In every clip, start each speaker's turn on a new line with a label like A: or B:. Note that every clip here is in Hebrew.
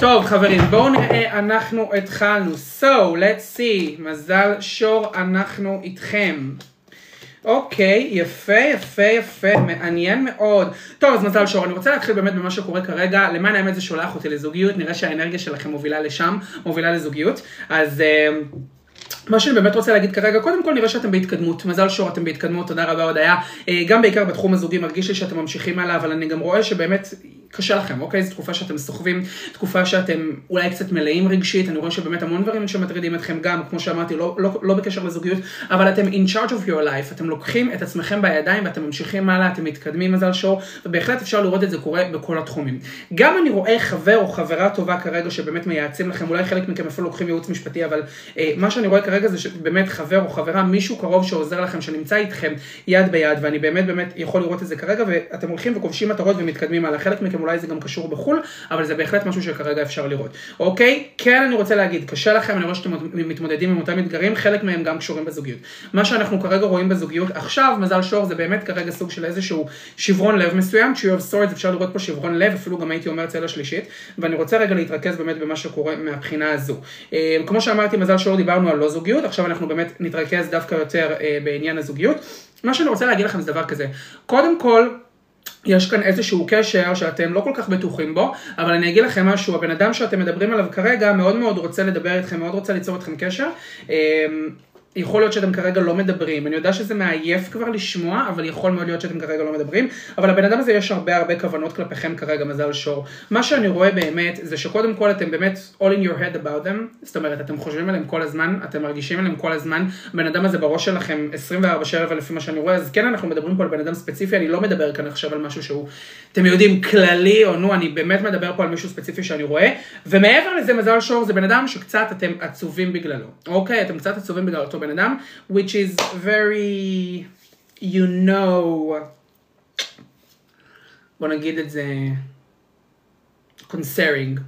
A: טוב חברים, בואו נראה, אנחנו התחלנו. So, let's see, מזל שור, אנחנו איתכם. אוקיי, יפה, יפה, יפה, מעניין מאוד. טוב, אז מזל שור, אני רוצה להתחיל באמת במה שקורה כרגע. למען האמת זה שולח אותי לזוגיות, נראה שהאנרגיה שלכם מובילה לשם, מובילה לזוגיות. אז... Uh, מה שאני באמת רוצה להגיד כרגע, קודם כל נראה שאתם בהתקדמות, מזל שור אתם בהתקדמות, תודה רבה הודיה. אה, גם בעיקר בתחום הזוגי מרגיש לי שאתם ממשיכים הלאה, אבל אני גם רואה שבאמת קשה לכם, אוקיי? זו תקופה שאתם סוחבים, תקופה שאתם אולי קצת מלאים רגשית, אני רואה שבאמת המון דברים שמטרידים אתכם גם, כמו שאמרתי, לא, לא, לא בקשר לזוגיות, אבל אתם in charge of your life, אתם לוקחים את עצמכם בידיים ואתם ממשיכים הלאה, אתם מתקדמים מזל שור, ובהחלט אפשר לראות את זה קורה בכל התחומים. גם אני רואה חבר או חברה טובה כרגע שבאמת מייעצים לכם, אולי חלק מכם אפילו לוקחים ייעוץ משפטי, אבל אה, מה שאני רואה כרגע זה שבאמת חבר או חברה, מישהו קרוב שעוזר לכם, שנמצא איתכם יד ביד, ואני באמת באמת יכול לראות את זה כרגע, ואתם הולכים וכובשים מטרות ומתקדמים הלאה. חלק מכם אולי זה גם קשור בחו"ל, אבל זה בהחלט משהו שכרגע אפשר לראות. אוקיי? כן, אני רוצה להגיד, קשה לכם, אני רואה שאתם מתמודדים עם אותם אתגרים, חלק מהם גם קשורים בזוגיות. מה שאנחנו כרגע רואים בזוגיות עכשיו, מזל שור, זה באמת כרגע סוג של איזשהו שברון לב מסוים, Tree of Swords, אפשר לראות פה שברון לב, אפילו גם הייתי אומר צלע שלישית, ואני רוצה רגע להתרכז באמת במה שקורה מהבחינה הזו. אה, כמו שאמרתי, מזל שור דיברנו על לא זוגיות, עכשיו אנחנו באמת נתרכז דווקא יותר אה, בעניין הזוגיות. מה שאני רוצה להגיד לכם זה דבר כזה, קודם כל, יש כאן איזשהו קשר שאתם לא כל כך בטוחים בו, אבל אני אגיד לכם משהו, הבן אדם שאתם מדברים עליו כרגע מאוד מאוד רוצה לדבר איתכם, מאוד רוצה ליצור איתכם קשר. יכול להיות שאתם כרגע לא מדברים, אני יודע שזה מעייף כבר לשמוע, אבל יכול מאוד להיות שאתם כרגע לא מדברים, אבל הבן אדם הזה יש הרבה הרבה כוונות כלפיכם כרגע, מזל שור. מה שאני רואה באמת, זה שקודם כל אתם באמת all in your head about them, זאת אומרת, אתם חושבים עליהם כל הזמן, אתם מרגישים עליהם כל הזמן, הבן אדם הזה בראש שלכם 24/7 לפי מה שאני רואה, אז כן אנחנו מדברים פה על בן אדם ספציפי, אני לא מדבר כאן עכשיו על משהו שהוא, אתם יודעים, כללי, או נו, אני באמת מדבר פה על מישהו ספציפי שאני רואה, ומעבר לזה, מזל שור זה בן אדם שקצת אתם עצובים בגללו, אוקיי? אתם קצת עצובים בגלל בן אדם, which is very, you know, בוא נגיד את זה, concerning.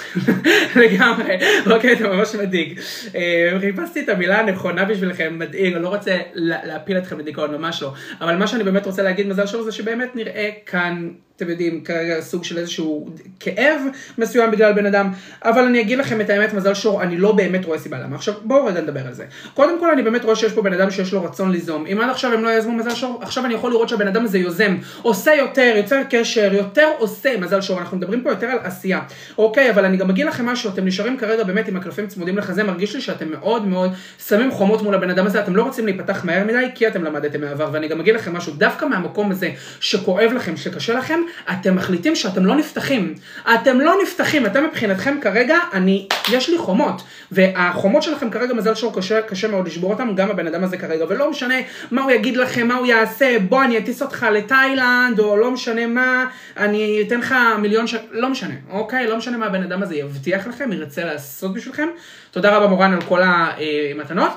A: לגמרי, אוקיי, זה ממש מדאיג. אה, חיפשתי את המילה הנכונה בשבילכם, מדאיג, אני לא רוצה להפיל אתכם לדיכאון, ממש לא. אבל מה שאני באמת רוצה להגיד מזל שור זה שבאמת נראה כאן אתם יודעים, כרגע סוג של איזשהו כאב מסוים בגלל בן אדם, אבל אני אגיד לכם את האמת, מזל שור, אני לא באמת רואה סיבה למה. עכשיו, בואו רגע נדבר על זה. קודם כל, אני באמת רואה שיש פה בן אדם שיש לו רצון ליזום. אם עד עכשיו הם לא יזמו מזל שור, עכשיו אני יכול לראות שהבן אדם הזה יוזם, עושה יותר, יוצר קשר, יותר עושה מזל שור. אנחנו מדברים פה יותר על עשייה. אוקיי, אבל אני גם אגיד לכם משהו, אתם נשארים כרגע באמת עם הקלפים צמודים לחזה, מרגיש לי שאתם מאוד מאוד שמים חומות מול הבן אדם הזה, אתם לא רוצים להיפתח מהר מדי, כי אתם למדתם מהעבר, ואני גם אגיד לכם משהו, דווקא מהמקום הזה שכואב לכם, שקשה לכם, אתם מחליטים שאתם לא נפתחים. אתם לא נפתחים, אתם מבחינתכם כרגע, אני, יש לי חומות. והחומות שלכם כרגע, מזל שור, קשה, קשה מאוד לשבור אותם, גם הבן אדם הזה כרגע. ולא משנה מה הוא יגיד לכם, מה הוא יעשה, בוא אני אטיס אותך לתאילנד, או לא משנה מה, אני אתן לך מיליון ש... לא משנה, אוקיי? לא משנה מה הבן אדם הזה יבטיח לכם, ירצה לעשות בשבילכם. תודה רבה מורן על כל המתנות.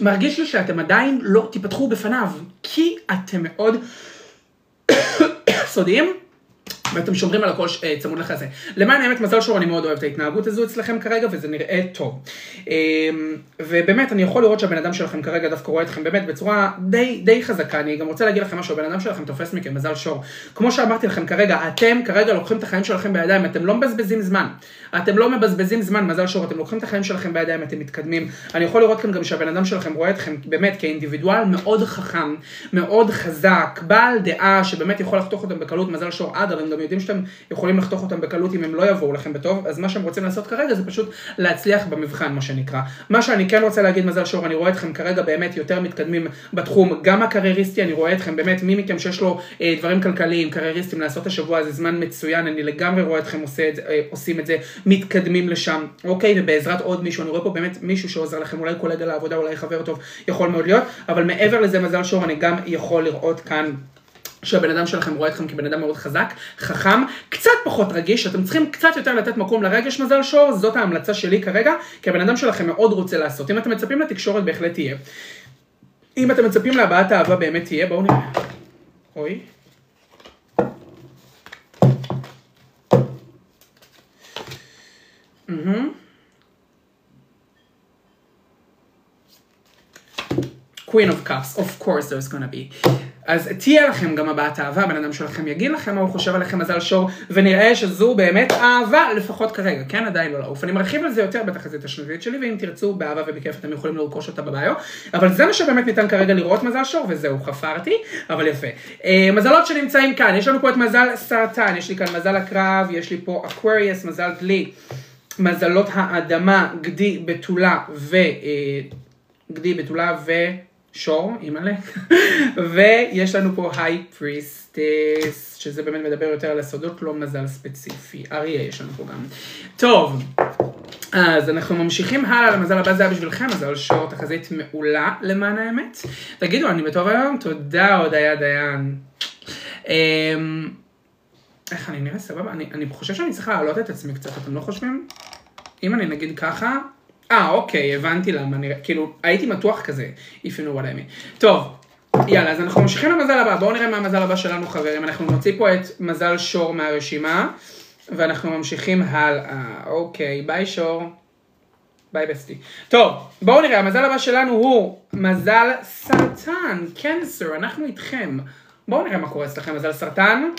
A: מרגיש לי שאתם עדיין לא תיפתחו בפניו, כי אתם מאוד Zudem ואתם שומרים על הכל אה, צמוד לחזה. למען האמת, מזל שור, אני מאוד אוהב את ההתנהגות הזו אצלכם כרגע, וזה נראה טוב. אמ, ובאמת, אני יכול לראות שהבן אדם שלכם כרגע דווקא רואה אתכם באמת בצורה די, די חזקה. אני גם רוצה להגיד לכם משהו, הבן אדם שלכם תופס מכם, מזל שור. כמו שאמרתי לכם כרגע, אתם כרגע לוקחים את החיים שלכם בידיים, אתם לא מבזבזים זמן. אתם לא מבזבזים זמן, מזל שור, אתם לוקחים את החיים שלכם בידיים, אתם מתקדמים. אני יכול לראות כאן גם שהבן אדם שלכם רואה אתכם באמת כאינדיבידואל מאוד חכם, מאוד חזק, בעל דעה שבאמת יכול לחתוך אותם בקלות, מזל שור, אגב, הם גם יודעים שאתם יכולים לחתוך אותם בקלות אם הם לא יבואו לכם בטוב, אז מה שהם רוצים לעשות כרגע זה פשוט להצליח במבחן, מה שנקרא. מה שאני כן רוצה להגיד, מזל שור, אני רואה אתכם כרגע באמת יותר מתקדמים בתחום, גם הקרייריסטי, אני רואה אתכם באמת, מי מכם שיש לו אה, דברים כלכליים, קרייריסטים, לעשות השבוע הזה זמן מצוין, אני לגמרי רואה אתכם עושה את, אה, עושים את זה, מתקדמים לשם, אוקיי, ובעזרת עוד מישהו, אני רואה פה באמת מישהו שעוזר לכם, אולי קולגה לעבודה, אולי חבר טוב, יכול מאוד להיות, אבל מעבר לזה, מזל שור, אני גם יכול לראות כאן שהבן אדם שלכם רואה אתכם כבן אדם מאוד חזק, חכם, קצת פחות רגיש, אתם צריכים קצת יותר לתת מקום לרגש מזל שור, זאת ההמלצה שלי כרגע, כי הבן אדם שלכם מאוד רוצה לעשות. אם אתם מצפים לתקשורת בהחלט תהיה. אם אתם מצפים להבעת אהבה באמת תהיה, בואו נראה. אוי. Queen of Cups, of course there's gonna be. אז תהיה לכם גם הבעת אהבה, הבן אדם שלכם יגיד לכם מה הוא חושב עליכם מזל שור, ונראה שזו באמת אהבה, לפחות כרגע, כן? עדיין לא לעוף. אני מרחיב על זה יותר בתחזית השנתית שלי, ואם תרצו באהבה ובכיף אתם יכולים לרכוש אותה בביו, אבל זה מה שבאמת ניתן כרגע לראות מזל שור, וזהו, חפרתי, אבל יפה. אה, מזלות שנמצאים כאן, יש לנו פה את מזל סרטן, יש לי כאן מזל עקרב, יש לי פה Aquarius, מזל דלי, מזלות האדמה, גדי, בתולה ו... אה, גדי, בתולה ו... שור, אימא'לה, ויש לנו פה High Priestess, שזה באמת מדבר יותר על הסודות, לא מזל ספציפי. אריה יש לנו פה גם. טוב, אז אנחנו ממשיכים הלאה למזל הבא, זה היה בשבילכם, מזל שור, תחזית מעולה למען האמת. תגידו, אני בטוב היום? תודה, הודיה דיין. אמ, איך אני נראה סבבה? אני, אני חושב שאני צריכה להעלות את עצמי קצת, אתם לא חושבים? אם אני נגיד ככה, אה, אוקיי, הבנתי למה, אני, כאילו, הייתי מתוח כזה, if you know what I mean. טוב, יאללה, אז אנחנו ממשיכים למזל הבא, בואו נראה מה המזל הבא שלנו חברים, אנחנו נוציא פה את מזל שור מהרשימה, ואנחנו ממשיכים הלאה, אוקיי, ביי שור. ביי bestie. טוב, בואו נראה, המזל הבא שלנו הוא מזל סרטן, Cancer, אנחנו איתכם. בואו נראה מה קורה אצלכם, מזל סרטן.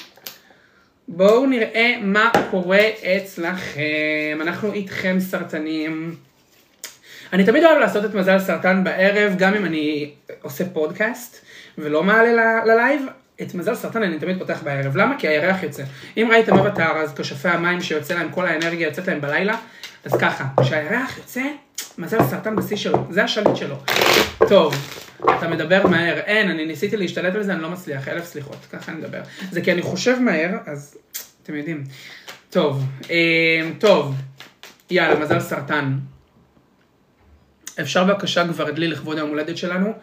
A: בואו נראה מה קורה אצלכם, אנחנו איתכם סרטנים. אני תמיד אוהב לעשות את מזל סרטן בערב, גם אם אני עושה פודקאסט ולא מעלה ל live, את מזל סרטן אני תמיד פותח בערב. למה? כי הירח יוצא. אם ראיתם אבטאר, אז כשפי המים שיוצא להם, כל האנרגיה יוצאת להם בלילה, אז ככה, כשהירח יוצא, מזל סרטן בשיא שלו, זה השליט שלו. טוב, אתה מדבר מהר, אין, אני ניסיתי להשתלט על זה, אני לא מצליח, אלף סליחות, ככה אני מדבר. זה כי אני חושב מהר, אז אתם יודעים. טוב, אה, טוב, יאללה, מזל סרטן. אפשר בבקשה כבר דלי לכבוד היום הולדת שלנו?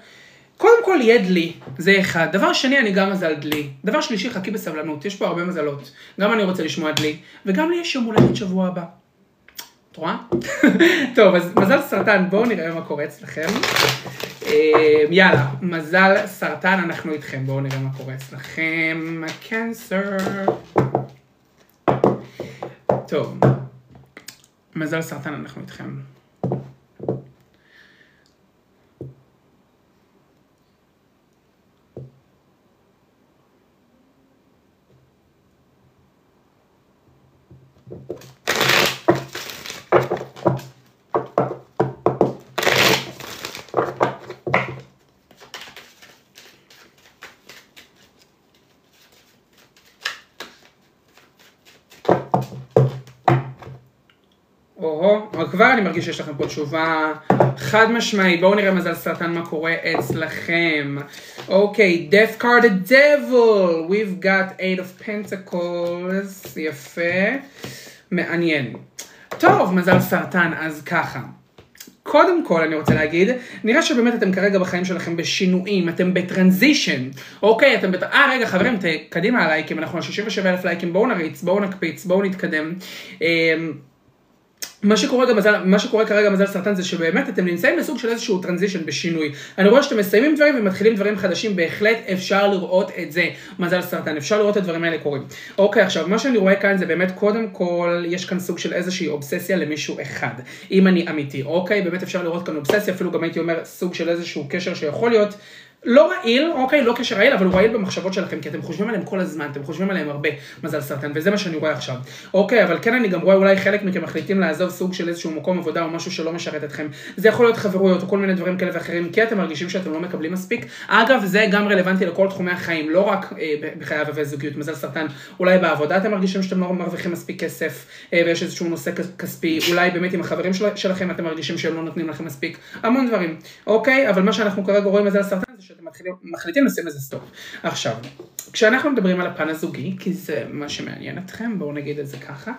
A: קודם כל יהיה דלי, זה אחד. דבר שני, אני גם מזל דלי. דבר שלישי, חכי בסבלנות, יש פה הרבה מזלות. גם אני רוצה לשמוע דלי, וגם לי יש יום הולדת שבוע הבא. את רואה? טוב, אז מזל סרטן, בואו נראה מה קורה אצלכם. אה, יאללה, מזל סרטן, אנחנו איתכם, בואו נראה מה קורה אצלכם. קנסר. טוב, מזל סרטן, אנחנו איתכם. כבר אני מרגיש שיש לכם פה תשובה חד משמעית. בואו נראה מזל סרטן מה קורה אצלכם. אוקיי, okay, death card the devil. We've got eight of pentacles. יפה. מעניין. טוב, מזל סרטן, אז ככה. קודם כל אני רוצה להגיד, נראה שבאמת אתם כרגע בחיים שלכם בשינויים, אתם בטרנזישן, אוקיי, אתם בת... אה רגע חברים, ת... קדימה הלייקים, אנחנו על 67 אלף לייקים, בואו נריץ, בואו נקפיץ, בואו נתקדם. אמ, מה שקורה, גם מזל, מה שקורה כרגע מזל סרטן זה שבאמת אתם נמצאים בסוג של איזשהו טרנזישן בשינוי. אני רואה שאתם מסיימים דברים ומתחילים דברים חדשים, בהחלט אפשר לראות את זה, מזל סרטן, אפשר לראות את הדברים האלה קורים. אוקיי, עכשיו מה שאני רואה כאן זה באמת קודם כל, יש כאן סוג של איזושהי אובססיה למישהו אחד, אם אני אמיתי, אוקיי, באמת אפשר לראות כאן אובססיה, אפילו גם הייתי אומר סוג של איזשהו קשר שיכול להיות לא רעיל, אוקיי, לא קשר רעיל, אבל הוא רעיל במחשבות שלכם, כי אתם חושבים עליהם כל הזמן, אתם חושבים עליהם הרבה, מזל סרטן, וזה מה שאני רואה עכשיו. אוקיי, אבל כן אני גם רואה אולי חלק מכם מחליטים לעזוב סוג של איזשהו מקום עבודה או משהו שלא משרת אתכם. זה יכול להיות חברויות או כל מיני דברים כאלה ואחרים, כי אתם מרגישים שאתם לא מקבלים מספיק. אגב, זה גם רלוונטי לכל תחומי החיים, לא רק אה, בחיי אהבה וזוגיות, מזל סרטן. אולי בעבודה אתם מרגישים שאתם לא מרוויחים מספיק כסף, אה, ויש איזשהו נושא כספי, אולי באמת עם החברים של, שלכם אתם מרגישים שהם לא נותנים לכם מספיק, המון דברים. אוקיי, אבל מה שאנחנו כרגע רואים מזל סרטן זה שאתם מתחילים, מחליטים לשים לזה stop. עכשיו, כשאנחנו מדברים על הפן הזוגי, כי זה מה שמעניין אתכם, בואו נגיד את זה ככה.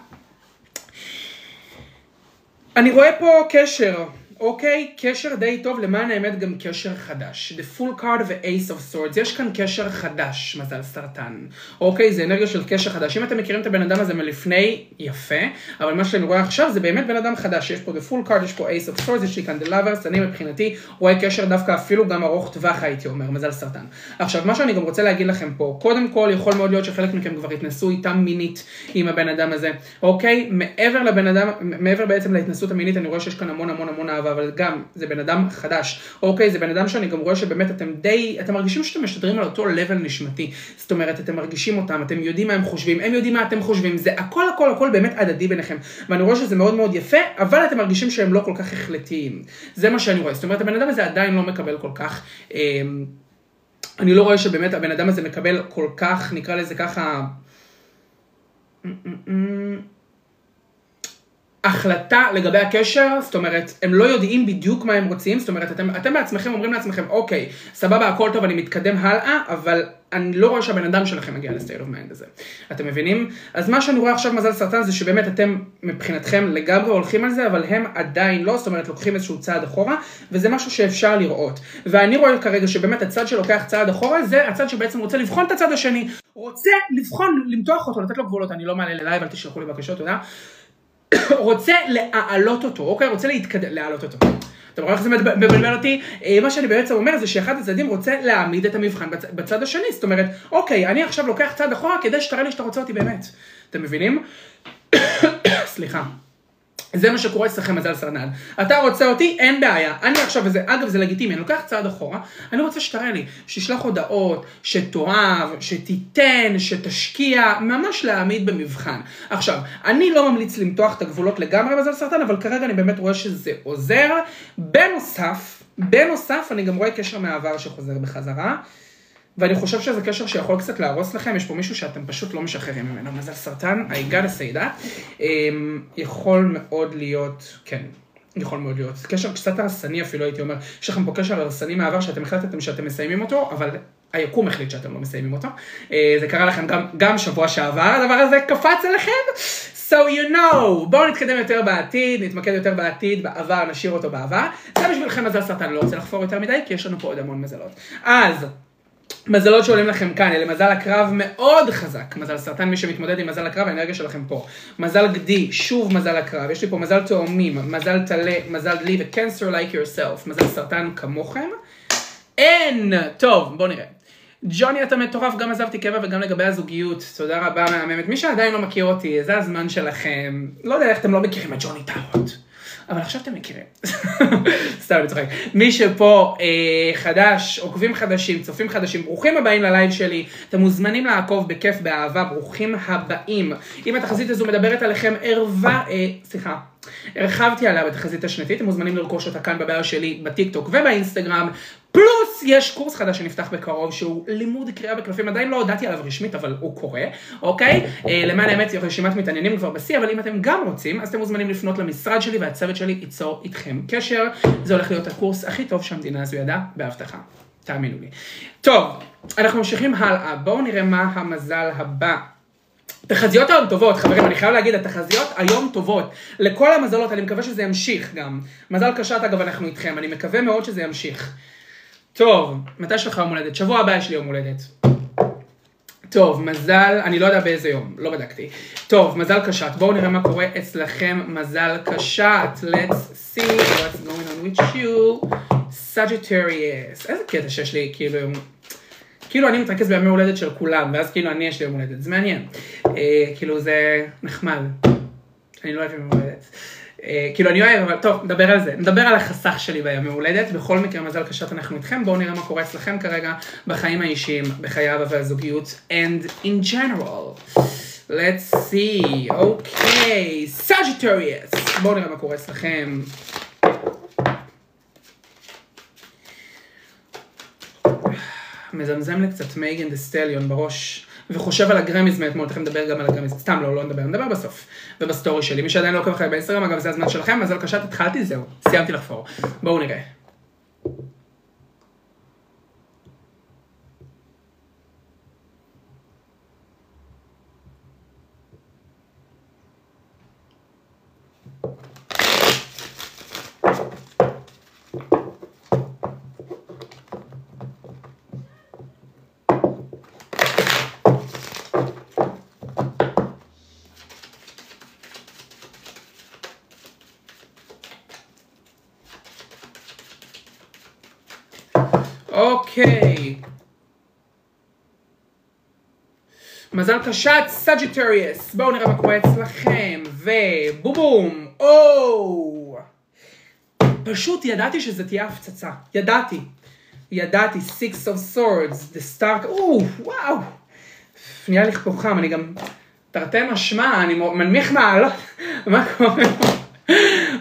A: אני רואה פה קשר אוקיי? קשר די טוב, למען האמת גם קשר חדש. The full card ו-ace of swords, יש כאן קשר חדש, מזל סרטן. אוקיי? זה אנרגיה של קשר חדש. אם אתם מכירים את הבן אדם הזה מלפני, יפה, אבל מה שאני רואה עכשיו זה באמת בן אדם חדש. יש פה the full card, יש פה ace of swords, יש לי כאן the lovers, אני מבחינתי רואה קשר דווקא אפילו גם ארוך טווח הייתי אומר, מזל סרטן. עכשיו, מה שאני גם רוצה להגיד לכם פה, קודם כל יכול מאוד להיות שחלק מכם כבר התנסו איתם מינית עם הבן אדם הזה, אוקיי? מעבר לבן אדם, מעבר בעצם להתנסות המינית, אני רואה שיש כאן המון המון המון אהבה אבל גם, זה בן אדם חדש, אוקיי? זה בן אדם שאני גם רואה שבאמת אתם די, אתם מרגישים שאתם משדרים על אותו level נשמתי. זאת אומרת, אתם מרגישים אותם, אתם יודעים מה הם חושבים, הם יודעים מה אתם חושבים, זה הכל הכל הכל באמת הדדי ביניכם. ואני רואה שזה מאוד מאוד יפה, אבל אתם מרגישים שהם לא כל כך החלטיים. זה מה שאני רואה. זאת אומרת, הבן אדם הזה עדיין לא מקבל כל כך... אה, אני לא רואה שבאמת הבן אדם הזה מקבל כל כך, נקרא לזה ככה, החלטה לגבי הקשר, זאת אומרת, הם לא יודעים בדיוק מה הם רוצים, זאת אומרת, אתם, אתם בעצמכם אומרים לעצמכם, אוקיי, סבבה, הכל טוב, אני מתקדם הלאה, אבל אני לא רואה שהבן אדם שלכם מגיע ל state of mind הזה. אתם מבינים? אז מה שאני רואה עכשיו מזל סרטן זה שבאמת אתם מבחינתכם לגמרי הולכים על זה, אבל הם עדיין לא, זאת אומרת, לוקחים איזשהו צעד אחורה, וזה משהו שאפשר לראות. ואני רואה כרגע שבאמת הצד שלוקח צעד אחורה, זה הצד שבעצם רוצה לבחון את הצד השני. רוצה לבחון, למתוח אותו, לתת לו גבולות, אני לא מעלה ללייב, אל תשלחו לי בקשות, תודה. רוצה להעלות אותו, אוקיי? רוצה להתקדם, להעלות אותו. אתה רואה איך זה מבלבל אותי? אה, מה שאני בעצם אומר זה שאחד הצדדים רוצה להעמיד את המבחן בצ... בצד השני, זאת אומרת, אוקיי, אני עכשיו לוקח צעד אחורה כדי שתראה לי שאתה רוצה אותי באמת. אתם מבינים? סליחה. זה מה שקורה אצלכם מזל סרנן. אתה רוצה אותי, אין בעיה. אני עכשיו, וזה, אגב, זה לגיטימי, אני לוקח צעד אחורה, אני רוצה שתראה לי, שתשלח הודעות, שתאהב, שתיתן, שתשקיע, ממש להעמיד במבחן. עכשיו, אני לא ממליץ למתוח את הגבולות לגמרי מזל סרטן, אבל כרגע אני באמת רואה שזה עוזר. בנוסף, בנוסף, אני גם רואה קשר מהעבר שחוזר בחזרה. ואני חושב שזה קשר שיכול קצת להרוס לכם, יש פה מישהו שאתם פשוט לא משחררים ממנו, מזל סרטן, say that. Um, יכול מאוד להיות, כן, יכול מאוד להיות. קשר קצת הרסני אפילו הייתי אומר, יש לכם פה קשר הרסני מהעבר שאתם החלטתם שאתם מסיימים אותו, אבל היקום החליט שאתם לא מסיימים אותו. Uh, זה קרה לכם גם, גם שבוע שעבר, הדבר הזה קפץ עליכם. So you know, בואו נתקדם יותר בעתיד, נתמקד יותר בעתיד, בעבר, נשאיר אותו בעבר. זה בשבילכם מזל סרטן, לא רוצה לחפור יותר מדי, כי יש לנו פה עוד המון מזלות. אז... מזלות שעולים לכם כאן, אלה מזל הקרב מאוד חזק, מזל סרטן, מי שמתמודד עם מזל הקרב, האנרגיה שלכם פה. מזל גדי, שוב מזל הקרב, יש לי פה מזל תאומים, מזל טלה, מזל דלי ו-cancer like yourself, מזל סרטן כמוכם. אין! טוב, בואו נראה. ג'וני אתה מטורף, גם עזבתי קבע וגם לגבי הזוגיות, תודה רבה מהממת. מי שעדיין לא מכיר אותי, זה הזמן שלכם. לא יודע איך אתם לא מכירים את ג'וני טארוט. אבל עכשיו אתם מכירים. סתם, אני צוחק. מי שפה אה, חדש, עוקבים חדשים, צופים חדשים, ברוכים הבאים ל live שלי. אתם מוזמנים לעקוב בכיף, באהבה, ברוכים הבאים. אם התחזית הזו מדברת עליכם ערווה, אה, סליחה. הרחבתי עליה בתחזית השנתית, אתם מוזמנים לרכוש אותה כאן ב bio שלי בטיקטוק ובאינסטגרם. פלוס יש קורס חדש שנפתח בקרוב שהוא לימוד קריאה בקלפים, עדיין לא הודעתי עליו רשמית אבל הוא קורה, אוקיי? אה, למען האמת רשימת מתעניינים כבר בשיא, אבל אם אתם גם רוצים, אז אתם מוזמנים לפנות למשרד שלי והצוות שלי ייצור איתכם קשר. זה הולך להיות הקורס הכי טוב שהמדינה הזו ידעה, בהבטחה. תאמינו לי. טוב, אנחנו ממשיכים הלאה, בואו נראה מה המזל הבא. תחזיות היום טובות, חברים, אני חייב להגיד, התחזיות היום טובות. לכל המזלות, אני מקווה שזה ימשיך גם. מזל קשת, אגב, אנחנו איתכם, אני מקווה מאוד שזה ימשיך. טוב, מתי יש לך יום הולדת? שבוע הבא יש לי יום הולדת. טוב, מזל, אני לא יודע באיזה יום, לא בדקתי. טוב, מזל קשת, בואו נראה מה קורה אצלכם, מזל קשת. Let's see what's going on with you. Sagittarius. איזה קטע שיש לי, כאילו, כאילו אני מתרכז בימי הולדת של כולם, ואז כאילו אני יש לי יום הולדת, זה מעניין. אה, כאילו זה נחמד. אני לא אוהב יום הולדת. אה, כאילו אני אוהב, אבל טוב, נדבר על זה. נדבר על החסך שלי בימי הולדת. בכל מקרה, מזל קשת אנחנו איתכם. בואו נראה מה קורה אצלכם כרגע בחיים האישיים, בחיי אבא והזוגיות, and in general. let's see, אוקיי, okay. Sagittarius. בואו נראה מה קורה אצלכם. מזמזם לי קצת מייגן דה סטליון בראש, וחושב על הגרמיז מאתמול, תכף נדבר גם על הגרמיז, סתם לא, לא נדבר, נדבר בסוף, ובסטורי שלי. מי שעדיין לא עוקב אחרי באינסטגרם, אגב זה הזמן שלכם, מזל קשת, התחלתי, זהו, סיימתי לחפור. בואו נראה. אוקיי. קשת, Sagittarius. בואו נראה מה קורה אצלכם. ובום בום. או! פשוט ידעתי שזה תהיה הפצצה. ידעתי. ידעתי, Six of Swords, The Star, או, וואו. נהיה לי פה אני גם, תרתי משמע, אני מנמיך מעלות, מה קורה?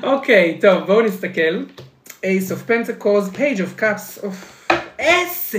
A: אוקיי, טוב, בואו נסתכל. Ace of Pentacles, Page of Cups, אוף, איזה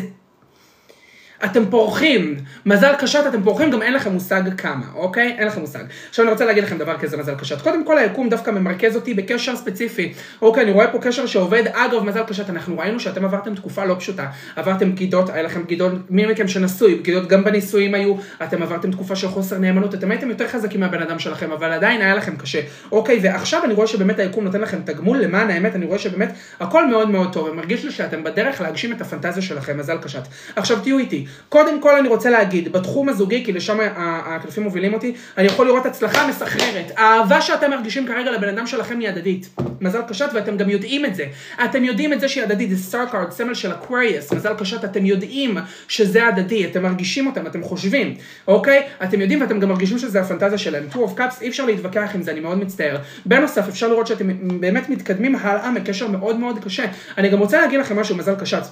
A: אתם פורחים. מזל קשת, אתם פורחים, גם אין לכם מושג כמה, אוקיי? אין לכם מושג. עכשיו אני רוצה להגיד לכם דבר כזה, מזל קשת. קודם כל היקום דווקא ממרכז אותי בקשר ספציפי. אוקיי, אני רואה פה קשר שעובד. אגב, מזל קשת, אנחנו ראינו שאתם עברתם תקופה לא פשוטה. עברתם בגידות, היה לכם בגידות, מי מכם שנשוי, בגידות גם בנישואים היו, אתם עברתם תקופה של חוסר נאמנות, אתם הייתם יותר חזקים מהבן אדם שלכם, אבל עדיין היה לכם קשה. אוקיי, ועכשיו אני רואה שבאמת היקום נותן לכם תגמול, למען האמת, אני רואה שבאמת הכל מאוד מאוד טוב, ומרגיש לי שאתם בדרך להגשים את הפנטזיה שלכם, מזל קשת. עכשיו תהיו איתי. קודם כל אני רוצה להגיד, בתחום הזוגי, כי לשם הקלפים מובילים אותי, אני יכול לראות הצלחה מסחררת. האהבה שאתם מרגישים כרגע לבן אדם שלכם היא הדדית. מזל קשת, ואתם גם יודעים את זה. אתם יודעים את זה שהיא הדדית, זה Star card, סמל של Aquarius, מזל קשת, אתם יודעים שזה הדדי, אתם מרגישים אותם, אתם חושבים, אוקיי? אתם יודעים ואתם גם מרגישים שזה הפנטזיה שלהם. Two of Cups, אי אפשר להתווכח עם זה, אני מאוד מצטער. בנוסף, אפשר לראות שאתם באמת מתקדמים הלאה מקשר מאוד מאוד קשה. אני גם רוצה להגיד לכם משהו, מזל קשת.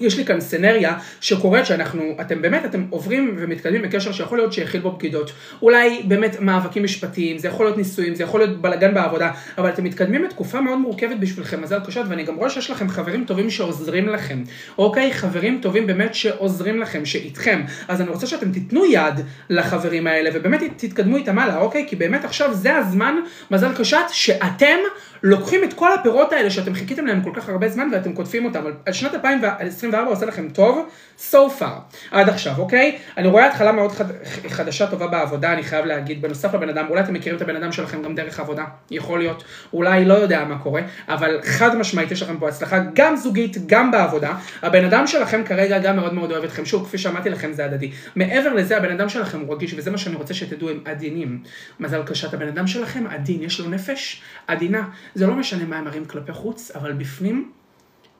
A: יש לי כאן סצנריה שקורית שאנחנו, אתם באמת, אתם עוברים ומתקדמים בקשר שיכול להיות שיכיל בו בגידות. אולי באמת מאבקים משפטיים, זה יכול להיות נישואים, זה יכול להיות בלאגן בעבודה, אבל אתם מתקדמים בתקופה מאוד מורכבת בשבילכם, מזל קשות, ואני גם רואה שיש לכם חברים טובים שעוזרים לכם. אוקיי? חברים טובים באמת שעוזרים לכם, שאיתכם. אז אני רוצה שאתם תיתנו יד לחברים האלה, ובאמת תתקדמו איתם הלאה, אוקיי? כי באמת עכשיו זה הזמן, מזל קשת, שאתם לוקחים את כל הפירות האלה שאתם חיכיתם להם כל כך הרבה זמן ואתם קוטפים אותם. על שנת 2024 עושה לכם טוב, so far, עד עכשיו, אוקיי? אני רואה התחלה מאוד חד... חדשה טובה בעבודה, אני חייב להגיד, בנוסף לבן אדם, אולי אתם מכירים את הבן אדם שלכם גם דרך עבודה, יכול להיות, אולי לא יודע מה קורה, אבל חד משמעית יש לכם פה הצלחה גם זוגית, גם בעבודה. הבן אדם שלכם כרגע גם מאוד מאוד אוהב אתכם, שוב, כפי שאמרתי לכם זה הדדי. מעבר לזה, הבן אדם שלכם הוא רגיש, וזה מה שאני רוצה שתדעו, הם עדינים. מזל קשת, הבן אדם שלכם עדין, יש לו נפש עדינה. זה לא משנה מה הם מראים כלפי חוץ, אבל בפנים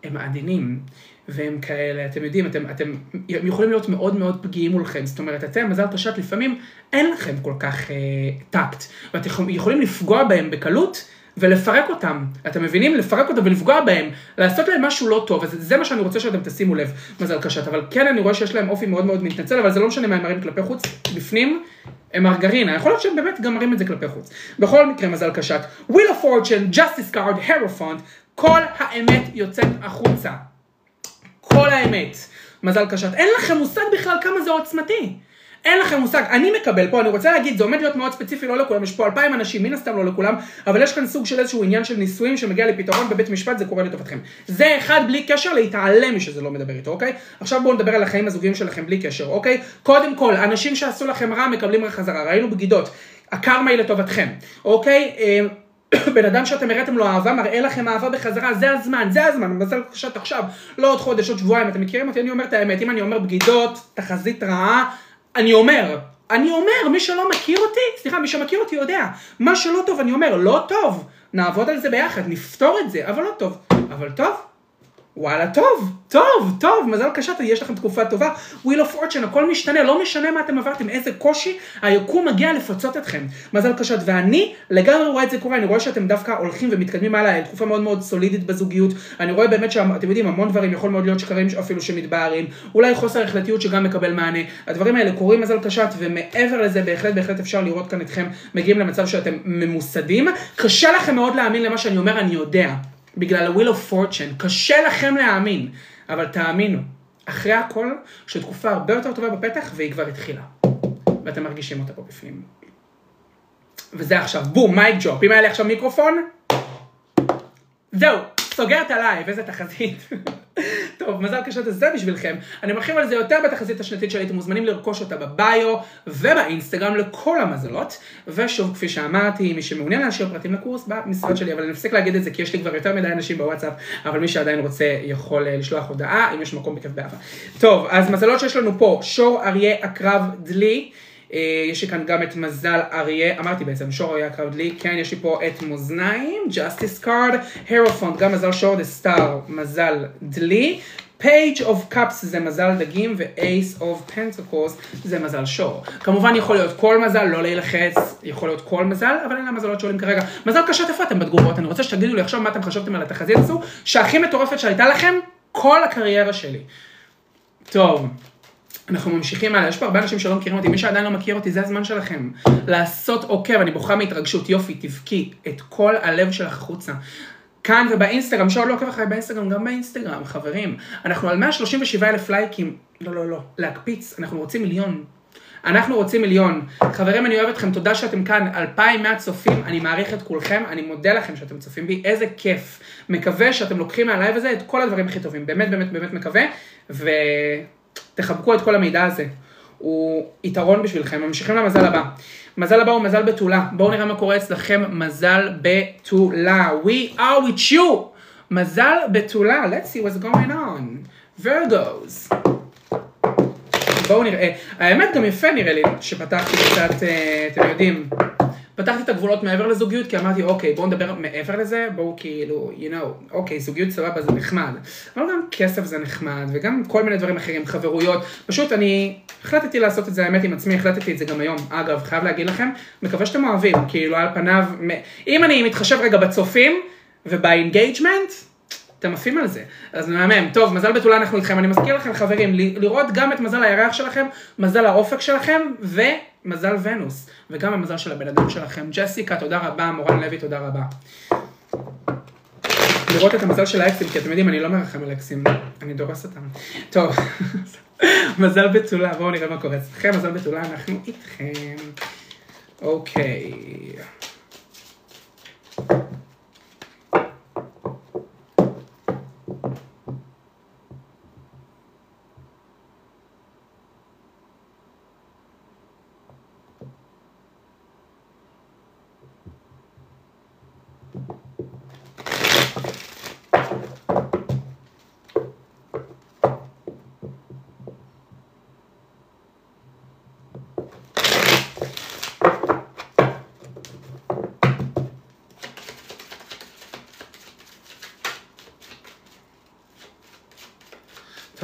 A: הם עדינים. והם כאלה, אתם יודעים, אתם, אתם יכולים להיות מאוד מאוד פגיעים מולכם, זאת אומרת, אתם, מזל פשט, לפעמים אין לכם כל כך אה, טקט, ואתם יכולים לפגוע בהם בקלות, ולפרק אותם, אתם מבינים? לפרק אותם ולפגוע בהם, לעשות להם משהו לא טוב, אז זה מה שאני רוצה שאתם תשימו לב, מזל קשת, אבל כן אני רואה שיש להם אופי מאוד מאוד מתנצל, אבל זה לא משנה מה הם מראים כלפי חוץ, בפנים הם מרגרינה, יכול להיות שהם באמת גם מראים את זה כלפי חוץ. בכל מקרה, מזל קשת, Wheel of Fortune, Justice Card, Hierophant, כל האמת יוצאת החוצה. כל האמת. מזל קשת. אין לכם מושג בכלל כמה זה עוצמתי. אין לכם מושג, אני מקבל פה, אני רוצה להגיד, זה עומד להיות מאוד ספציפי, לא לכולם, יש פה אלפיים אנשים, מן הסתם לא לכולם, אבל יש כאן סוג של איזשהו עניין של נישואים שמגיע לפתרון בבית משפט, זה קורה לטובתכם. זה אחד בלי קשר להתעלם משזה לא מדבר איתו, אוקיי? עכשיו בואו נדבר על החיים הזוגיים שלכם בלי קשר, אוקיי? קודם כל, אנשים שעשו לכם רע מקבלים חזרה, ראינו בגידות, הקרמה היא לטובתכם, אוקיי? בן אדם שאתם הראיתם לו אהבה, מראה לכם אהבה בחזרה, זה הזמן, זה הזמן, מזל קשת עכשיו, לא עוד חודש, עוד שבועיים, אתם מכירים אותי, אני אומר את האמת, אם אני אומר בגידות, תחזית רעה, אני אומר, אני אומר, מי שלא מכיר אותי, סליחה, מי שמכיר אותי יודע, מה שלא טוב, אני אומר, לא טוב, נעבוד על זה ביחד, נפתור את זה, אבל לא טוב, אבל טוב, וואלה, טוב, טוב, טוב, מזל קשה, יש לכם תקופה טובה. Wheel of Fortune, הכל משתנה, לא משנה מה אתם עברתם, איזה קושי, היקום מגיע לפצות אתכם. מזל קשה, ואני לגמרי רואה את זה קורה, אני רואה שאתם דווקא הולכים ומתקדמים הלאה, תקופה מאוד מאוד סולידית בזוגיות. אני רואה באמת שאתם יודעים, המון דברים, יכול מאוד להיות שקרים אפילו שמתבהרים, אולי חוסר החלטיות שגם מקבל מענה. הדברים האלה קורים מזל קשת, ומעבר לזה, בהחלט, בהחלט אפשר לראות כאן אתכם מגיעים למצב שאתם ממוסדים. קשה לכם מאוד להאמין למה שאני אומר, אני יודע. בגלל ה-Will of Fortune, קשה לכם להאמין, אבל תאמינו, אחרי הכל, שתקופה הרבה יותר טובה בפתח, והיא כבר התחילה. ואתם מרגישים אותה פה בפנים. וזה עכשיו, בום, מייק ג'ופ. אם היה לי עכשיו מיקרופון, זהו, סוגר את הלייב, איזה תחזית. טוב, מזל קשות זה בשבילכם. אני מרחיב על זה יותר בתחזית השנתית שלי, אתם מוזמנים לרכוש אותה ב bio ובאינסטגרם לכל המזלות. ושוב, כפי שאמרתי, מי שמעוניין להשאיר פרטים לקורס במשרד שלי, אבל אני מפסיק להגיד את זה כי יש לי כבר יותר מדי אנשים בוואטסאפ, אבל מי שעדיין רוצה יכול אה, לשלוח הודעה, אם יש מקום בכיף באהבה. טוב, אז מזלות שיש לנו פה, שור אריה עקרב דלי. אה, יש לי כאן גם את מזל אריה, אמרתי בעצם, שור אריה עקרב דלי, כן, יש לי פה את מאזניים, Justice Card, הרופונט, גם מזל שור דה סטאר, מזל דלי, page of cups זה מזל דגים, ו-ace of pentacles זה מזל שור. כמובן יכול להיות כל מזל, לא להילחץ, יכול להיות כל מזל, אבל אלה המזלות שעולים כרגע. מזל איפה אתם בתגובות? אני רוצה שתגידו לי עכשיו מה אתם חשבתם על התחזית הזו, שהכי מטורפת שהייתה לכם כל הקריירה שלי. טוב. אנחנו ממשיכים הלאה, יש פה הרבה אנשים שלא מכירים אותי, מי שעדיין לא מכיר אותי, זה הזמן שלכם. לעשות עוקב, אני בוכה מהתרגשות, יופי, תבכי את כל הלב שלך החוצה. כאן ובאינסטגרם, מי שעוד לא עוקב אחרי באינסטגרם, גם באינסטגרם, חברים. אנחנו על 137 אלף לייקים, לא, לא, לא, להקפיץ, אנחנו רוצים מיליון. אנחנו רוצים מיליון. חברים, אני אוהב אתכם, תודה שאתם כאן, 2,100 צופים, אני מעריך את כולכם, אני מודה לכם שאתם צופים בי, איזה כיף. מקווה שאתם לוקחים מהלייב הזה את כל הדברים הכי טובים, באמת, באמת, באמת מקווה, ותחבקו את כל המידע הזה. הוא יתרון בשבילכם, ממשיכים למזל הבא. מזל הבא הוא מזל בתולה, בואו נראה מה קורה אצלכם, מזל בתולה. We are with you! מזל בתולה, let's see what's going on. Virgos. בואו נראה. האמת גם יפה נראה לי שפתחתי קצת, אה, אתם יודעים, פתחתי את הגבולות מעבר לזוגיות, כי אמרתי, אוקיי, בואו נדבר מעבר לזה, בואו כאילו, you know, אוקיי, זוגיות סבבה זה נחמד, אבל גם כסף זה נחמד, וגם כל מיני דברים אחרים, חברויות, פשוט אני החלטתי לעשות את זה, האמת עם עצמי, החלטתי את זה גם היום, אגב, חייב להגיד לכם, מקווה שאתם אוהבים, כאילו על פניו, אם אני מתחשב רגע בצופים וב engagement, אתם עפים על זה. אז מהמם. טוב, מזל בתולה אנחנו איתכם. אני מזכיר לכם, חברים, לראות גם את מזל הירח שלכם, מזל האופק שלכם, ומזל ונוס. וגם המזל של הבן אדם שלכם. ג'סיקה, תודה רבה. מורן לוי, תודה רבה. לראות את המזל של האקסים, כי אתם יודעים, אני לא מרחם על אקסים, אני דורס אותם. טוב, מזל בתולה, בואו נראה מה קורה אצלכם, מזל בתולה, אנחנו איתכם. אוקיי.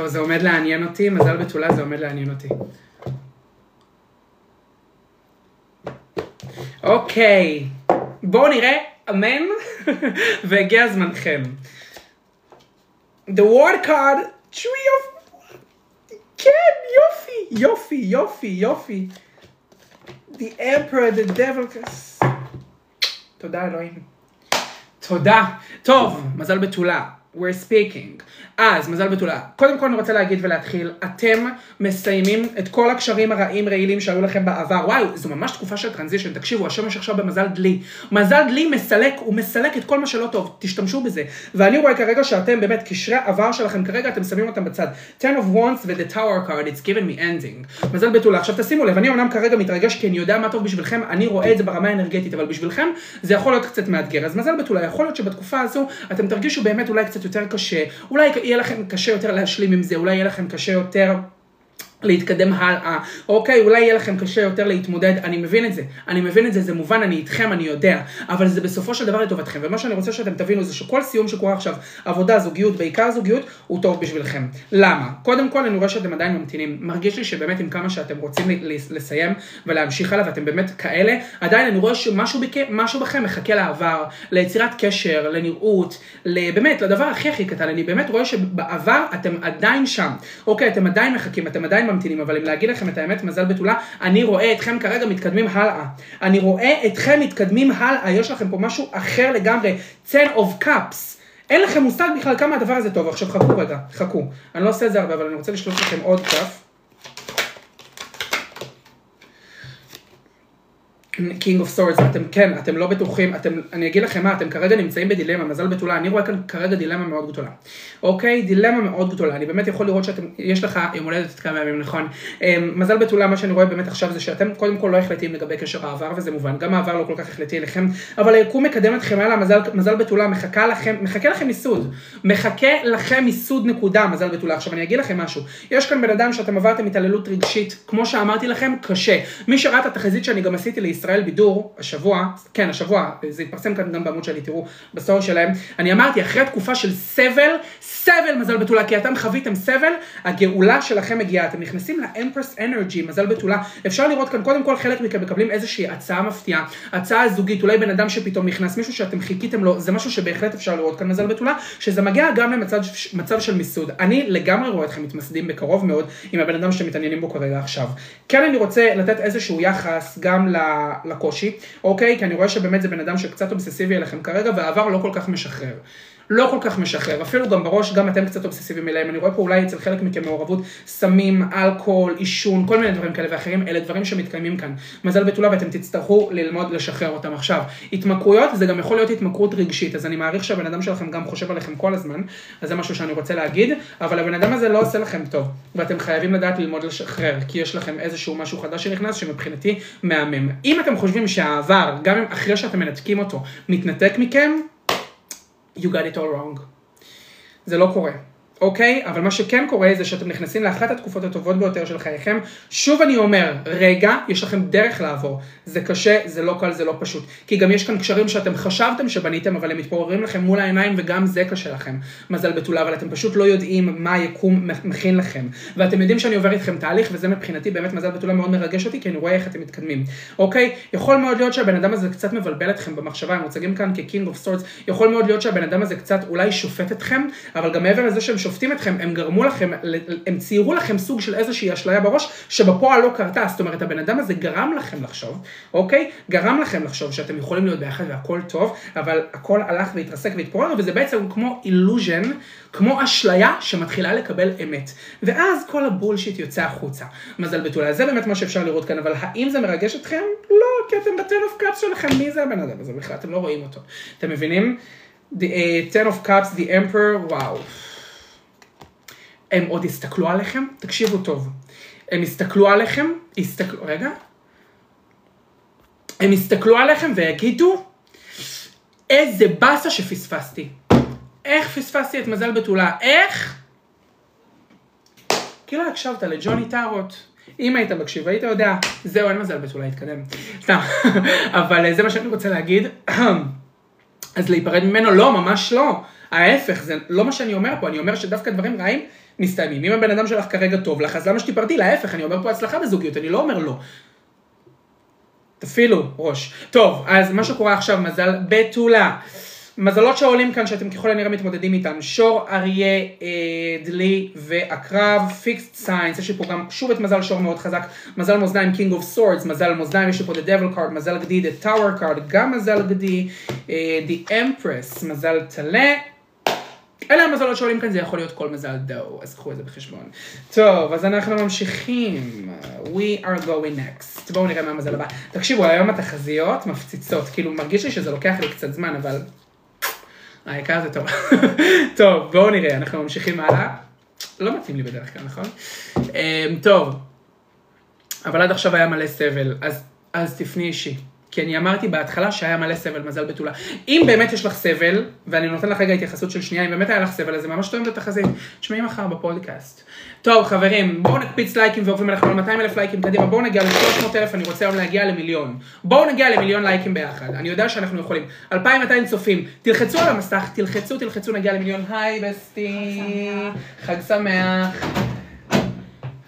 A: טוב, זה עומד לעניין אותי, מזל בתולה זה עומד לעניין אותי. אוקיי, בואו נראה, אמן, והגיע זמנכם. The word card, tree of... כן, יופי, יופי, יופי, יופי. The emperor, the devil... תודה אלוהים. תודה. טוב, מזל בתולה. we're speaking. אז, מזל בתולה. קודם כל אני רוצה להגיד ולהתחיל, אתם מסיימים את כל הקשרים הרעים רעילים שהיו לכם בעבר. וואי, זו ממש תקופה של טרנזישן, תקשיבו, השמש עכשיו במזל דלי. מזל דלי מסלק, הוא מסלק את כל מה שלא טוב, תשתמשו בזה. ואני רואה כרגע שאתם באמת, קשרי עבר שלכם כרגע, אתם שמים אותם בצד. 10 of wands ו-the tower card, it's given me ending. מזל בתולה. עכשיו תשימו לב, אני אומנם כרגע מתרגש כי אני יודע מה טוב בשבילכם, אני רואה את זה ברמה האנרגטית, אבל בשבילכם זה יכול להיות קצת מאתגר. אז מזל בתולה, יכול להיות שבתקופה הזו אתם תרגישו באמת אולי קצת יותר קשה, אולי יהיה לכם קשה יותר להשלים עם זה, אולי יהיה לכם קשה יותר להתקדם הלאה, אוקיי, אולי יהיה לכם קשה יותר להתמודד, אני מבין את זה, אני מבין את זה, זה מובן, אני איתכם, אני יודע, אבל זה בסופו של דבר לטובתכם, ומה שאני רוצה שאתם תבינו זה שכל סיום שקורה עכשיו, עבודה, זוגיות, בעיקר זוגיות, הוא טוב בשבילכם. למה? קודם כל אני רואה שאתם עדיין ממתינים, מרגיש לי שבאמת עם כמה שאתם רוצים לסיים ולהמשיך הלאה, ואתם באמת כאלה, עדיין אני רואה שמשהו בכ... בכם מחכה לעבר, ליצירת קשר, לנראות, באמת, לדבר הכי הכי קטן, אני באמת רואה שבעבר אתם עדיין שם, אוקיי, אתם עדיין מחכים, אתם עדיין ממתינים, אבל אם להגיד לכם את האמת, מזל בתולה, אני רואה אתכם כרגע מתקדמים הלאה. אני רואה אתכם מתקדמים הלאה, יש לכם פה משהו אחר לגמרי, 10 of cups. אין לכם מושג בכלל כמה הדבר הזה טוב. עכשיו חכו רגע, חכו. אני לא עושה את זה הרבה, אבל אני רוצה לשלוף לכם עוד קלף. King of Swords, אתם כן, אתם לא בטוחים, אתם, אני אגיד לכם מה, אתם כרגע נמצאים בדילמה, מזל בתולה, אני רואה כאן כרגע דילמה מאוד גדולה. אוקיי? דילמה מאוד גדולה, אני באמת יכול לראות שאתם, יש לך יום הולדת כמה ימים, נכון? אמ, מזל בתולה, מה שאני רואה באמת עכשיו זה שאתם קודם כל לא החלטיים לגבי קשר העבר, וזה מובן, גם העבר לא כל כך החלטי אליכם, אבל היקום מקדם אתכם הלאה, מזל, מזל בתולה, מחכה לכם, מחכה לכם מיסוד, מחכה לכם מיסוד נקודה, מזל בתולה. עכשיו אני אגיד לכם משהו, יש כאן בן אדם שאתם עברתם התעללות רגשית, כמו שאמרתי לכם, קשה. מי שראה את התחזית שאני גם עשיתי לישראל, ישראל בידור, השבוע, כן, השבוע, זה התפרסם כאן גם בעמוד שלי, תראו, בסטורי שלהם, אני אמרתי, אחרי תקופה של סבל, סבל מזל בתולה, כי אתם חוויתם סבל, הגאולה שלכם מגיעה, אתם נכנסים ל Empress energy, מזל בתולה, אפשר לראות כאן, קודם כל חלק מכם מקבלים איזושהי הצעה מפתיעה, הצעה זוגית, אולי בן אדם שפתאום נכנס, מישהו שאתם חיכיתם לו, זה משהו שבהחלט אפשר לראות כאן מזל בתולה, שזה מגיע גם למצב מצב של מיסוד. אני לגמרי רואה אתכם מתמסדים בקרוב מאוד עם הבן אדם שאתם מתעניינים בו כרגע עכשיו. כן אני רוצה לתת איזשהו יחס גם לקושי, אוקיי? כי אני רואה שבאמת זה בן אדם שקצת אובססיבי אליכם כרגע, והעבר לא כל כך משחרר. לא כל כך משחרר, אפילו גם בראש, גם אתם קצת אובססיביים אליהם, אני רואה פה אולי אצל חלק מכם מעורבות סמים, אלכוהול, עישון, כל מיני דברים כאלה ואחרים, אלה דברים שמתקיימים כאן. מזל בתולה ואתם תצטרכו ללמוד לשחרר אותם עכשיו. התמכרויות זה גם יכול להיות התמכרות רגשית, אז אני מעריך שהבן אדם שלכם גם חושב עליכם כל הזמן, אז זה משהו שאני רוצה להגיד, אבל הבן אדם הזה לא עושה לכם טוב, ואתם חייבים לדעת ללמוד לשחרר, כי יש לכם איזשהו משהו חדש שנכנס שמבחינתי מהמם. אם אתם חושבים שהעבר, גם אחרי שאתם מנתקים אותו, מתנתק מכם, you got it all wrong. זה לא קורה. אוקיי? אבל מה שכן קורה זה שאתם נכנסים לאחת התקופות הטובות ביותר של חייכם. שוב אני אומר, רגע, יש לכם דרך לעבור. זה קשה, זה לא קל, זה לא פשוט. כי גם יש כאן קשרים שאתם חשבתם שבניתם, אבל הם מתפוררים לכם מול העיניים וגם זה קשה לכם. מזל בתולה, אבל אתם פשוט לא יודעים מה היקום מכין לכם. ואתם יודעים שאני עובר איתכם תהליך, וזה מבחינתי באמת מזל בתולה מאוד מרגש אותי, כי אני רואה איך אתם מתקדמים. אוקיי? יכול מאוד להיות שהבן אדם הזה קצת מבלבל אתכם במחשבה, הם מוצגים כאן כ-King of Swords, יכול מאוד להיות שהבן אדם הזה קצת אולי שופט אתכם, אבל גם מעבר לזה שהם שופטים אתכם, הם גרמו לכם, הם ציירו לכם סוג של איזושהי אשליה בראש, שבפועל לא קרתה, זאת אומרת הבן אדם הזה גרם לכם לחשוב, אוקיי? גרם לכם לחשוב שאתם יכולים להיות ביחד והכל טוב, אבל הכל הלך והתרסק והתפורר, וזה בעצם כמו אילוז'ן, כמו אשליה שמתחילה לקבל אמת. ואז כל הבולשיט יוצא החוצה. מזל בתולה, זה באמת מה שאפשר לראות כאן, אבל האם זה מרגש אתכם? לא, כי אתם ב-10 of cups שלכם, מי זה הבן אדם הזה בכלל? אתם לא רואים אותו. אתם מבינים? The uh, 10 of cups, the emperor, וואו. הם עוד יסתכלו עליכם, תקשיבו טוב, הם יסתכלו עליכם, יסתכלו, רגע, הם יסתכלו עליכם ויגידו, איזה באסה שפספסתי. איך פספסתי את מזל בתולה? איך? כי לא הקשבת לג'וני טארוט. אם היית מקשיב, היית יודע, זהו, אין מזל בתולה, התקדם. סתם, אבל זה מה שאני רוצה להגיד. אז להיפרד ממנו, לא, ממש לא. ההפך, זה לא מה שאני אומר פה, אני אומר שדווקא דברים רעים מסתיימים. אם הבן אדם שלך כרגע טוב לך, אז למה שתיפרדי? להפך, אני אומר פה הצלחה בזוגיות, אני לא אומר לא. תפעילו ראש. טוב, אז מה שקורה עכשיו, מזל בתולה. מזלות שעולים כאן שאתם ככל הנראה מתמודדים איתן, שור, אריה, אה, דלי ועקרב, פיקסט סיינס, יש לי פה גם שוב את מזל שור מאוד חזק, מזל מאזניים King of Swords, מזל מאזניים, יש לי פה The Devil card, מזל גדי, The Tower card, גם מזל גדי, אה, The Empress, מזל טלה, אלה המזלות שעולים כאן, זה יכול להיות כל מזל דו, אז קחו את זה בחשבון. טוב, אז אנחנו ממשיכים. We are going next. בואו נראה מה המזל הבא. תקשיבו, היום התחזיות מפציצות, כאילו מרגיש לי שזה לוקח לי קצת זמן, אבל העיקר זה טוב. טוב, בואו נראה, אנחנו ממשיכים הלאה. לא מתאים לי בדרך כלל, נכון? אמ, טוב, אבל עד עכשיו היה מלא סבל, אז, אז תפני אישי. כי אני אמרתי בהתחלה שהיה מלא סבל, מזל בתולה. אם באמת יש לך סבל, ואני נותן לך רגע התייחסות של שנייה, אם באמת היה לך סבל, אז זה ממש תואם את התחזית. תשמעי מחר בפודקאסט. טוב, חברים, בואו נקפיץ לייקים ועוקבים אנחנו על 200 אלף לייקים קדימה, בואו נגיע ל-300 אלף, אני רוצה היום להגיע למיליון. בואו נגיע למיליון לייקים ביחד, אני יודע שאנחנו יכולים. 2,200 צופים, תלחצו על המסך, תלחצו, תלחצו, נגיע למיליון. היי בסטי, חג שמח.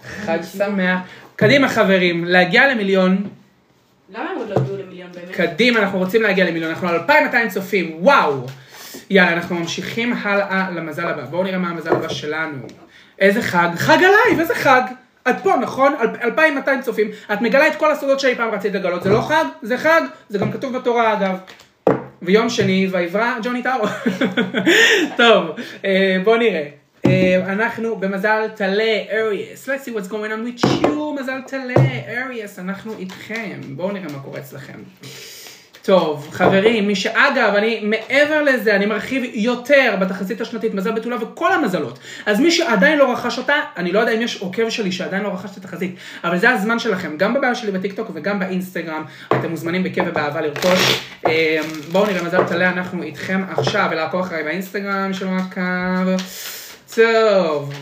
A: חג שמח. קדימה חברים, להגיע למיליון.
B: למה הם עוד לא הגיעו למיליון באמת?
A: קדימה, אנחנו רוצים להגיע למיליון, אנחנו על 2,200 צופים, וואו! יאללה, אנחנו ממשיכים הלאה למזל הבא. בואו נראה מה המזל הבא שלנו. איזה חג? חג עלייב, איזה חג? את פה, נכון? 2,200 צופים. את מגלה את כל הסודות שאי פעם רצית לגלות. זה לא חג? זה חג. זה גם כתוב בתורה אגב. ויום שני, ויברא ג'וני טארו. טוב, אה, בואו נראה. אה, אנחנו במזל טלה, אריאס. Let's see what's going on with you, מזל טלה, אריאס. אנחנו איתכם. בואו נראה מה קורה אצלכם. טוב, חברים, מי שאגב, אני מעבר לזה, אני מרחיב יותר בתחזית השנתית, מזל בתולה וכל המזלות. אז מי שעדיין לא רכש אותה, אני לא יודע אם יש עוקב שלי שעדיין לא רכש את התחזית, אבל זה הזמן שלכם, גם בבעיה שלי בטיקטוק וגם באינסטגרם, אתם מוזמנים בכיף ובאהבה לרכוש. אמ, בואו נראה מזל בתולה, אנחנו איתכם עכשיו, ולעקוב אחריי באינסטגרם של מעקב. טוב.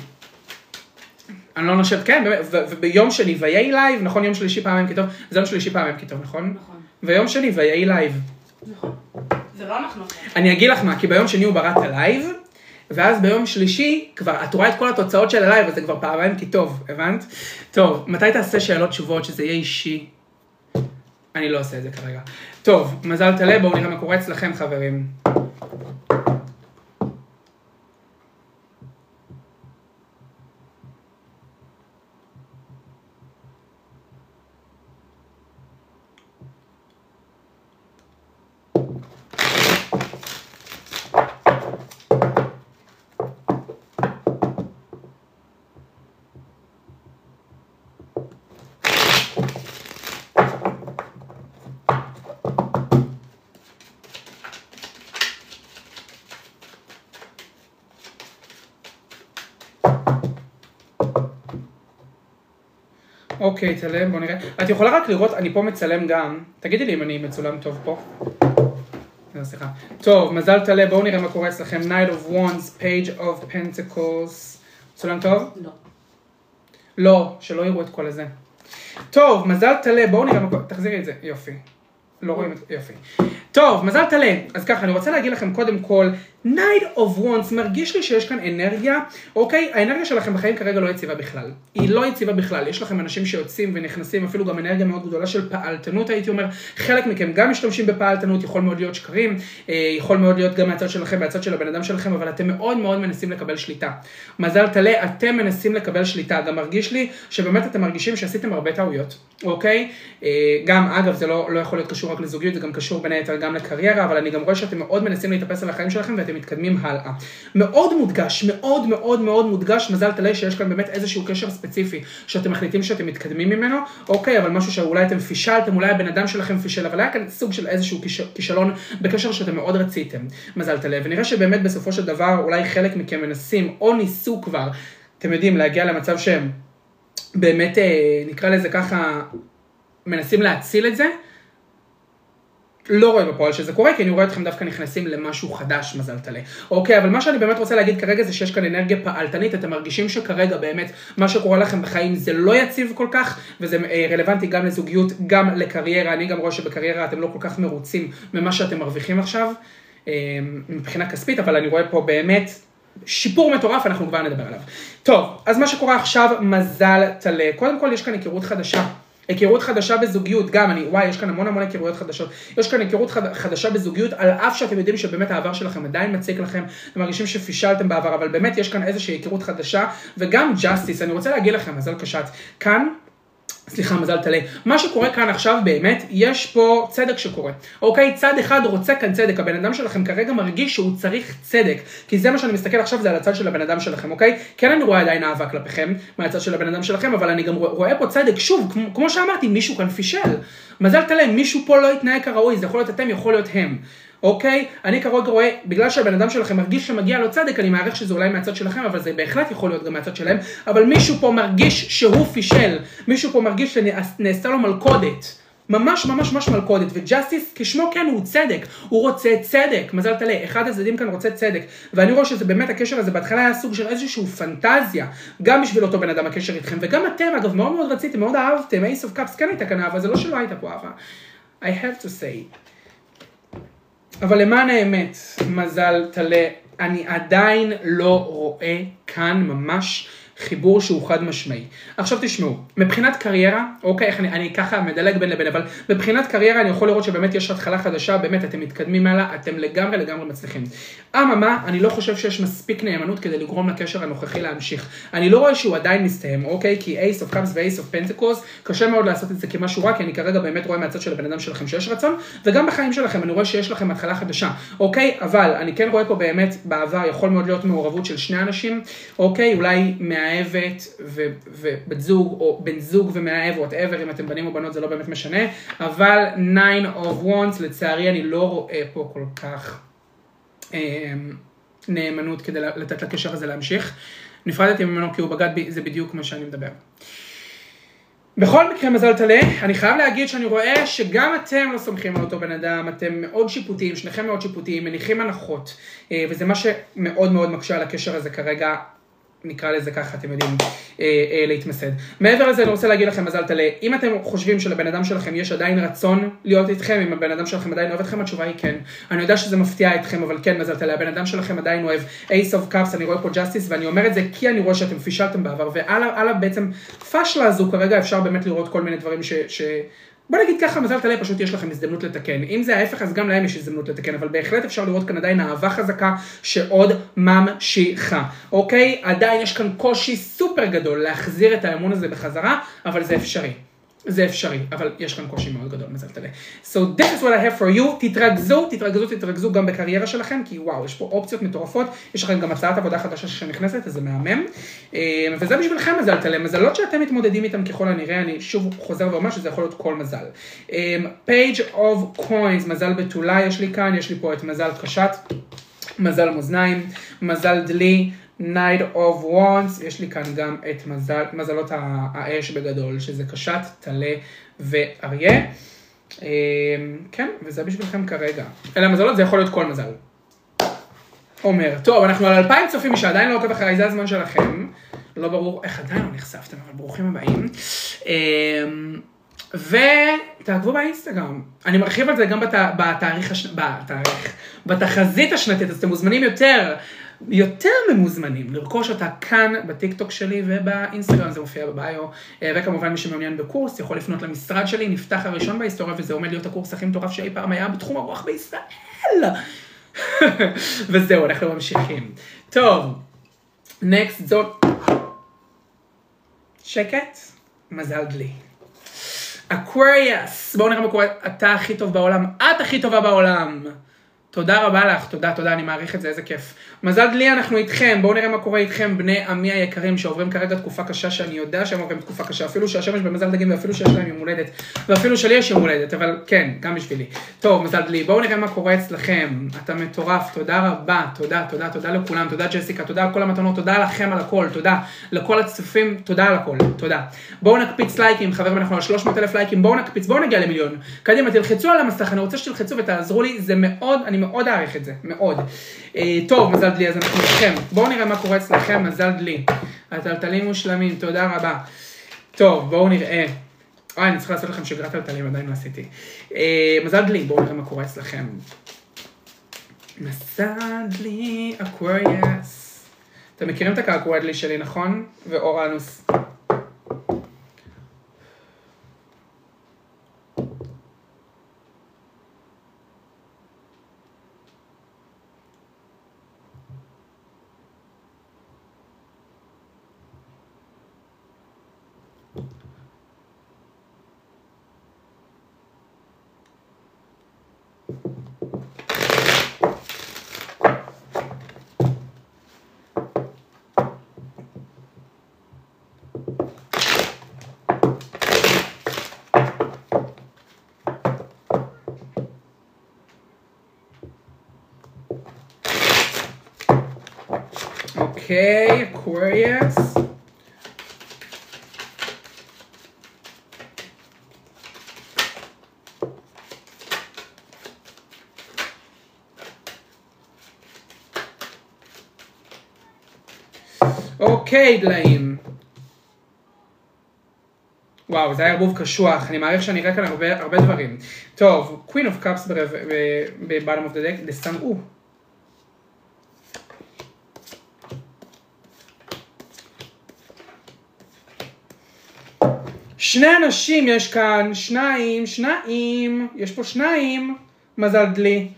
A: אני לא נושבת, כן, וביום שני ויהי לייב, נכון, יום שלישי פעמיים כתוב, זה יום שלישי פעמיים כתוב, נכון?
B: נכון.
A: ויום שני ויהי לייב.
B: נכון. זה לא אנחנו.
A: אני אגיד לך מה, כי ביום שני הוא ברא את הלייב, ואז ביום שלישי, כבר, את רואה את כל התוצאות של הלייב, אז זה כבר פעמיים כי טוב, הבנת? טוב, מתי תעשה שאלות תשובות, שזה יהיה אישי? אני לא עושה את זה כרגע. טוב, מזל טלה, בואו נראה מה קורה אצלכם, חברים. אוקיי, צלם, בוא נראה. את יכולה רק לראות, אני פה מצלם גם. תגידי לי אם אני מצולם טוב פה. לא, סליחה. טוב, מזל טלה, בואו נראה מה קורה אצלכם. Night of Wands, Page of Pentacles. מצולם טוב?
B: לא.
A: לא, שלא יראו את כל הזה. טוב, מזל טלה, בואו נראה מה קורה. תחזירי את זה, יופי. לא רואים את... יופי. טוב, מזל טלה. אז ככה, אני רוצה להגיד לכם קודם כל, Night of Wands, מרגיש לי שיש כאן אנרגיה, אוקיי? האנרגיה שלכם בחיים כרגע לא יציבה בכלל. היא לא יציבה בכלל. יש לכם אנשים שיוצאים ונכנסים, אפילו גם אנרגיה מאוד גדולה של פעלתנות, הייתי אומר. חלק מכם גם משתמשים בפעלתנות, יכול מאוד להיות שקרים, אה, יכול מאוד להיות גם מהצד שלכם, מהצד של הבן אדם שלכם, אבל אתם מאוד מאוד מנסים לקבל שליטה. מזל טלה, אתם מנסים לקבל שליטה. גם מרגיש לי שבאמת אתם מרגישים שעשיתם הרבה טעויות, אוקיי? אה, גם, אגב, זה לא, לא יכול להיות קשור רק לזוגיות, זה גם קשור בין היתר גם לקריירה, אבל אני גם רואה שאתם מאוד מנסים להתאפס על החיים שלכם ואתם מתקדמים הלאה. מאוד מודגש, מאוד מאוד מאוד מודגש, מזל טלה שיש כאן באמת איזשהו קשר ספציפי שאתם מחליטים שאתם מתקדמים ממנו, אוקיי, אבל משהו שאולי אתם פישלתם, אולי הבן אדם שלכם פישל, אבל היה כאן סוג של איזשהו כיש- כישלון בקשר שאתם מאוד רציתם, מזל טלה, ונראה שבאמת בסופו של דבר אולי חלק מכם מנסים או ניסו כבר, אתם יודעים, להגיע למצב שהם באמת, אה, נקרא לזה ככה, מנסים להציל את זה, לא רואה בפועל שזה קורה, כי אני רואה אתכם דווקא נכנסים למשהו חדש, מזל טלה. אוקיי, אבל מה שאני באמת רוצה להגיד כרגע זה שיש כאן אנרגיה פעלתנית, אתם מרגישים שכרגע באמת מה שקורה לכם בחיים זה לא יציב כל כך, וזה אה, רלוונטי גם לזוגיות, גם לקריירה, אני גם רואה שבקריירה אתם לא כל כך מרוצים ממה שאתם מרוויחים עכשיו, אה, מבחינה כספית, אבל אני רואה פה באמת שיפור מטורף, אנחנו כבר נדבר עליו. טוב, אז מה שקורה עכשיו, מזל טלה. קודם כל יש כאן היכרות חדשה. היכרות חדשה בזוגיות, גם אני, וואי, יש כאן המון המון היכרויות חדשות. יש כאן היכרות חד, חדשה בזוגיות, על אף שאתם יודעים שבאמת העבר שלכם עדיין מציק לכם, אתם מרגישים שפישלתם בעבר, אבל באמת יש כאן איזושהי היכרות חדשה, וגם ג'אסטיס, אני רוצה להגיד לכם, מזל קשת, כאן סליחה, מזל טלה. מה שקורה כאן עכשיו באמת, יש פה צדק שקורה. אוקיי? צד אחד רוצה כאן צדק. הבן אדם שלכם כרגע מרגיש שהוא צריך צדק. כי זה מה שאני מסתכל עכשיו, זה על הצד של הבן אדם שלכם, אוקיי? כן, אני רואה עדיין אהבה כלפיכם, מהצד של הבן אדם שלכם, אבל אני גם רואה פה צדק. שוב, כמו, כמו שאמרתי, מישהו כאן פישל. מזל טלה, מישהו פה לא התנהג כראוי, זה יכול להיות אתם, יכול להיות הם. אוקיי? אני כרגע רואה, בגלל שהבן אדם שלכם מרגיש שמגיע לו צדק, אני מעריך שזה אולי מהצד שלכם, אבל זה בהחלט יכול להיות גם מהצד שלהם, אבל מישהו פה מרגיש שהוא פישל, מישהו פה מרגיש שנעשה לו מלכודת. ממש ממש ממש מלכודת, ו Justice כשמו כן הוא צדק, הוא רוצה צדק, מזל טלה, אחד הצדדים כאן רוצה צדק, ואני רואה שזה באמת הקשר הזה בהתחלה היה סוג של איזושהי פנטזיה, גם בשביל אותו בן אדם הקשר איתכם, וגם אתם אגב מאוד מאוד רציתם, מאוד אהבתם, Ace of Cups כן הייתה כאן אהבה, זה לא שלא הייתה פה אהבה, I have to say. אבל למען האמת, מזל טלה, אני עדיין לא רואה כאן ממש חיבור שהוא חד משמעי. עכשיו תשמעו, מבחינת קריירה, אוקיי, איך אני, אני ככה מדלג בין לבין, אבל מבחינת קריירה אני יכול לראות שבאמת יש התחלה חדשה, באמת אתם מתקדמים הלאה, אתם לגמרי לגמרי מצליחים. אממה, אני לא חושב שיש מספיק נאמנות כדי לגרום לקשר הנוכחי להמשיך. אני לא רואה שהוא עדיין מסתיים, אוקיי? כי Ace of Cups ו Ace of Pentacles, קשה מאוד לעשות את זה כמשהו רע, כי אני כרגע באמת רואה מהצד של הבן אדם שלכם שיש רצון, וגם בחיים שלכם אני רואה שיש לכם התחלה חדשה, אוקיי? אבל אני כן רואה פה באמת בעבר יכול מאוד להיות מעורבות של שני אנשים, אוקיי? אולי מאהבת ו- ובת זוג, או בן זוג ומאהב, וואטאבר, אם אתם בנים או בנות זה לא באמת משנה, אבל 9 of wands, לצערי אני לא רואה פה כל כך אה, נאמנות כדי לתת לקשר הזה להמשיך. נפרדתי ממנו כי הוא בגד בי, זה בדיוק מה שאני מדבר. בכל מקרה מזל טלה, אני חייב להגיד שאני רואה שגם אתם לא סומכים על אותו בן אדם, אתם מאוד שיפוטיים, שניכם מאוד שיפוטיים, מניחים הנחות, אה, וזה מה שמאוד מאוד מקשה על הקשר הזה כרגע נקרא לזה ככה, אתם יודעים, אה, אה, להתמסד. מעבר לזה אני רוצה להגיד לכם מזל טלה, אם אתם חושבים שלבן אדם שלכם יש עדיין רצון להיות איתכם, אם הבן אדם שלכם עדיין אוהב אתכם, התשובה היא כן. אני יודע שזה מפתיע אתכם, אבל כן מזל טלה, הבן אדם שלכם עדיין אוהב Ace of Cups, אני רואה פה Justice, ואני אומר את זה כי אני רואה שאתם פישלתם בעבר, ועל בעצם פשלה הזו כרגע אפשר באמת לראות כל מיני דברים ש... ש... בוא נגיד ככה, מזל טלה, פשוט יש לכם הזדמנות לתקן. אם זה ההפך, אז גם להם יש הזדמנות לתקן, אבל בהחלט אפשר לראות כאן עדיין אהבה חזקה שעוד ממשיכה, אוקיי? עדיין יש כאן קושי סופר גדול להחזיר את האמון הזה בחזרה, אבל זה אפשרי. זה אפשרי, אבל יש כאן קושי מאוד גדול, מזל טלה. So this is what I have for you, תתרכזו, תתרכזו, תתרכזו גם בקריירה שלכם, כי וואו, יש פה אופציות מטורפות, יש לכם גם הצעת עבודה חדשה שנכנסת, אז זה מהמם. אה, וזה בשבילכם מזל טלה, מזלות שאתם מתמודדים איתם ככל הנראה, אני שוב חוזר ואומר שזה יכול להיות כל מזל. אה, page of coins, מזל בתולה יש לי כאן, יש לי פה את מזל קשת, מזל מאזניים, מזל דלי, Night of Wands, יש לי כאן גם את מזל, מזלות האש בגדול, שזה קשת, טלה ואריה. אה, כן, וזה בשבילכם כרגע. אלה המזלות, זה יכול להיות כל מזל. אומר, טוב, אנחנו על 2,000 צופים, שעדיין לא עוקב אחריי, זה הזמן שלכם. לא ברור איך עדיין לא נחשפתם, אבל ברוכים הבאים. אמ, ותעקבו באינסטגרם. אני מרחיב על זה גם בת, בתאריך, הש... בתאריך, בתחזית השנתית, אז אתם מוזמנים יותר, יותר ממוזמנים, לרכוש אותה כאן בטיקטוק שלי ובאינסטגרם, זה מופיע בביו. אה, וכמובן מי שמעוניין בקורס יכול לפנות למשרד שלי, נפתח הראשון בהיסטוריה, וזה עומד להיות הקורס הכי מטורף שאי פעם היה בתחום הרוח בישראל. וזהו, אנחנו ממשיכים. טוב, נקסט זאת... שקט, מזל דלי. אקווריאס, בואו נראה מה קורה, אתה הכי טוב בעולם, את הכי טובה בעולם. תודה רבה לך, תודה, תודה, אני מעריך את זה, איזה כיף. מזל דלי, אנחנו איתכם, בואו נראה מה קורה איתכם, בני עמי היקרים שעוברים כרגע תקופה קשה, שאני יודע שהם עוברים תקופה קשה, אפילו שהשמש במזל דגים ואפילו שיש להם יום הולדת, ואפילו שלי יש יום הולדת, אבל כן, גם בשבילי. טוב, מזל דלי, בואו נראה מה קורה אצלכם, אתה מטורף, תודה רבה, תודה, תודה, תודה לכולם, תודה ג'סיקה, תודה על כל המתנות, תודה לכם על הכל, תודה לכל הצופים, תודה על הכל, תודה. בואו נקפיץ לייקים, חברים, אנחנו על 300 אלף לייקים, בואו נקפיץ, בואו נגיע למיליון. קדימה, תלחצו על המסך, אני רוצה שתלחצו ותעזרו לי, זה מאוד, אני מאוד אעריך את זה, מאוד. אה, טוב, מזל דלי, אז אנחנו איתכם. בואו נראה מה קורה אצלכם, מזל דלי. הטלטלים מושלמים, תודה רבה. טוב, בואו נראה. אוי, אני צריך לעשות לכם שגרת טלטלים, עדיין לא עשיתי. אה, מזל דלי, בואו נראה מה קורה אצלכם. מזל דלי, אקווריאס. אתם מכירים את הקעקוע שלי, נכון? ואורנוס. אוקיי, אקווריאס. אוקיי, דליים. וואו, זה היה ערבוב קשוח, אני מעריך שאני אראה כאן הרבה, הרבה דברים. טוב, Queen of Cups ב-bottom of the deck, the sun, שני אנשים יש כאן, שניים, שניים, יש פה שניים, מזל דלי.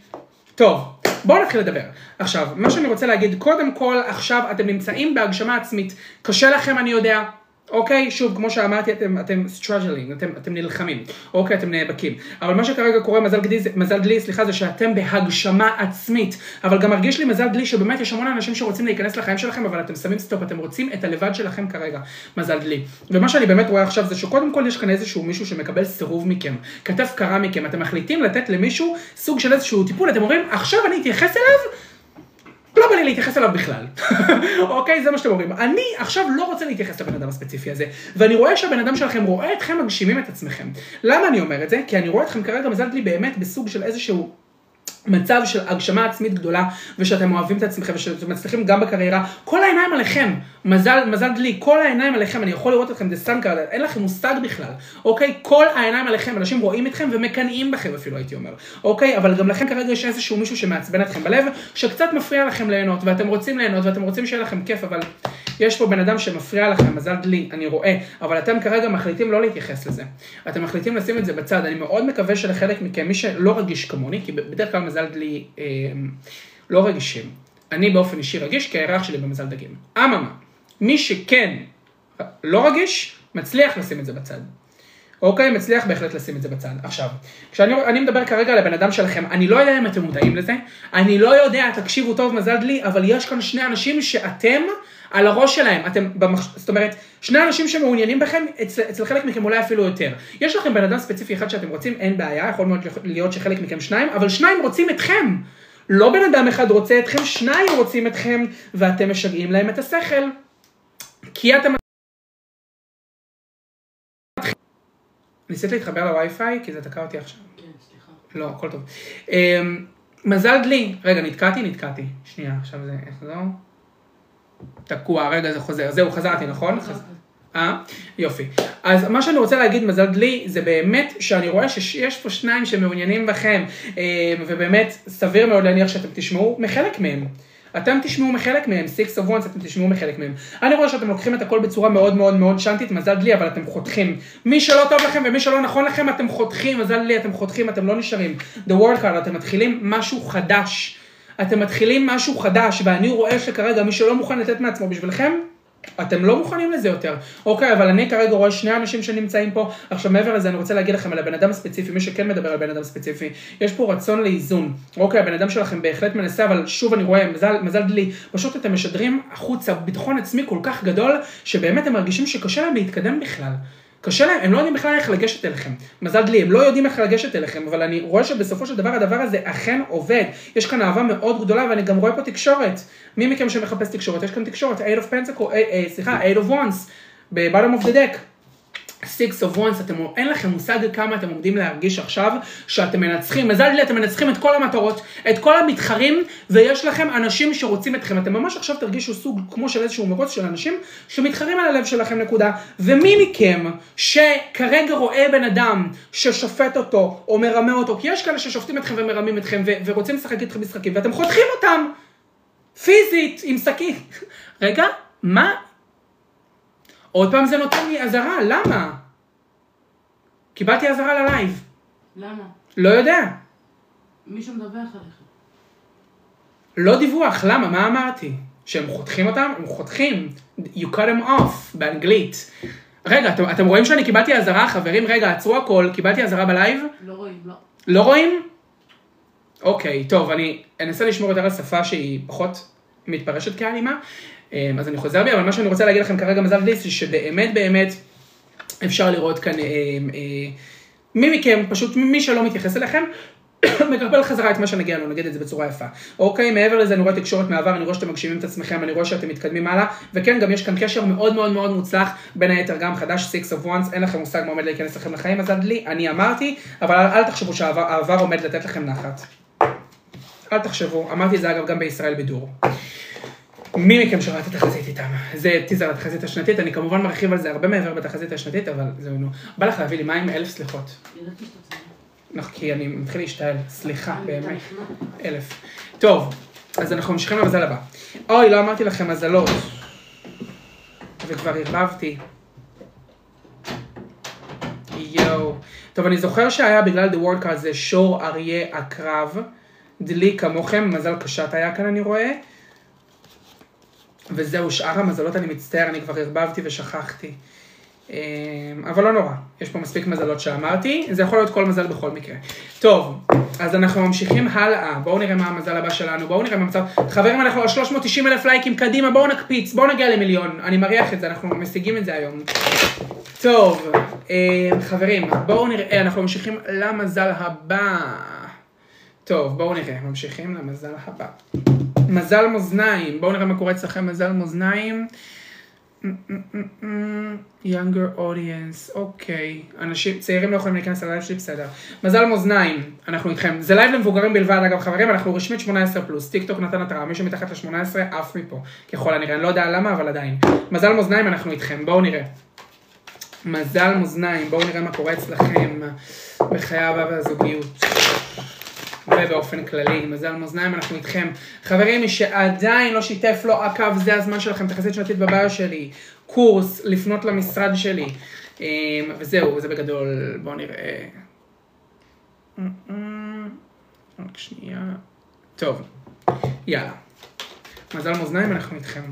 A: טוב, בואו נתחיל לדבר. עכשיו, מה שאני רוצה להגיד, קודם כל, עכשיו אתם נמצאים בהגשמה עצמית. קשה לכם, אני יודע. אוקיי, שוב, כמו שאמרתי, אתם, אתם struggling, אתם, אתם נלחמים, אוקיי, אתם נאבקים. אבל מה שכרגע קורה, מזל דלי, מזל דלי, סליחה, זה שאתם בהגשמה עצמית. אבל גם מרגיש לי מזל דלי שבאמת יש המון אנשים שרוצים להיכנס לחיים שלכם, אבל אתם שמים stop, אתם רוצים את הלבד שלכם כרגע, מזל דלי. ומה שאני באמת רואה עכשיו זה שקודם כל יש כאן איזשהו מישהו שמקבל סירוב מכם, כתף קרה מכם, אתם מחליטים לתת למישהו סוג של איזשהו טיפול, אתם אומרים, עכשיו אני אתייחס אליו, לי להתייחס אליו בכלל. אוקיי, זה מה שאתם אומרים. אני עכשיו לא רוצה להתייחס לבן אדם הספציפי הזה, ואני רואה שהבן אדם שלכם רואה אתכם מגשימים את עצמכם. למה אני אומר את זה? כי אני רואה אתכם כרגע, מזל לי באמת בסוג של איזשהו... מצב של הגשמה עצמית גדולה, ושאתם אוהבים את עצמכם, ושאתם מצליחים גם בקריירה, כל העיניים עליכם, מזל, מזל דלי, כל העיניים עליכם, אני יכול לראות אתכם, דה סאנקר, אין לכם מושג בכלל, אוקיי? כל העיניים עליכם, אנשים רואים אתכם ומקנאים בכם אפילו, הייתי אומר, אוקיי? אבל גם לכם כרגע יש איזשהו מישהו שמעצבן אתכם בלב, שקצת מפריע לכם ליהנות, ואתם רוצים ליהנות, ואתם רוצים שיהיה לכם כיף, אבל יש פה בן אדם שמפריע לכם, מזל דלי, אני רואה, אבל אתם כרגע מחליטים לא להתייחס לזה. אתם מחליטים לשים את זה בצד, אני מאוד מקווה שלחלק מכם, מי שלא רגיש כמוני, כי בדרך כלל מזל דלי אה, לא רגישים. אני באופן אישי רגיש, כי הירח שלי במזל דגים. אממה, מי שכן לא רגיש, מצליח לשים את זה בצד. אוקיי, מצליח בהחלט לשים את זה בצד. עכשיו, כשאני אני מדבר כרגע לבן אדם שלכם, אני לא יודע אם אתם מודעים לזה, אני לא יודע, תקשיבו טוב, מזל דלי, אבל יש כאן שני אנשים שאתם על הראש שלהם, אתם, במח... זאת אומרת, שני אנשים שמעוניינים בכם, אצל, אצל חלק מכם אולי אפילו יותר. יש לכם בן אדם ספציפי אחד שאתם רוצים, אין בעיה, יכול מאוד להיות שחלק מכם שניים, אבל שניים רוצים אתכם. לא בן אדם אחד רוצה אתכם, שניים רוצים אתכם, ואתם משגעים להם את השכל. כי אתם... ניסית להתחבר לווי-פיי? כי זה תקע אותי עכשיו.
B: כן, סליחה.
A: לא, הכל טוב. אמ, מזל דלי, רגע, נתקעתי? נתקעתי. שנייה, עכשיו זה יחזור. תקוע, רגע, זה חוזר. זהו, חזרתי, נכון? אה? יופי. אז מה שאני רוצה להגיד, מזל דלי, זה באמת שאני רואה שיש פה שניים שמעוניינים בכם, אמ, ובאמת סביר מאוד להניח שאתם תשמעו מחלק מהם. אתם תשמעו מחלק מהם, Six of Ones, אתם תשמעו מחלק מהם. אני רואה שאתם לוקחים את הכל בצורה מאוד מאוד מאוד שנטית, מזל דלי, אבל אתם חותכים. מי שלא טוב לכם ומי שלא נכון לכם, אתם חותכים, מזל דלי, אתם חותכים, אתם לא נשארים. The World Card, אתם מתחילים משהו חדש. אתם מתחילים משהו חדש, ואני רואה שכרגע מי שלא מוכן לתת מעצמו בשבילכם, אתם לא מוכנים לזה יותר. אוקיי, אבל אני כרגע רואה שני אנשים שנמצאים פה. עכשיו מעבר לזה, אני רוצה להגיד לכם על הבן אדם הספציפי, מי שכן מדבר על בן אדם ספציפי, יש פה רצון לאיזון. אוקיי, הבן אדם שלכם בהחלט מנסה, אבל שוב אני רואה, מזל, מזל דלי, פשוט אתם משדרים החוצה ביטחון עצמי כל כך גדול, שבאמת הם מרגישים שקשה להם להתקדם בכלל. קשה להם, הם לא יודעים בכלל איך לגשת אליכם. מזל דלי, הם לא יודעים איך לגשת אליכם, אבל אני רואה שבסופו של דבר הדבר הזה אכן עובד. יש כאן אהבה מאוד גדולה ואני גם רואה פה תקשורת. מי מכם שמחפש תקשורת? יש כאן תקשורת, 8 of Pentacle, אה, אה, סליחה, 8 of Wands, ב-bottom of the deck. Of Ones, אתם, אין לכם מושג כמה אתם עומדים להרגיש עכשיו שאתם מנצחים, מזל לי אתם מנצחים את כל המטרות, את כל המתחרים, ויש לכם אנשים שרוצים אתכם, אתם ממש עכשיו תרגישו סוג כמו של איזשהו מרוץ של אנשים שמתחרים על הלב שלכם נקודה, ומי מכם שכרגע רואה בן אדם ששופט אותו או מרמה אותו, כי יש כאלה ששופטים אתכם ומרמים אתכם ו- ורוצים לשחק איתכם משחקים, ואתם חותכים אותם, פיזית, עם סכין. רגע, מה עוד פעם זה נותן לי אזהרה, למה? קיבלתי אזהרה ללייב.
B: למה?
A: לא יודע.
B: מישהו מדווח עליך.
A: לא דיווח, למה? מה אמרתי? שהם חותכים אותם? הם חותכים. You cut them off, באנגלית. רגע, אתם, אתם רואים שאני קיבלתי אזהרה? חברים, רגע, עצרו הכל, קיבלתי אזהרה בלייב?
B: לא רואים, לא.
A: לא רואים? אוקיי, טוב, אני אנסה לשמור יותר על שפה שהיא פחות מתפרשת כאלימה. אמ, אז אני חוזר בי, אבל מה שאני רוצה להגיד לכם כרגע מזל דיס, זה שבאמת באמת אפשר לראות כאן, אה, אה, מי מכם, פשוט מי שלא מתייחס אליכם, מקבל חזרה את מה שנגיע לו, נגיד את זה בצורה יפה. אוקיי, מעבר לזה אני רואה תקשורת מעבר, אני רואה שאתם מגשימים את עצמכם, אני רואה שאתם מתקדמים הלאה, וכן, גם יש כאן קשר מאוד מאוד מאוד מוצלח, בין היתר גם חדש, Six of Ones, אין לכם מושג מה עומד להיכנס לכם לחיים, אז עד לי, אני אמרתי, אבל אל, אל תחשבו שהעבר עומד לתת לכם נחת. אל תחשבו, אמרתי זה אגב גם בישראל בידור. מי מכם שראה את התחזית איתם? זה טיזר לתחזית השנתית, אני כמובן מרחיב על זה הרבה מעבר בתחזית השנתית, אבל זהו נו. בא לך להביא לי מים? אלף סליחות. נכון, כי אני מתחיל להשתעל, סליחה, באמת. אלף. טוב, אז אנחנו ממשיכים למזל הבא. אוי, לא אמרתי לכם מזלות. וכבר ערבבתי. יואו. טוב, אני זוכר שהיה בגלל The World Card זה שור אריה עקרב. דלי כמוכם, מזל קשת היה כאן אני רואה. וזהו, שאר המזלות אני מצטער, אני כבר ערבבתי ושכחתי. אמ, אבל לא נורא, יש פה מספיק מזלות שאמרתי, זה יכול להיות כל מזל בכל מקרה. טוב, אז אנחנו ממשיכים הלאה, בואו נראה מה המזל הבא שלנו, בואו נראה מה המצב. חברים, אנחנו על 390 אלף לייקים, קדימה, בואו נקפיץ, בואו נגיע למיליון, אני מריח את זה, אנחנו משיגים את זה היום. טוב, אמ, חברים, בואו נראה, אנחנו ממשיכים למזל הבא. טוב, בואו נראה, ממשיכים למזל הבא. מזל מאזניים, בואו נראה מה קורה אצלכם מזל מאזניים. younger audience, אוקיי. אנשים, צעירים לא יכולים להיכנס ללייב שלי, בסדר. מזל מאזניים, אנחנו איתכם. זה לייב למבוגרים בלבד, אגב, חברים, אנחנו רשמית 18 פלוס. טיק טוק נתן התראה, מי שמתחת ל-18 עף מפה. ככל הנראה, אני לא יודע למה, אבל עדיין. מזל מאזניים, אנחנו איתכם, בואו נראה. מזל מאזניים, בואו נראה מה קורה אצלכם בחיי האהבה והזוגיות. ובאופן כללי, מזל מאזניים, אנחנו איתכם. חברים, מי שעדיין לא שיתף לא עקב, זה הזמן שלכם, תחזית שנתית בביו שלי, קורס, לפנות למשרד שלי. אמ, וזהו, זה בגדול, בואו נראה. רק שנייה. טוב, יאללה. מזל מאזניים, אנחנו איתכם.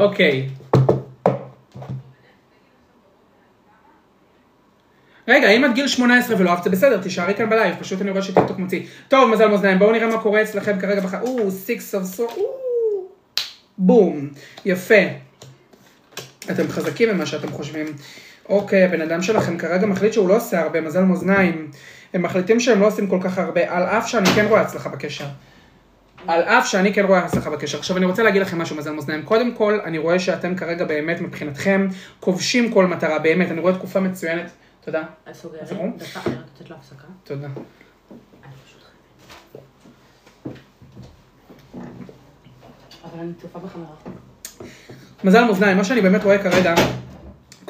A: אוקיי. רגע, אם עד גיל 18 ולא אהבת, בסדר, תישארי כאן בלייב, פשוט אני רואה שטיקטוק מוציא. טוב, מזל מאזניים, בואו נראה מה קורה אצלכם כרגע בחיים. או, סיקס אוף סו, בום, יפה. אתם חזקים ממה שאתם חושבים. אוקיי, הבן אדם שלכם כרגע מחליט שהוא לא עושה הרבה, מזל מאזניים. הם מחליטים שהם לא עושים כל כך הרבה, על אף שאני כן רואה הצלחה בקשר. על אף שאני כן רואה הצלחה בקשר. עכשיו אני רוצה להגיד לכם משהו מזל מאזניים. קודם כל, אני רואה שאתם כרגע באמת מבחינתכם כובשים כל מטרה, באמת, אני רואה תקופה מצוינת. תודה.
B: את סוגרת? דקה, אני רק יוצאת להפסקה.
A: תודה.
B: אני פשוט חייבת. אבל אני צופה בחמרה.
A: מזל מאזניים, מה שאני באמת רואה כרגע,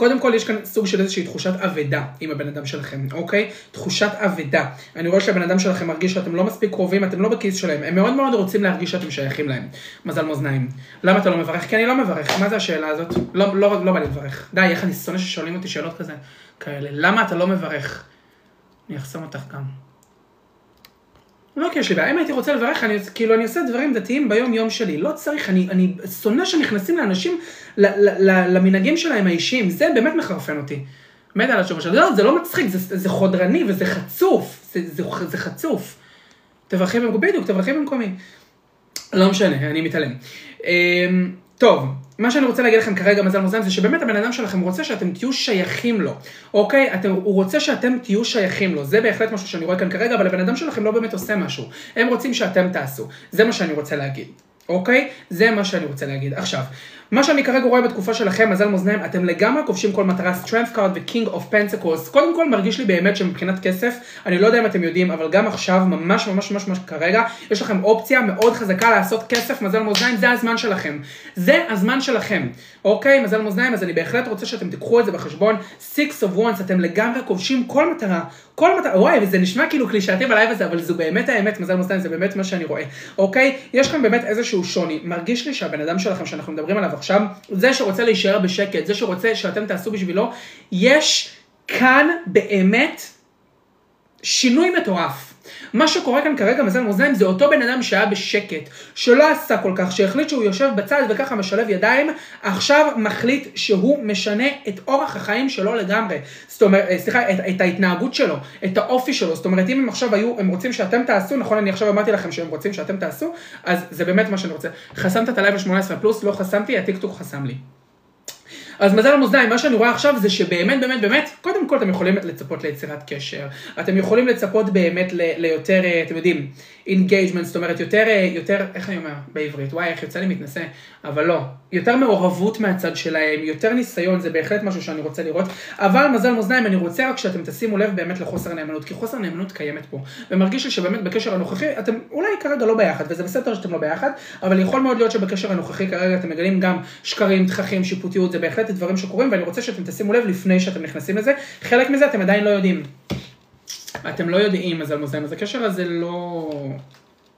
A: קודם כל יש כאן סוג של איזושהי תחושת אבדה עם הבן אדם שלכם, אוקיי? תחושת אבדה. אני רואה שהבן אדם שלכם מרגיש שאתם לא מספיק קרובים, אתם לא בכיס שלהם, הם מאוד מאוד רוצים להרגיש שאתם שייכים להם. מזל מאזניים. למה אתה לא מברך? כי אני לא מברך, מה זה השאלה הזאת? לא, לא, לא בא לי לברך. די, איך אני שונא ששואלים אותי שאלות כזה, כאלה. למה אתה לא מברך? אני אחסום אותך גם. לא כי יש לי בעיה, אם הייתי רוצה לברך, אני, כאילו אני עושה דברים דתיים ביום יום שלי, לא צריך, אני, אני שונא שנכנסים לאנשים, ל, ל, ל, למנהגים שלהם האישיים, זה באמת מחרפן אותי. מת על התשובה שלו, לא, זה לא מצחיק, זה, זה חודרני וזה חצוף, זה, זה, זה חצוף. תברכי במקומי, בדיוק, תברכי במקומי. לא משנה, אני מתעלם. אמ, טוב, מה שאני רוצה להגיד לכם כרגע, מזל מאזניים, זה שבאמת הבן אדם שלכם רוצה שאתם תהיו שייכים לו, אוקיי? אתם, הוא רוצה שאתם תהיו שייכים לו, זה בהחלט משהו שאני רואה כאן כרגע, אבל הבן אדם שלכם לא באמת עושה משהו. הם רוצים שאתם תעשו, זה מה שאני רוצה להגיד. אוקיי? זה מה שאני רוצה להגיד. עכשיו, מה שאני כרגע רואה בתקופה שלכם, מזל מאזניים, אתם לגמרי כובשים כל מטרה, strength card ו-king of pentacles. קודם כל מרגיש לי באמת שמבחינת כסף, אני לא יודע אם אתם יודעים, אבל גם עכשיו, ממש ממש ממש ממש כרגע, יש לכם אופציה מאוד חזקה לעשות כסף, מזל מאזניים, זה הזמן שלכם. זה הזמן שלכם. אוקיי, מזל מאזניים, אז אני בהחלט רוצה שאתם תיקחו את זה בחשבון. six of wands, אתם לגמרי כובשים כל מטרה. כל מטרה, וואי, וזה נשמע כאילו קלישאתי בלייב הזה, אבל זו באמת האמת, מזל מאזניים, זה באמת מה שאני רואה. אוקיי? יש לכם באמת איזשהו שוני. מרגיש לי שהבן אדם שלכם שאנחנו מדברים עליו עכשיו, זה שרוצה להישאר בשקט, זה שרוצה שאתם תעשו בשבילו, יש כאן באמת שינוי מטורף. מה שקורה כאן כרגע מזל מאזניים זה אותו בן אדם שהיה בשקט, שלא עשה כל כך, שהחליט שהוא יושב בצד וככה משלב ידיים, עכשיו מחליט שהוא משנה את אורח החיים שלו לגמרי. זאת אומרת, אה, סליחה, את, את ההתנהגות שלו, את האופי שלו. זאת אומרת, אם הם עכשיו היו, הם רוצים שאתם תעשו, נכון, אני עכשיו אמרתי לכם שהם רוצים שאתם תעשו, אז זה באמת מה שאני רוצה. חסמת את הלייב ל-18 פלוס, לא חסמתי, הטיקטוק חסם לי. אז מזל המאזניים, מה שאני רואה עכשיו זה שבאמת, באמת, באמת, קודם כל אתם יכולים לצפות ליצירת קשר. אתם יכולים לצפות באמת ליותר, אה, אתם יודעים, engagement, זאת אומרת, יותר, אה, יותר, איך אני אומר בעברית? וואי, איך יוצא לי מתנשא, אבל לא. יותר מעורבות מהצד שלהם, יותר ניסיון, זה בהחלט משהו שאני רוצה לראות. אבל מזל מאזניים, אני רוצה רק שאתם תשימו לב באמת לחוסר נאמנות, כי חוסר נאמנות קיימת פה. ומרגיש לי שבאמת בקשר הנוכחי, אתם אולי כרגע לא ביחד, וזה בסדר שאתם לא ביחד, אבל יכול מאוד להיות שבקשר הנוכחי כרגע אתם מגלים גם שקרים, תככים, שיפוטיות, זה בהחלט דברים שקורים, ואני רוצה שאתם תשימו לב לפני שאתם נכנסים לזה. חלק מזה אתם עדיין לא יודעים. אתם לא יודעים מזל מאזניים, אז הקשר הזה לא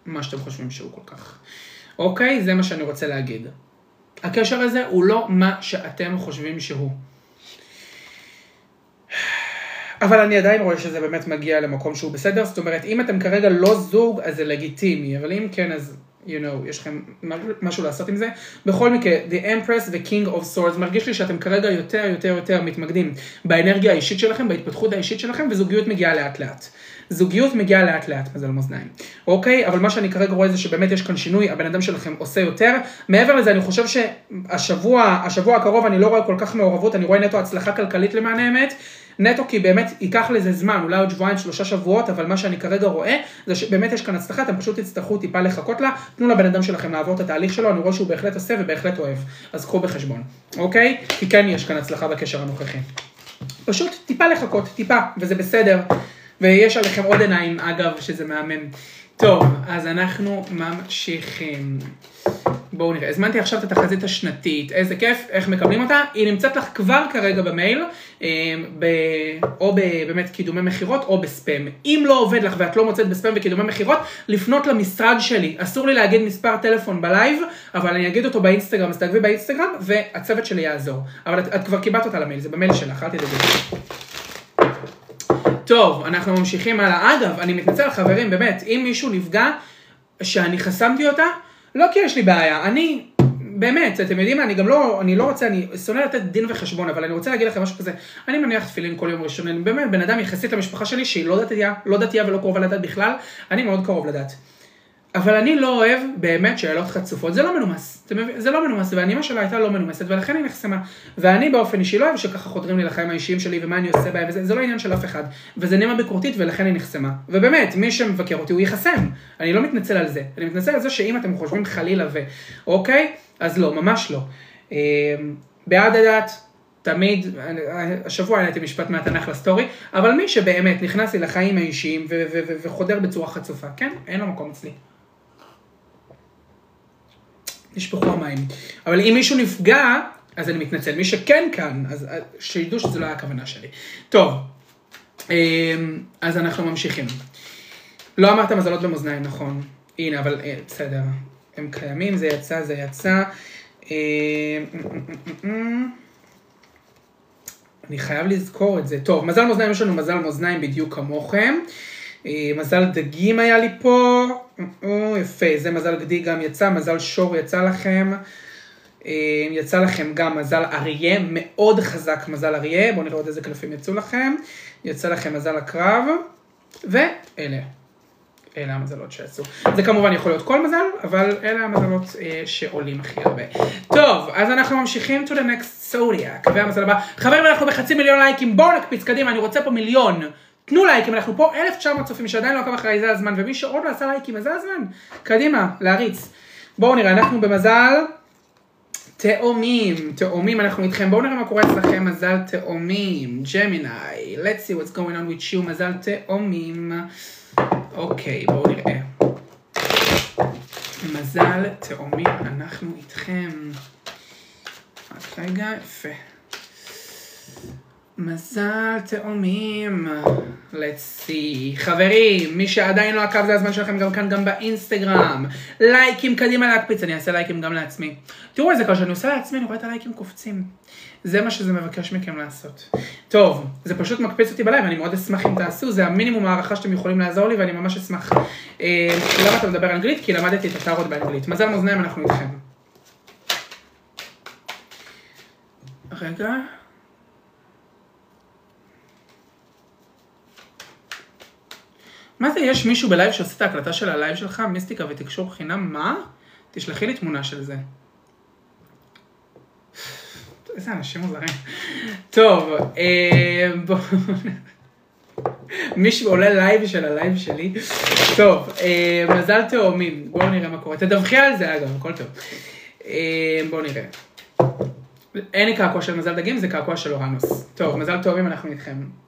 A: מה שאתם חושבים שהוא כל כך. אוקיי? זה מה שאני רוצה להגיד. הקשר הזה הוא לא מה שאתם חושבים שהוא. אבל אני עדיין רואה שזה באמת מגיע למקום שהוא בסדר, זאת אומרת, אם אתם כרגע לא זוג, אז זה לגיטימי, אבל אם כן, אז, you know, יש לכם משהו לעשות עם זה. בכל מקרה, The Empress ו-King of Swords, מרגיש לי שאתם כרגע יותר, יותר, יותר מתמקדים באנרגיה האישית שלכם, בהתפתחות האישית שלכם, וזוגיות מגיעה לאט לאט. זוגיות מגיעה לאט לאט, מזל מאזניים. אוקיי? אבל מה שאני כרגע רואה זה שבאמת יש כאן שינוי, הבן אדם שלכם עושה יותר. מעבר לזה, אני חושב שהשבוע, השבוע הקרוב אני לא רואה כל כך מעורבות, אני רואה נטו הצלחה כלכלית למען האמת. נטו כי באמת ייקח לזה זמן, אולי עוד שבועיים, שלושה שבועות, אבל מה שאני כרגע רואה, זה שבאמת יש כאן הצלחה, אתם פשוט תצטרכו טיפה לחכות לה, תנו לבן אדם שלכם לעבור את התהליך שלו, אני רואה שהוא בהחלט עושה ובהחלט אוהב, אז קחו בחשבון, אוקיי? כי כן יש כאן הצלחה בקשר הנוכחי. פשוט טיפה לחכות, טיפה, וזה בסדר, ויש עליכם עוד עיניים, אגב, שזה מהמם. טוב, אז אנחנו ממשיכים. בואו נראה, הזמנתי עכשיו את התחזית השנתית, איזה כיף, איך מקבלים אותה? היא נמצאת לך כבר כרגע במייל, אה, ב, או ב, באמת קידומי מכירות או בספאם. אם לא עובד לך ואת לא מוצאת בספאם וקידומי מכירות, לפנות למשרד שלי. אסור לי להגיד מספר טלפון בלייב, אבל אני אגיד אותו באינסטגרם, אז תעקבי באינסטגרם, והצוות שלי יעזור. אבל את, את כבר קיבלת אותה למייל, זה במייל שלך, אל תדאגי. טוב, אנחנו ממשיכים הלאה. אגב, אני מתנצל חברים, באמת, אם מישהו נפגע, שאני חסמתי אותה, לא כי יש לי בעיה, אני, באמת, אתם יודעים מה, אני גם לא, אני לא רוצה, אני שונא לתת דין וחשבון, אבל אני רוצה להגיד לכם משהו כזה, אני מניח תפילין כל יום ראשון, אני באמת בן אדם יחסית למשפחה שלי שהיא לא דתייה, לא דתייה ולא קרובה לדת בכלל, אני מאוד קרוב לדת. אבל אני לא אוהב באמת שאלות חצופות, זה לא מנומס, זה לא מנומס, והאנימה שלה הייתה לא מנומסת, ולכן היא נחסמה. ואני באופן אישי לא אוהב שככה חודרים לי לחיים האישיים שלי ומה אני עושה בהם, וזה, זה לא עניין של אף אחד. וזה נימה ביקורתית ולכן היא נחסמה. ובאמת, מי שמבקר אותי הוא ייחסם, אני לא מתנצל על זה. אני מתנצל על זה שאם אתם חושבים חלילה ו... אוקיי? אז לא, ממש לא. אמ, בעד הדת, תמיד, השבוע העליתי משפט מהתנ"ך לסטורי, אבל מי שבאמת נכנס לי לחיים האישיים וחודר בצורה חצופה, כן? אין לו מקום אצלי. נשפכו המים. אבל אם מישהו נפגע, אז אני מתנצל. מי שכן כאן, אז שידעו שזו לא הכוונה שלי. טוב, אמ, אז אנחנו ממשיכים. לא אמרת מזלות במאזניים, נכון. הנה, אבל אה, בסדר. הם קיימים, זה יצא, זה יצא. אמ, אני חייב לזכור את זה. טוב, מזל מאזניים יש לנו מזל מאזניים בדיוק כמוכם. אה, מזל דגים היה לי פה, או, יפה, זה מזל גדי גם יצא, מזל שור יצא לכם. אה, יצא לכם גם מזל אריה, מאוד חזק מזל אריה, בואו נראה עוד איזה קלפים יצאו לכם. יצא לכם מזל הקרב, ואלה. אלה המזלות שיצאו. זה כמובן יכול להיות כל מזל, אבל אלה המזלות אה, שעולים הכי הרבה. טוב, אז אנחנו ממשיכים to the next zodiac, והמזל הבא. חברים, אנחנו בחצי מיליון לייקים, בואו נקפיץ קדימה, אני רוצה פה מיליון. תנו לייקים, אנחנו פה 1,900 צופים שעדיין לא עקב אחריי, זה הזמן, ומי שעוד לא עשה לייקים, אז זה הזמן. קדימה, להריץ. בואו נראה, אנחנו במזל תאומים, תאומים אנחנו איתכם, בואו נראה מה קורה אצלכם, מזל תאומים, ג'מיני, let's see what's going on with you, מזל תאומים. אוקיי, בואו נראה. מזל תאומים, אנחנו איתכם. רק רגע, יפה. מזל תאומים, let's see. חברים, מי שעדיין לא עקב זה הזמן שלכם גם כאן, גם באינסטגרם. לייקים קדימה להקפיץ, אני אעשה לייקים גם לעצמי. תראו איזה קל שאני עושה לעצמי, אני רואה את הלייקים קופצים. זה מה שזה מבקש מכם לעשות. טוב, זה פשוט מקפיץ אותי בלייב, אני מאוד אשמח אם תעשו, זה המינימום הערכה שאתם יכולים לעזור לי ואני ממש אשמח. אה, למה אתה מדבר אנגלית? כי למדתי את הטארות באנגלית. מזל מאזניים, אנחנו איתכם. רגע. מה זה, יש מישהו בלייב שעושה את ההקלטה של הלייב שלך, מיסטיקה ותקשור חינם? מה? תשלחי לי תמונה של זה. איזה אנשים מוזרים. טוב, אה, בואו... מישהו עולה לייב של הלייב שלי. טוב, אה, מזל תאומים, בואו נראה מה קורה. תדווחי על זה אגב, הכל טוב. אה, בואו נראה. אין לי קעקוע של מזל דגים, זה קעקוע של אורנוס. טוב, מזל תאומים, אנחנו איתכם.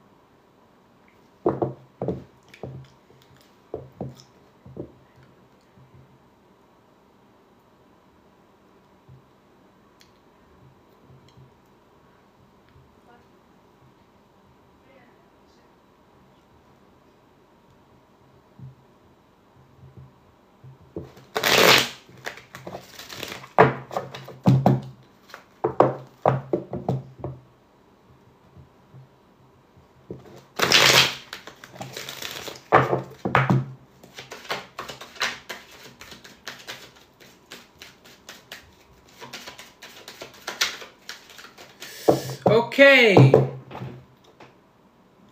A: אוקיי.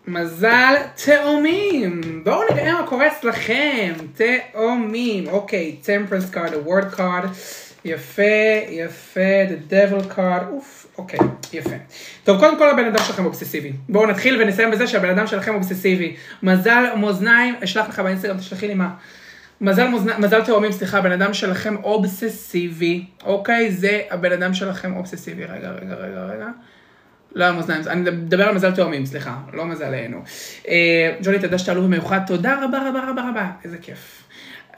A: מזל תאומים. בואו נראה מה קורה אצלכם. תאומים. אוקיי, card, a word card. יפה, יפה, the devil card. אוף, אוקיי, יפה. טוב, קודם כל הבן אדם שלכם אובססיבי. בואו נתחיל ונסיים בזה שהבן אדם שלכם אובססיבי. מזל מאזניים, אשלח לך באינסטגרם, תשלחי לי מה. מזל, מאזניים, מזל תאומים, סליחה, הבן אדם שלכם אובססיבי, אוקיי? זה הבן אדם שלכם אובססיבי. רגע, רגע, רגע, רגע. לא המאזניים, אני מדבר על מזל תאומים, סליחה, לא מזלנו. אה, ג'ולי, תדע שתעלו במיוחד, תודה רבה רבה רבה רבה, איזה כיף.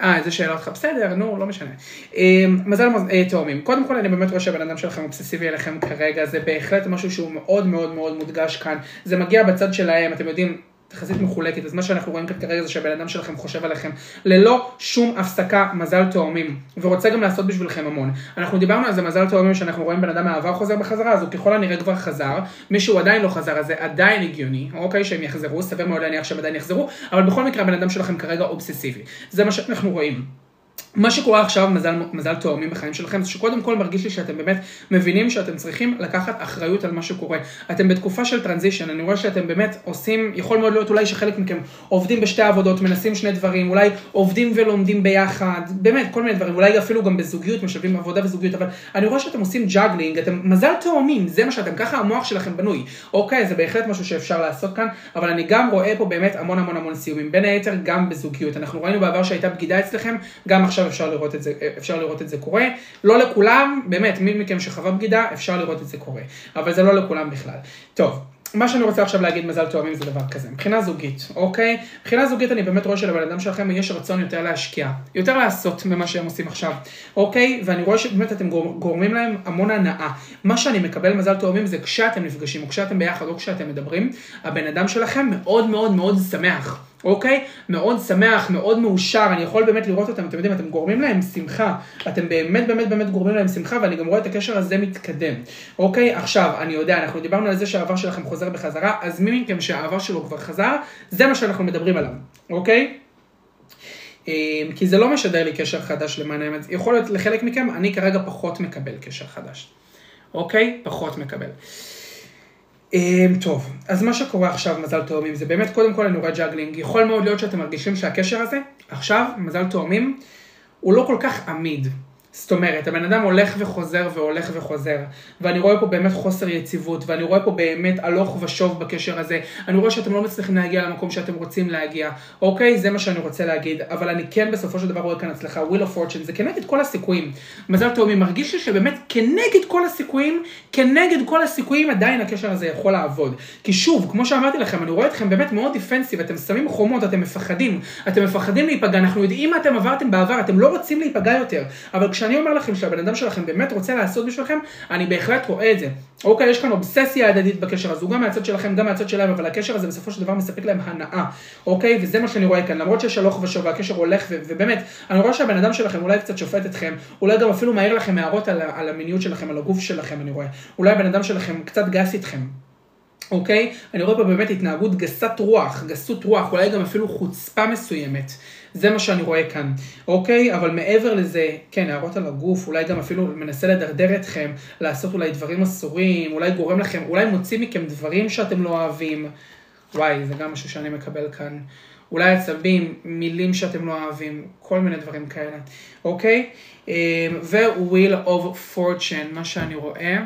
A: אה, איזה שאלה אותך, בסדר, נו, לא משנה. אה, מזל מז- אה, תאומים. קודם כל, אני באמת רואה שהבן אדם שלכם אובססיבי אליכם כרגע, זה בהחלט משהו שהוא מאוד מאוד מאוד מודגש כאן. זה מגיע בצד שלהם, אתם יודעים, תחזית מחולקת, אז מה שאנחנו רואים כאן כרגע זה שהבן אדם שלכם חושב עליכם ללא שום הפסקה מזל תאומים, ורוצה גם לעשות בשבילכם המון. אנחנו דיברנו על זה מזל תאומים שאנחנו רואים בן אדם מהעבר חוזר בחזרה, אז הוא ככל הנראה כבר חזר, מי שהוא עדיין לא חזר, אז זה עדיין הגיוני, אוקיי, שהם יחזרו, סביר מאוד להניח שהם עדיין יחזרו, אבל בכל מקרה הבן אדם שלכם כרגע אובססיבי. זה מה שאנחנו רואים. מה שקורה עכשיו, מזל, מזל תאומים בחיים שלכם, זה שקודם כל מרגיש לי שאתם באמת מבינים שאתם צריכים לקחת אחריות על מה שקורה. אתם בתקופה של טרנזישן, אני רואה שאתם באמת עושים, יכול מאוד להיות אולי שחלק מכם עובדים בשתי עבודות, מנסים שני דברים, אולי עובדים ולומדים ביחד, באמת, כל מיני דברים, אולי אפילו גם בזוגיות, משלבים עבודה וזוגיות, אבל אני רואה שאתם עושים juggling, אתם מזל תאומים, זה מה שאתם, ככה המוח שלכם בנוי. אוקיי, זה בהחלט משהו שאפשר לעשות כאן, אבל אני גם רואה פה באמת המון המון המון סיומים, בין היתר גם בזוגיות. אנחנו ראינו בעבר שהייתה בגידה אצלכם, גם עכשיו אפשר לראות את זה, אפשר לראות את זה קורה. לא לכולם, באמת, מי מכם שחווה בגידה, אפשר לראות את זה קורה. אבל זה לא לכולם בכלל. טוב. מה שאני רוצה עכשיו להגיד מזל תאומים זה דבר כזה, מבחינה זוגית, אוקיי? מבחינה זוגית אני באמת רואה שלבן אדם שלכם יש רצון יותר להשקיע, יותר לעשות ממה שהם עושים עכשיו, אוקיי? ואני רואה שבאמת אתם גור- גורמים להם המון הנאה. מה שאני מקבל מזל תאומים זה כשאתם נפגשים, או כשאתם ביחד, או כשאתם מדברים, הבן אדם שלכם מאוד מאוד מאוד שמח. אוקיי? מאוד שמח, מאוד מאושר, אני יכול באמת לראות אותם, אתם יודעים, אתם גורמים להם שמחה, אתם באמת באמת באמת גורמים להם שמחה, ואני גם רואה את הקשר הזה מתקדם, אוקיי? עכשיו, אני יודע, אנחנו דיברנו על זה שהעבר שלכם חוזר בחזרה, אז מי מכם שהעבר שלו כבר חזר, זה מה שאנחנו מדברים עליו, אוקיי? אה, כי זה לא משדר לי קשר חדש למען האמת, יכול להיות לחלק מכם, אני כרגע פחות מקבל קשר חדש, אוקיי? פחות מקבל. אמ, טוב, אז מה שקורה עכשיו, מזל תאומים, זה באמת, קודם כל אני juggling. יכול מאוד להיות שאתם מרגישים שהקשר הזה, עכשיו, מזל תאומים, הוא לא כל כך עמיד. זאת אומרת, הבן אדם הולך וחוזר והולך וחוזר, ואני רואה פה באמת חוסר יציבות, ואני רואה פה באמת הלוך ושוב בקשר הזה, אני רואה שאתם לא מצליחים להגיע למקום שאתם רוצים להגיע, אוקיי? זה מה שאני רוצה להגיד, אבל אני כן בסופו של דבר רואה כאן הצלחה, wheel of fortune, זה כנגד כל הסיכויים. מזל תאומים, מרגיש לי שבאמת כנגד כל הסיכויים, כנגד כל הסיכויים עדיין הקשר הזה יכול לעבוד. כי שוב, כמו שאמרתי לכם, אני רואה אתכם באמת מאוד דיפנסיב, אתם שמים חומות, אתם מפחדים, אתם מפחדים להיפגע, אנחנו יודעים מה אתם עברתם בעבר, אתם לא רוצים להיפגע יותר, אבל כשאני אומר לכם שהבן אדם שלכם באמת רוצה לעשות בשבילכם, אני בהחלט רואה את זה. אוקיי, יש כאן אובססיה הדדית בקשר הזו, גם מהצד שלכם, גם מהצד שלהם, אבל הקשר הזה בסופו של דבר מספק להם הנאה, אוקיי? וזה מה שאני רואה כאן, למרות שיש הלוך ושוב והקשר הולך, ו- ובאמת, אני רואה שהבן אדם שלכם אולי קצת שופט אתכם, אולי גם אפילו מעיר לכם הערות על, על המיניות שלכם, על הגוף שלכם, אני רואה. אולי הבן אדם שלכם קצת גס איתכם, אוקיי? אני רואה פה באמת התנהגות גסת רוח, גסות רוח, אולי גם אפילו חוצפה מסוימת. זה מה שאני רואה כאן, אוקיי? אבל מעבר לזה, כן, הערות על הגוף, אולי גם אפילו מנסה לדרדר אתכם, לעשות אולי דברים אסורים, אולי גורם לכם, אולי מוציא מכם דברים שאתם לא אוהבים. וואי, זה גם משהו שאני מקבל כאן. אולי עצבים, מילים שאתם לא אוהבים, כל מיני דברים כאלה, אוקיי? אה, ו-Wheel of Fortune, מה שאני רואה.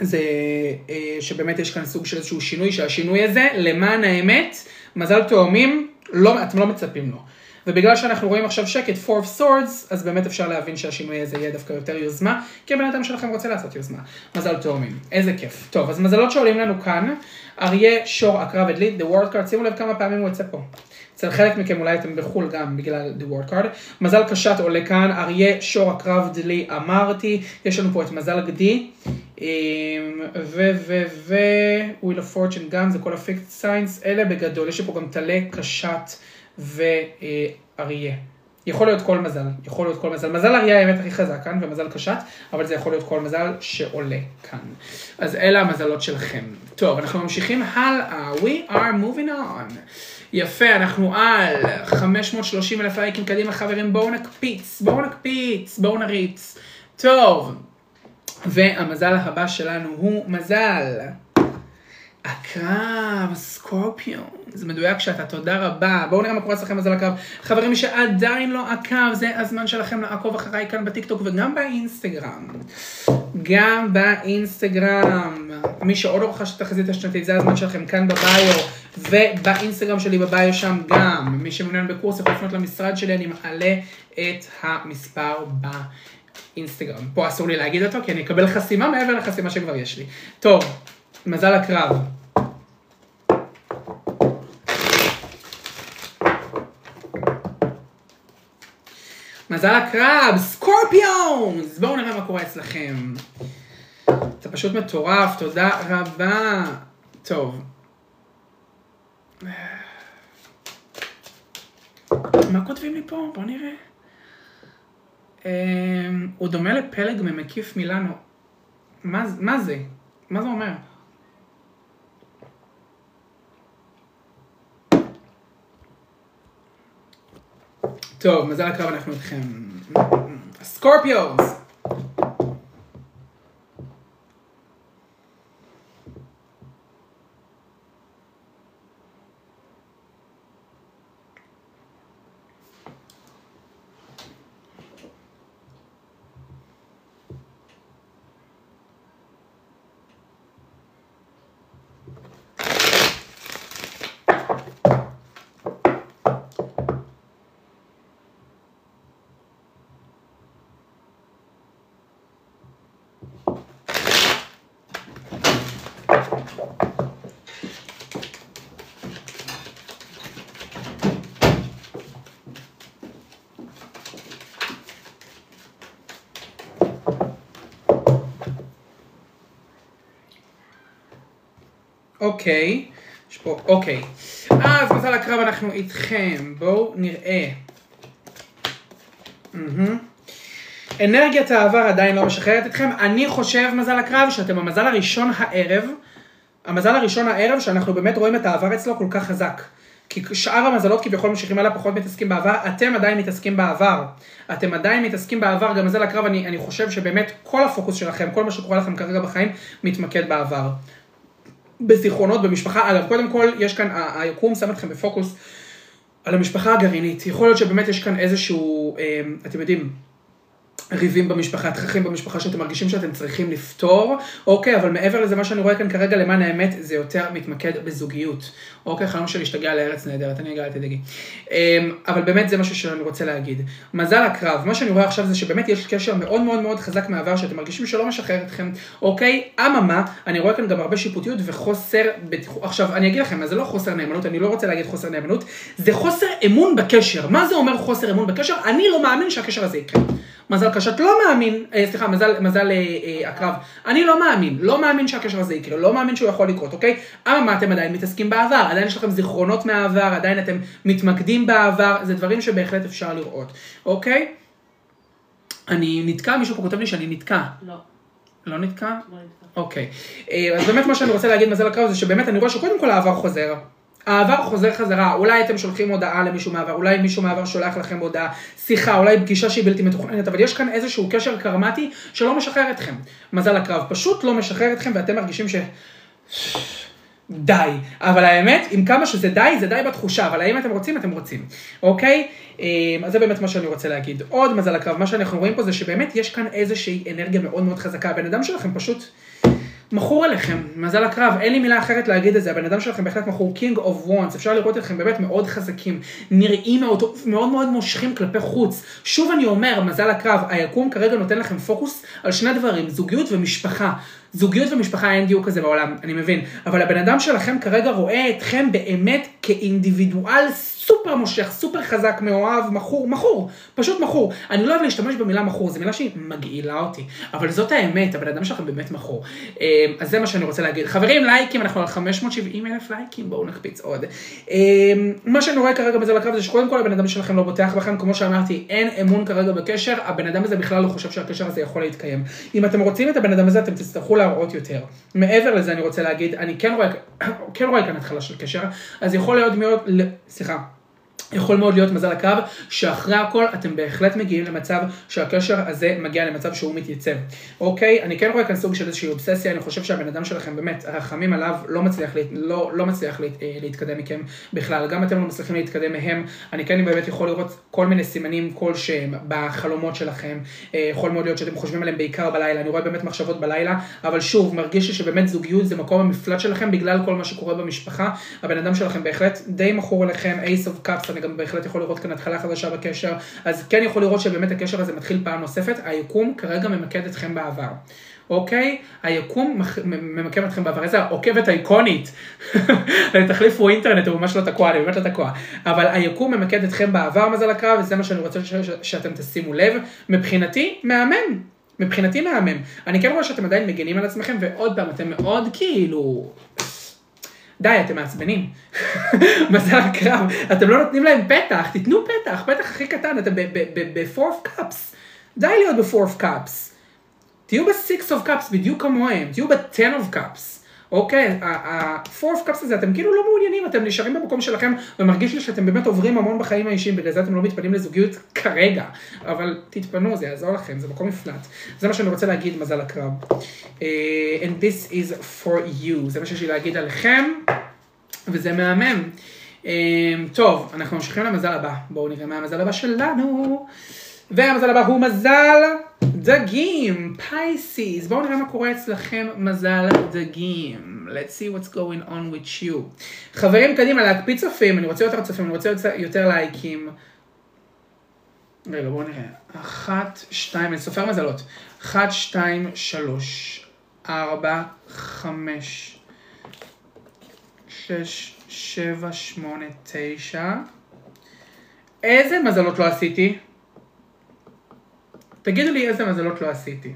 A: זה אה, שבאמת יש כאן סוג של איזשהו שינוי, שהשינוי הזה, למען האמת, מזל תאומים, לא, אתם לא מצפים לו. ובגלל שאנחנו רואים עכשיו שקט, four of swords, אז באמת אפשר להבין שהשינוי הזה יהיה דווקא יותר יוזמה, כי הבן אדם שלכם רוצה לעשות יוזמה. מזל תאומים, איזה כיף. טוב, אז מזלות שעולים לנו כאן, אריה, שור, עקרב, עדלית, the word card, שימו לב כמה פעמים הוא יוצא פה. אצל חלק מכם אולי אתם בחו"ל גם בגלל the word card. מזל קשת עולה כאן, אריה, שור, עקרב, דלי, אמרתי. יש לנו פה את מזל גדי. אמ, ו, ו, ו, wheel of fortune גם, זה כל הפיקט סיינס. אלה בגדול, יש פה גם טלה, קשת ואריה. יכול להיות כל מזל, יכול להיות כל מזל. מזל אריה האמת הכי חזק כאן, ומזל קשת, אבל זה יכול להיות כל מזל שעולה כאן. אז אלה המזלות שלכם. טוב, אנחנו ממשיכים הלאה. We are moving on. יפה, אנחנו על 530 אלף לייקים קדימה חברים, בואו נקפיץ, בואו נקפיץ, בואו נריץ. טוב, והמזל הבא שלנו הוא מזל. הקרב, סקורפיון, זה מדויק שאתה, תודה רבה. בואו נראה מה קורה אצלכם מזל הקרב. חברים שעדיין לא עקב, זה הזמן שלכם לעקוב אחריי כאן בטיקטוק וגם באינסטגרם. גם באינסטגרם. מי שעוד לא רכש את התחזית השנתית, זה הזמן שלכם כאן בביו, ובאינסטגרם שלי בביו שם גם. מי שמעוניין בקורס יכול לפנות למשרד שלי, אני מעלה את המספר באינסטגרם. פה אסור לי להגיד אותו, כי אני אקבל חסימה מעבר לחסימה שכבר יש לי. טוב, מזל הקרב. מזל הקרב, סקורפיונס! בואו נראה מה קורה אצלכם. זה פשוט מטורף, תודה רבה. טוב. מה כותבים לי פה? בואו נראה. אמ, הוא דומה לפלג ממקיף מילאנו. מה, זה? מה זה אומר? טוב, מזל הקרב אנחנו איתכם. סקורפיוס! אוקיי, יש פה, אוקיי. אז מזל הקרב אנחנו איתכם, בואו נראה. אנרגיית העבר עדיין לא משחררת אתכם, אני חושב מזל הקרב שאתם המזל הראשון הערב, המזל הראשון הערב שאנחנו באמת רואים את העבר אצלו כל כך חזק. כי שאר המזלות כביכול ממשיכים הלאה פחות מתעסקים בעבר, אתם עדיין מתעסקים בעבר. אתם עדיין מתעסקים בעבר, גם מזל הקרב אני, אני חושב שבאמת כל הפוקוס שלכם, כל מה שקורה לכם כרגע בחיים, מתמקד בעבר. בזיכרונות, במשפחה. אגב, קודם כל, יש כאן, היקום שם אתכם בפוקוס על המשפחה הגרעינית. יכול להיות שבאמת יש כאן איזשהו, אה, אתם יודעים, ריבים במשפחה, תככים במשפחה שאתם מרגישים שאתם צריכים לפתור, אוקיי, אבל מעבר לזה, מה שאני רואה כאן כרגע, למען האמת, זה יותר מתמקד בזוגיות. אוקיי, חלום של להשתגע לארץ נהדרת, אני אגע, אל תדאגי. אמ, אבל באמת זה משהו שאני רוצה להגיד. מזל הקרב, מה שאני רואה עכשיו זה שבאמת יש קשר מאוד מאוד מאוד חזק מהעבר, שאתם מרגישים שלא משחרר אתכם, אוקיי? אממה, אני רואה כאן גם הרבה שיפוטיות וחוסר בטיחות. עכשיו, אני אגיד לכם, זה לא חוסר נאמנות, אני לא רוצה להגיד חוסר נאמנות, זה חוסר אמון בקשר. מה זה אומר חוסר אמון בקשר? אני לא מאמין שהקשר הזה יקרה. מזל קשת לא מאמין, אה, סליחה, מזל, מזל אה, אה, הקרב, אני לא מאמין, לא מאמין שהקשר הזה יקרה, לא מאמין שהוא יכול לקרות, אוקיי? אממה, אתם עדיין מתעסקים בעבר, עדיין יש לכם זיכרונות מהעבר, עדיין אתם מתמקדים בעבר, זה דברים שבהחלט אפשר לראות, אוקיי? אני נתקע, מישהו פה כותב לי שאני נתקע.
B: לא,
A: לא נתקע?
B: לא נתקע.
A: אוקיי. אה, אז באמת מה שאני רוצה להגיד מזל הקרב זה שבאמת אני רואה שקודם כל העבר חוזר. העבר חוזר חזרה, אולי אתם שולחים הודעה למישהו מהעבר, אולי מישהו מהעבר שולח לכם הודעה, שיחה, אולי פגישה שהיא בלתי מתוכננת, אבל יש כאן איזשהו קשר קרמטי שלא משחרר אתכם. מזל הקרב פשוט לא משחרר אתכם ואתם מרגישים ש... די. אבל האמת, עם כמה שזה די, זה די בתחושה, אבל האם אתם רוצים, אתם רוצים, אוקיי? אה, אז זה באמת מה שאני רוצה להגיד. עוד מזל הקרב, מה שאנחנו רואים פה זה שבאמת יש כאן איזושהי אנרגיה מאוד מאוד חזקה. הבן אדם שלכם פשוט מכור עליכם, מזל הקרב, אין לי מילה אחרת להגיד את זה, הבן אדם שלכם בהחלט מכור, King of Wands, אפשר לראות אתכם באמת מאוד חזקים, נראים מאוד, מאוד מאוד מושכים כלפי חוץ. שוב אני אומר, מזל הקרב, היקום כרגע נותן לכם פוקוס על שני דברים, זוגיות ומשפחה. זוגיות ומשפחה אין דיוק כזה בעולם, אני מבין, אבל הבן אדם שלכם כרגע רואה אתכם באמת כאינדיבידואל סופר מושך, סופר חזק, מאוהב, מכור, מכור, פשוט מכור. אני לא אוהב להשתמש במילה מכור, זו מילה שהיא מגעילה אותי, אבל זאת האמת, הבן אדם שלכם באמת מכור. אה, אז זה מה שאני רוצה להגיד. חברים, לייקים, אנחנו על 570 אלף לייקים, בואו נקפיץ עוד. אה, מה שאני רואה כרגע בזה לקרב זה שקודם כל הבן אדם שלכם לא בוטח בכם, כמו שאמרתי, אין אמון כרגע בקשר, הבן אדם הזה בכלל לא חושב שהקשר הזה יכול להתקיים. אם אתם רוצים את הבן אדם הזה, אתם תצטרכו להראות יותר. מעבר לזה אני רוצה להגיד, אני כן רואה, כן רואה כאן התחלה של קשר, אז יכול להיות מאוד, סליחה. יכול מאוד להיות מזל הקרב, שאחרי הכל אתם בהחלט מגיעים למצב שהקשר הזה מגיע למצב שהוא מתייצב. אוקיי? אני כן רואה כאן סוג של איזושהי אובססיה, אני חושב שהבן אדם שלכם באמת, הרחמים עליו לא מצליח, להת, לא, לא מצליח להת, אה, להתקדם מכם בכלל, גם אתם לא מצליחים להתקדם מהם, אני כן באמת יכול לראות כל מיני סימנים כלשהם בחלומות שלכם, אה, יכול מאוד להיות שאתם חושבים עליהם בעיקר בלילה, אני רואה באמת מחשבות בלילה, אבל שוב, מרגיש לי שבאמת זוגיות זה מקום המפלט שלכם בגלל כל מה שקורה במשפחה, הבן אדם שלכם בהחלט די מכור אליכם, Ace of Cups, אני גם בהחלט יכול לראות כאן התחלה חדשה בקשר, אז כן יכול לראות שבאמת הקשר הזה מתחיל פעם נוספת, היקום כרגע ממקד אתכם בעבר. אוקיי? היקום ממקם אתכם בעבר, איזה עוקבת אייקונית. תחליפו אינטרנט, הוא ממש לא תקוע, אני באמת לא תקוע. אבל היקום ממקד אתכם בעבר מזל הקרב, וזה מה שאני רוצה ש- ש- שאתם תשימו לב. מבחינתי, מהמם. מבחינתי מהמם. אני כן רואה שאתם עדיין מגנים על עצמכם, ועוד פעם, אתם מאוד כאילו... די, אתם מעצבנים. מזל הקרב, אתם לא נותנים להם פתח, תיתנו פתח, פתח הכי קטן, אתם ב-4 of cups. די להיות ב-4 of cups. תהיו ב-6 of cups בדיוק כמוהם, תהיו ב-10 of cups. אוקיי, ה-4 of cups הזה, אתם כאילו לא מעוניינים, אתם נשארים במקום שלכם, ומרגיש לי שאתם באמת עוברים המון בחיים האישיים, בגלל זה אתם לא מתפנים לזוגיות כרגע. אבל תתפנו, זה יעזור לכם, זה מקום מפלט. זה מה שאני רוצה להגיד, מזל הקרב. Uh, and this is for you, זה מה שיש לי להגיד עליכם, וזה מהמם. Uh, טוב, אנחנו ממשיכים למזל הבא. בואו נראה מה המזל הבא שלנו. והמזל הבא הוא מזל דגים, פייסיס. בואו נראה מה קורה אצלכם מזל דגים. Let's see what's going on with you. חברים, קדימה, להקפיץ צופים, אני רוצה יותר צופים, אני רוצה יותר לייקים. רגע, בואו נראה. אחת, שתיים, אני סופר מזלות. אחת, שתיים, שלוש, ארבע, חמש, שש, שבע, שמונה, תשע. איזה מזלות לא עשיתי? תגידו לי איזה מזלות לא עשיתי.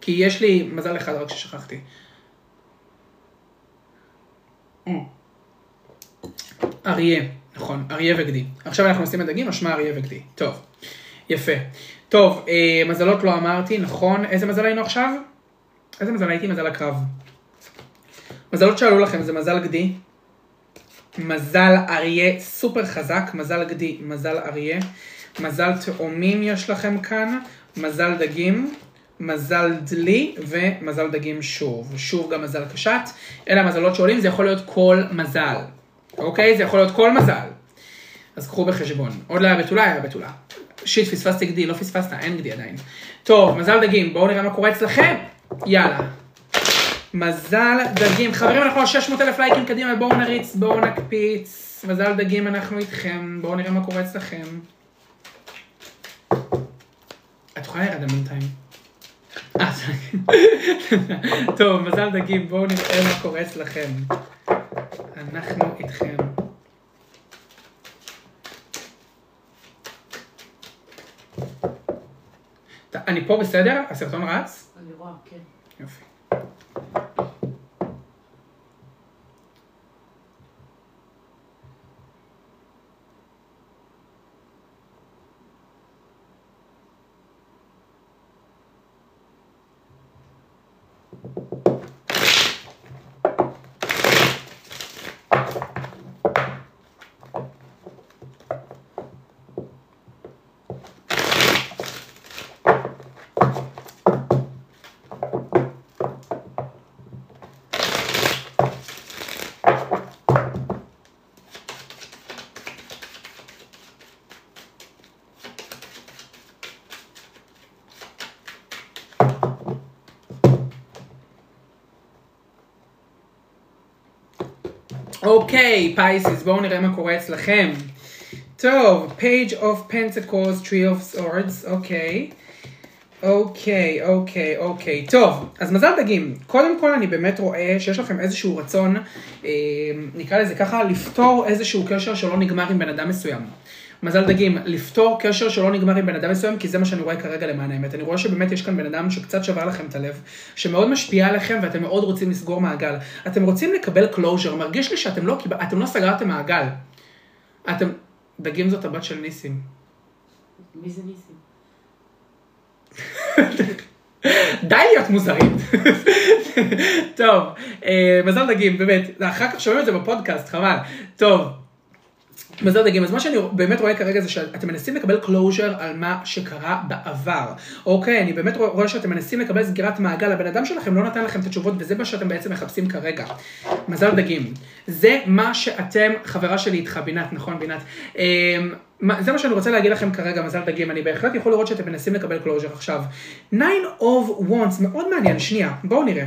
A: כי יש לי מזל אחד רק ששכחתי. או. אריה, נכון, אריה וגדי. עכשיו אנחנו עושים את דגים, משמע אריה וגדי. טוב, יפה. טוב, אה, מזלות לא אמרתי, נכון. איזה מזל היינו עכשיו? איזה מזל הייתי? מזל הקרב. מזלות שעלו לכם זה מזל גדי, מזל אריה סופר חזק, מזל גדי, מזל אריה, מזל תאומים יש לכם כאן, מזל דגים, מזל דלי ומזל דגים שוב. שוב גם מזל קשת. אלה המזלות שעולים, זה יכול להיות כל מזל. אוקיי? זה יכול להיות כל מזל. אז קחו בחשבון. עוד לא היה בתולה, היה בתולה. שיט, פספסתי גדי, לא פספסת, אין גדי עדיין. טוב, מזל דגים, בואו נראה מה קורה אצלכם. יאללה. מזל דגים. חברים, אנחנו על 600 אלף לייקים קדימה, בואו נריץ, בואו נקפיץ. מזל דגים, אנחנו איתכם, בואו נראה מה קורה אצלכם. את יכולה לרדת בינתיים. אה, טוב, מזל דגים, בואו נראה מה קורה אצלכם. אנחנו איתכם. אני פה בסדר? הסרטון רץ?
B: אני רואה, כן.
A: יופי. אוקיי, פייסיס, בואו נראה מה קורה אצלכם. טוב, page of pentacles, tree of swords, אוקיי. אוקיי, אוקיי, אוקיי. טוב, אז מזל דגים. קודם כל אני באמת רואה שיש לכם איזשהו רצון, אה, נקרא לזה ככה, לפתור איזשהו קשר שלא נגמר עם בן אדם מסוים. מזל דגים, לפתור קשר שלא נגמר עם בן אדם מסוים, כי זה מה שאני רואה כרגע למען האמת. אני רואה שבאמת יש כאן בן אדם שקצת שבר לכם את הלב, שמאוד משפיע עליכם ואתם מאוד רוצים לסגור מעגל. אתם רוצים לקבל closure, מרגיש לי שאתם לא, אתם לא סגרתם מעגל. אתם, דגים זאת הבת של ניסים.
B: מי זה ניסים?
A: די להיות מוזרים. טוב, אה, מזל דגים, באמת, אחר כך שומעים את זה בפודקאסט, חבל. טוב, מזל דגים, אז מה שאני באמת רואה כרגע זה שאתם מנסים לקבל closure על מה שקרה בעבר. אוקיי, אני באמת רואה שאתם מנסים לקבל סגירת מעגל, הבן אדם שלכם לא נתן לכם את התשובות וזה מה שאתם בעצם מחפשים כרגע. מזל דגים. זה מה שאתם, חברה שלי איתך, בינת, נכון בינת? אמ, זה מה שאני רוצה להגיד לכם כרגע, מזל דגים, אני בהחלט יכול לראות שאתם מנסים לקבל closure עכשיו. nine of wands, מאוד מעניין, שנייה, בואו נראה.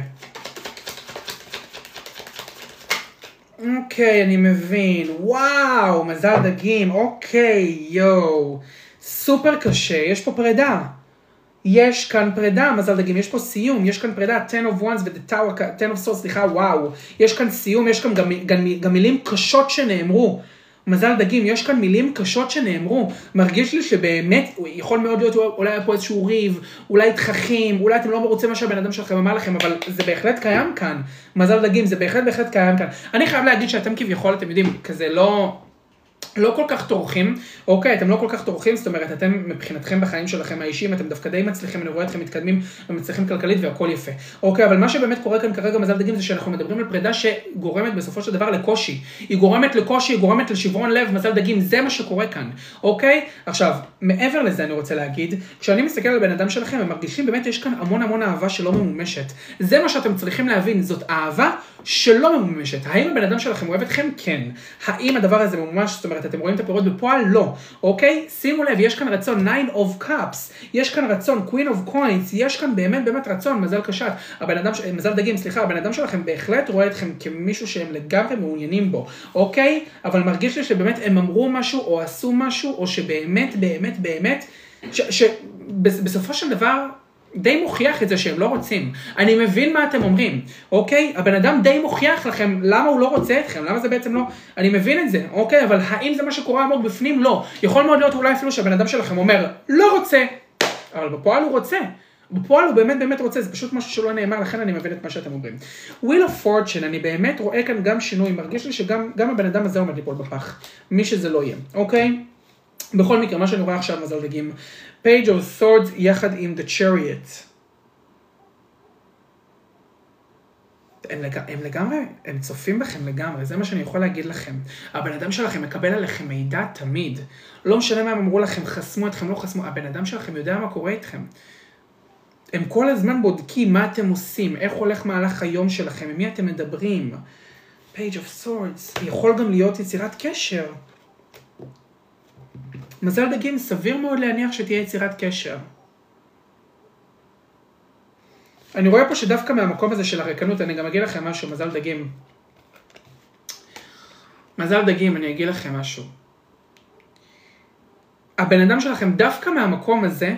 A: אוקיי, אני מבין. וואו, מזל דגים, אוקיי, יואו. סופר קשה, יש פה פרידה. יש כאן פרידה, מזל דגים, יש פה סיום, יש כאן פרידה, 10 of ones ו-the tower, 10 of swords, סליחה, וואו. יש כאן סיום, יש כאן גם, גם, גם מילים קשות שנאמרו. מזל דגים, יש כאן מילים קשות שנאמרו. מרגיש לי שבאמת, יכול מאוד להיות, אולי היה פה איזשהו ריב, אולי תככים, אולי אתם לא מרוצים מה שהבן אדם שלכם אמר לכם, אבל זה בהחלט קיים כאן. מזל דגים, זה בהחלט בהחלט קיים כאן. אני חייב להגיד שאתם כביכול, אתם יודעים, כזה לא... לא כל כך טורחים, אוקיי, אתם לא כל כך טורחים, זאת אומרת, אתם מבחינתכם בחיים שלכם האישיים, אתם דווקא די מצליחים, אני רואה אתכם מתקדמים ומצליחים כלכלית והכל יפה. אוקיי, אבל מה שבאמת קורה כאן כרגע, מזל דגים, זה שאנחנו מדברים על פרידה שגורמת בסופו של דבר לקושי. היא גורמת לקושי, היא גורמת לשברון לב, מזל דגים, זה מה שקורה כאן, אוקיי? עכשיו, מעבר לזה אני רוצה להגיד, כשאני מסתכל על בן אדם שלכם, הם מרגישים באמת, יש כאן המון המון אהבה שלא ממומשת. זה מה שאתם צריכים להבין, זאת אהבה שלא ממומשת. האם הבן אדם שלכם אוהב אתכם? כן. האם הדבר הזה ממומש, זאת אומרת, אתם רואים את הפירות בפועל? לא. אוקיי? שימו לב, יש כאן רצון 9 of cups, יש כאן רצון queen of coins, יש כאן באמת באמת רצון, מזל קשת. הבן אדם, מזל דגים, סליחה, הבן אדם שלכם בהחלט רואה אתכם כמישהו שהם לגמרי מעוניינים בו, אוקיי? אבל מרגיש לי שבאמת הם אמרו משהו או עשו משהו, או שבאמת, באמת, באמת, שבסופו של דבר, די מוכיח את זה שהם לא רוצים. אני מבין מה אתם אומרים, אוקיי? הבן אדם די מוכיח לכם למה הוא לא רוצה אתכם, למה זה בעצם לא... אני מבין את זה, אוקיי? אבל האם זה מה שקורה עמוק בפנים? לא. יכול מאוד להיות אולי אפילו שהבן אדם שלכם אומר, לא רוצה, אבל בפועל הוא רוצה. בפועל הוא באמת באמת רוצה, זה פשוט משהו שלא נאמר, לכן אני מבין את מה שאתם אומרים. Wheel of Fortune, אני באמת רואה כאן גם שינוי, מרגיש לי שגם גם הבן אדם הזה עומד ליפול בפח, מי שזה לא יהיה, אוקיי? בכל מקרה, מה שאני רואה עכשיו, מזל דגים, Page of Swords יחד עם The Chariot. הם, לג... הם לגמרי, הם צופים בכם לגמרי, זה מה שאני יכול להגיד לכם. הבן אדם שלכם מקבל עליכם מידע תמיד. לא משנה מה הם אמרו לכם, חסמו אתכם, לא חסמו, הבן אדם שלכם יודע מה קורה איתכם. הם כל הזמן בודקים מה אתם עושים, איך הולך מהלך היום שלכם, עם מי אתם מדברים. Page of Swords, יכול גם להיות יצירת קשר. מזל דגים, סביר מאוד להניח שתהיה יצירת קשר. אני רואה פה שדווקא מהמקום הזה של הריקנות, אני גם אגיד לכם משהו, מזל דגים. מזל דגים, אני אגיד לכם משהו. הבן אדם שלכם, דווקא מהמקום הזה,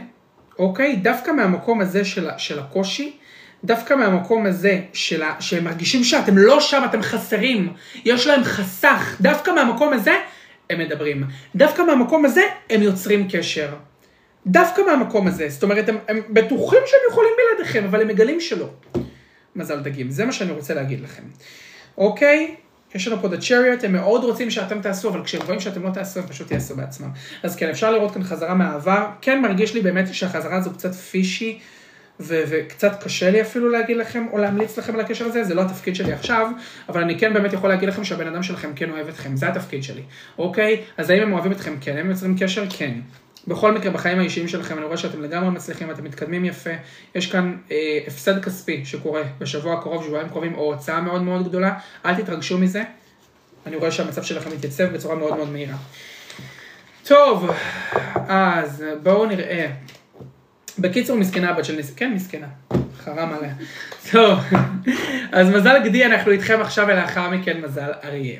A: אוקיי? דווקא מהמקום הזה של, של הקושי, דווקא מהמקום הזה של שהם מרגישים שאתם לא שם, אתם חסרים, יש להם חסך, דווקא מהמקום הזה הם מדברים. דווקא מהמקום הזה הם יוצרים קשר. דווקא מהמקום הזה, זאת אומרת, הם, הם בטוחים שהם יכולים בלעדיכם, אבל הם מגלים שלא. מזל דגים, זה מה שאני רוצה להגיד לכם. אוקיי? יש לנו פה את הצ'ריוט, הם מאוד רוצים שאתם תעשו, אבל כשהם רואים שאתם לא תעשו, הם פשוט יעשו בעצמם. אז כן, אפשר לראות כאן חזרה מהעבר. כן מרגיש לי באמת שהחזרה הזו קצת פישי, ו- וקצת קשה לי אפילו להגיד לכם, או להמליץ לכם על הקשר הזה, זה לא התפקיד שלי עכשיו, אבל אני כן באמת יכול להגיד לכם שהבן אדם שלכם כן אוהב אתכם, זה התפקיד שלי, אוקיי? אז האם הם אוהבים אתכם? כן. הם יוצרים קשר? כן. בכל מקרה, בחיים האישיים שלכם, אני רואה שאתם לגמרי מצליחים, אתם מתקדמים יפה. יש כאן אה, הפסד כספי שקורה בשבוע הקרוב, שבועיים קרובים, או הוצאה מאוד מאוד גדולה. אל תתרגשו מזה. אני רואה שהמצב שלכם מתייצב בצורה מאוד מאוד מהירה. טוב, אז בואו נראה. בקיצור, מסכנה הבת של ניס... כן, מסכנה. חרם עליה. טוב, אז מזל גדי, אנחנו איתכם עכשיו, ולאחר מכן מזל אריה.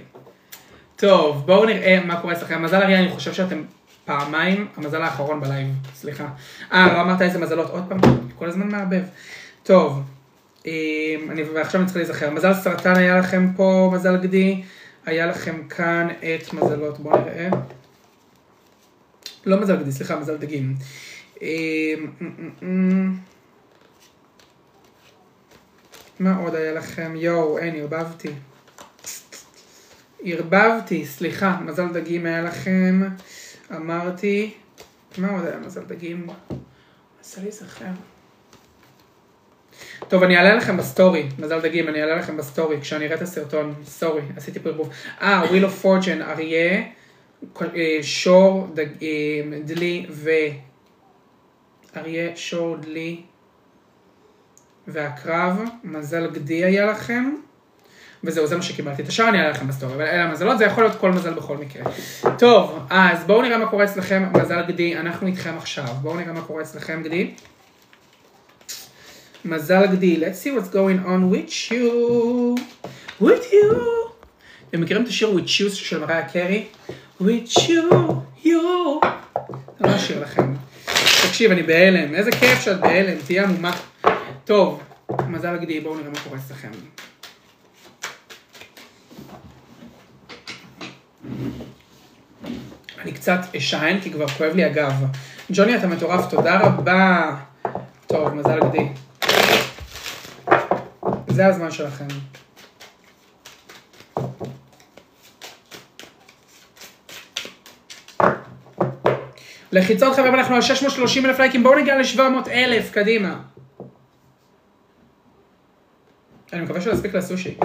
A: טוב, בואו נראה מה קורה אצלכם. מזל אריה, אני חושב שאתם פעמיים, המזל האחרון בלייב, סליחה. אה, לא אמרת איזה מזלות עוד פעם? כל הזמן מערבב. טוב, אמ, אני ועכשיו אני צריך להיזכר. מזל סרטן היה לכם פה, מזל גדי. היה לכם כאן את מזלות, בואו נראה. לא מזל גדי, סליחה, מזל דגים. אמ. מה עוד היה לכם? יואו, אין, ערבבתי. ערבבתי, סליחה, מזל דגים היה לכם. אמרתי, מה עוד היה מזל דגים? מנסה להיזכר. טוב, אני אעלה לכם בסטורי, מזל דגים, אני אעלה לכם בסטורי, כשאני אראה את הסרטון, sorry, עשיתי פה ערבוב. אה, Wheel of Fortune, אריה, אה, שור, דג, אה, דלי ואריה, שור, דלי ועקרב, מזל גדי היה לכם. וזהו, זה מה שקיבלתי. את השאר אני אעלה לכם בסטורי, אבל אלה המזלות, זה יכול להיות כל מזל בכל מקרה. טוב, אז בואו נראה מה קורה אצלכם, מזל גדי, אנחנו איתכם עכשיו. בואו נראה מה קורה אצלכם גדי. מזל גדי, let's see what's going on with you, with you. אתם מכירים את השיר with you של מריה קרי? with you, you. אני לא אשאיר לכם. תקשיב, אני בהלם, איזה כיף שאת בהלם, תהיה עמומה. טוב, מזל גדי, בואו נראה מה קורה אצלכם. אני קצת אשען כי כבר כואב לי הגב. ג'וני, אתה מטורף, תודה רבה. טוב, מזל גדי. זה הזמן שלכם. לחיצות חברים, אנחנו על 630 אלף לייקים, בואו נגיע ל-700 אלף, קדימה. אני מקווה שלא אספיק לסושי.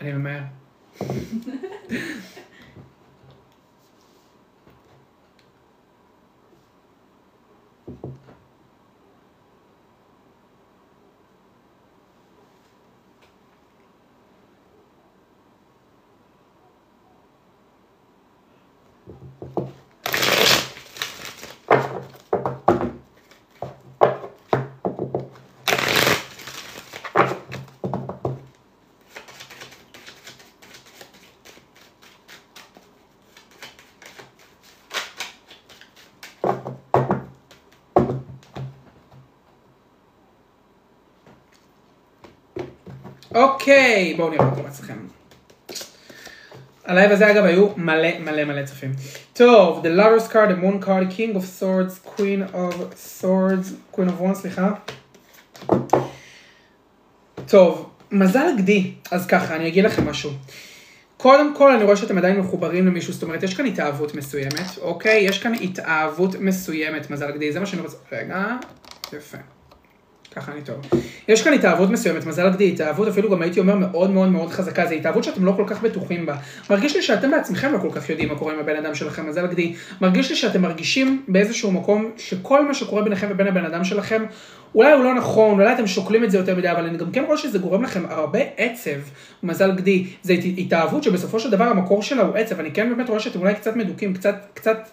A: אני ממהר. אוקיי, בואו נראה קורה אצלכם. הלייב הזה אגב היו מלא מלא מלא צופים. טוב, The Lovers card, The Moon card, King of Swords, Queen of Swords, Queen of Wands, סליחה. טוב, מזל גדי, אז ככה, אני אגיד לכם משהו. קודם כל, אני רואה שאתם עדיין מחוברים למישהו, זאת אומרת, יש כאן התאהבות מסוימת, אוקיי? יש כאן התאהבות מסוימת, מזל גדי, זה מה שאני רוצה... רגע, יפה. ככה אני טוב. יש כאן התאהבות מסוימת, מזל גדי, התאהבות אפילו גם הייתי אומר מאוד מאוד מאוד חזקה, זו התאהבות שאתם לא כל כך בטוחים בה. מרגיש לי שאתם בעצמכם לא כל כך יודעים מה קורה עם הבן אדם שלכם, מזל גדי. מרגיש לי שאתם מרגישים באיזשהו מקום שכל מה שקורה ביניכם ובין הבן אדם שלכם, אולי הוא לא נכון, אולי אתם שוקלים את זה יותר מדי, אבל אני גם כן רואה שזה גורם לכם הרבה עצב, מזל גדי. זו התאהבות שבסופו של דבר המקור שלה הוא עצב, אני כן באמת רואה שאתם אולי קצת מדוקים, קצת, קצת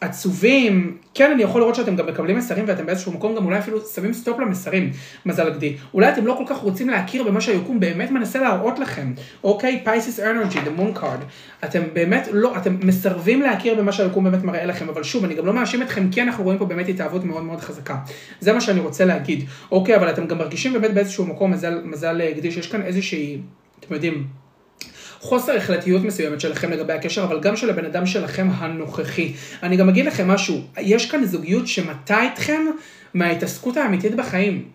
A: עצובים, כן אני יכול לראות שאתם גם מקבלים מסרים ואתם באיזשהו מקום גם אולי אפילו שמים סטופ למסרים, מזל גדי. אולי אתם לא כל כך רוצים להכיר במה שהיקום באמת מנסה להראות לכם. אוקיי, Pisces energy, the moon card. אתם באמת לא, אתם מסרבים להכיר במה שהיקום באמת מראה לכם, אבל שוב, אני גם לא מאשים אתכם, כי אנחנו רואים פה באמת התאהבות מאוד מאוד חזקה. זה מה שאני רוצה להגיד. אוקיי, אבל אתם גם מרגישים באמת באיזשהו מקום, מזל, מזל גדי, שיש כאן איזושהי, אתם יודעים, חוסר החלטיות מסוימת שלכם לגבי הקשר, אבל גם של הבן אדם שלכם הנוכחי. אני גם אגיד לכם משהו, יש כאן זוגיות שמטה אתכם מההתעסקות האמיתית בחיים.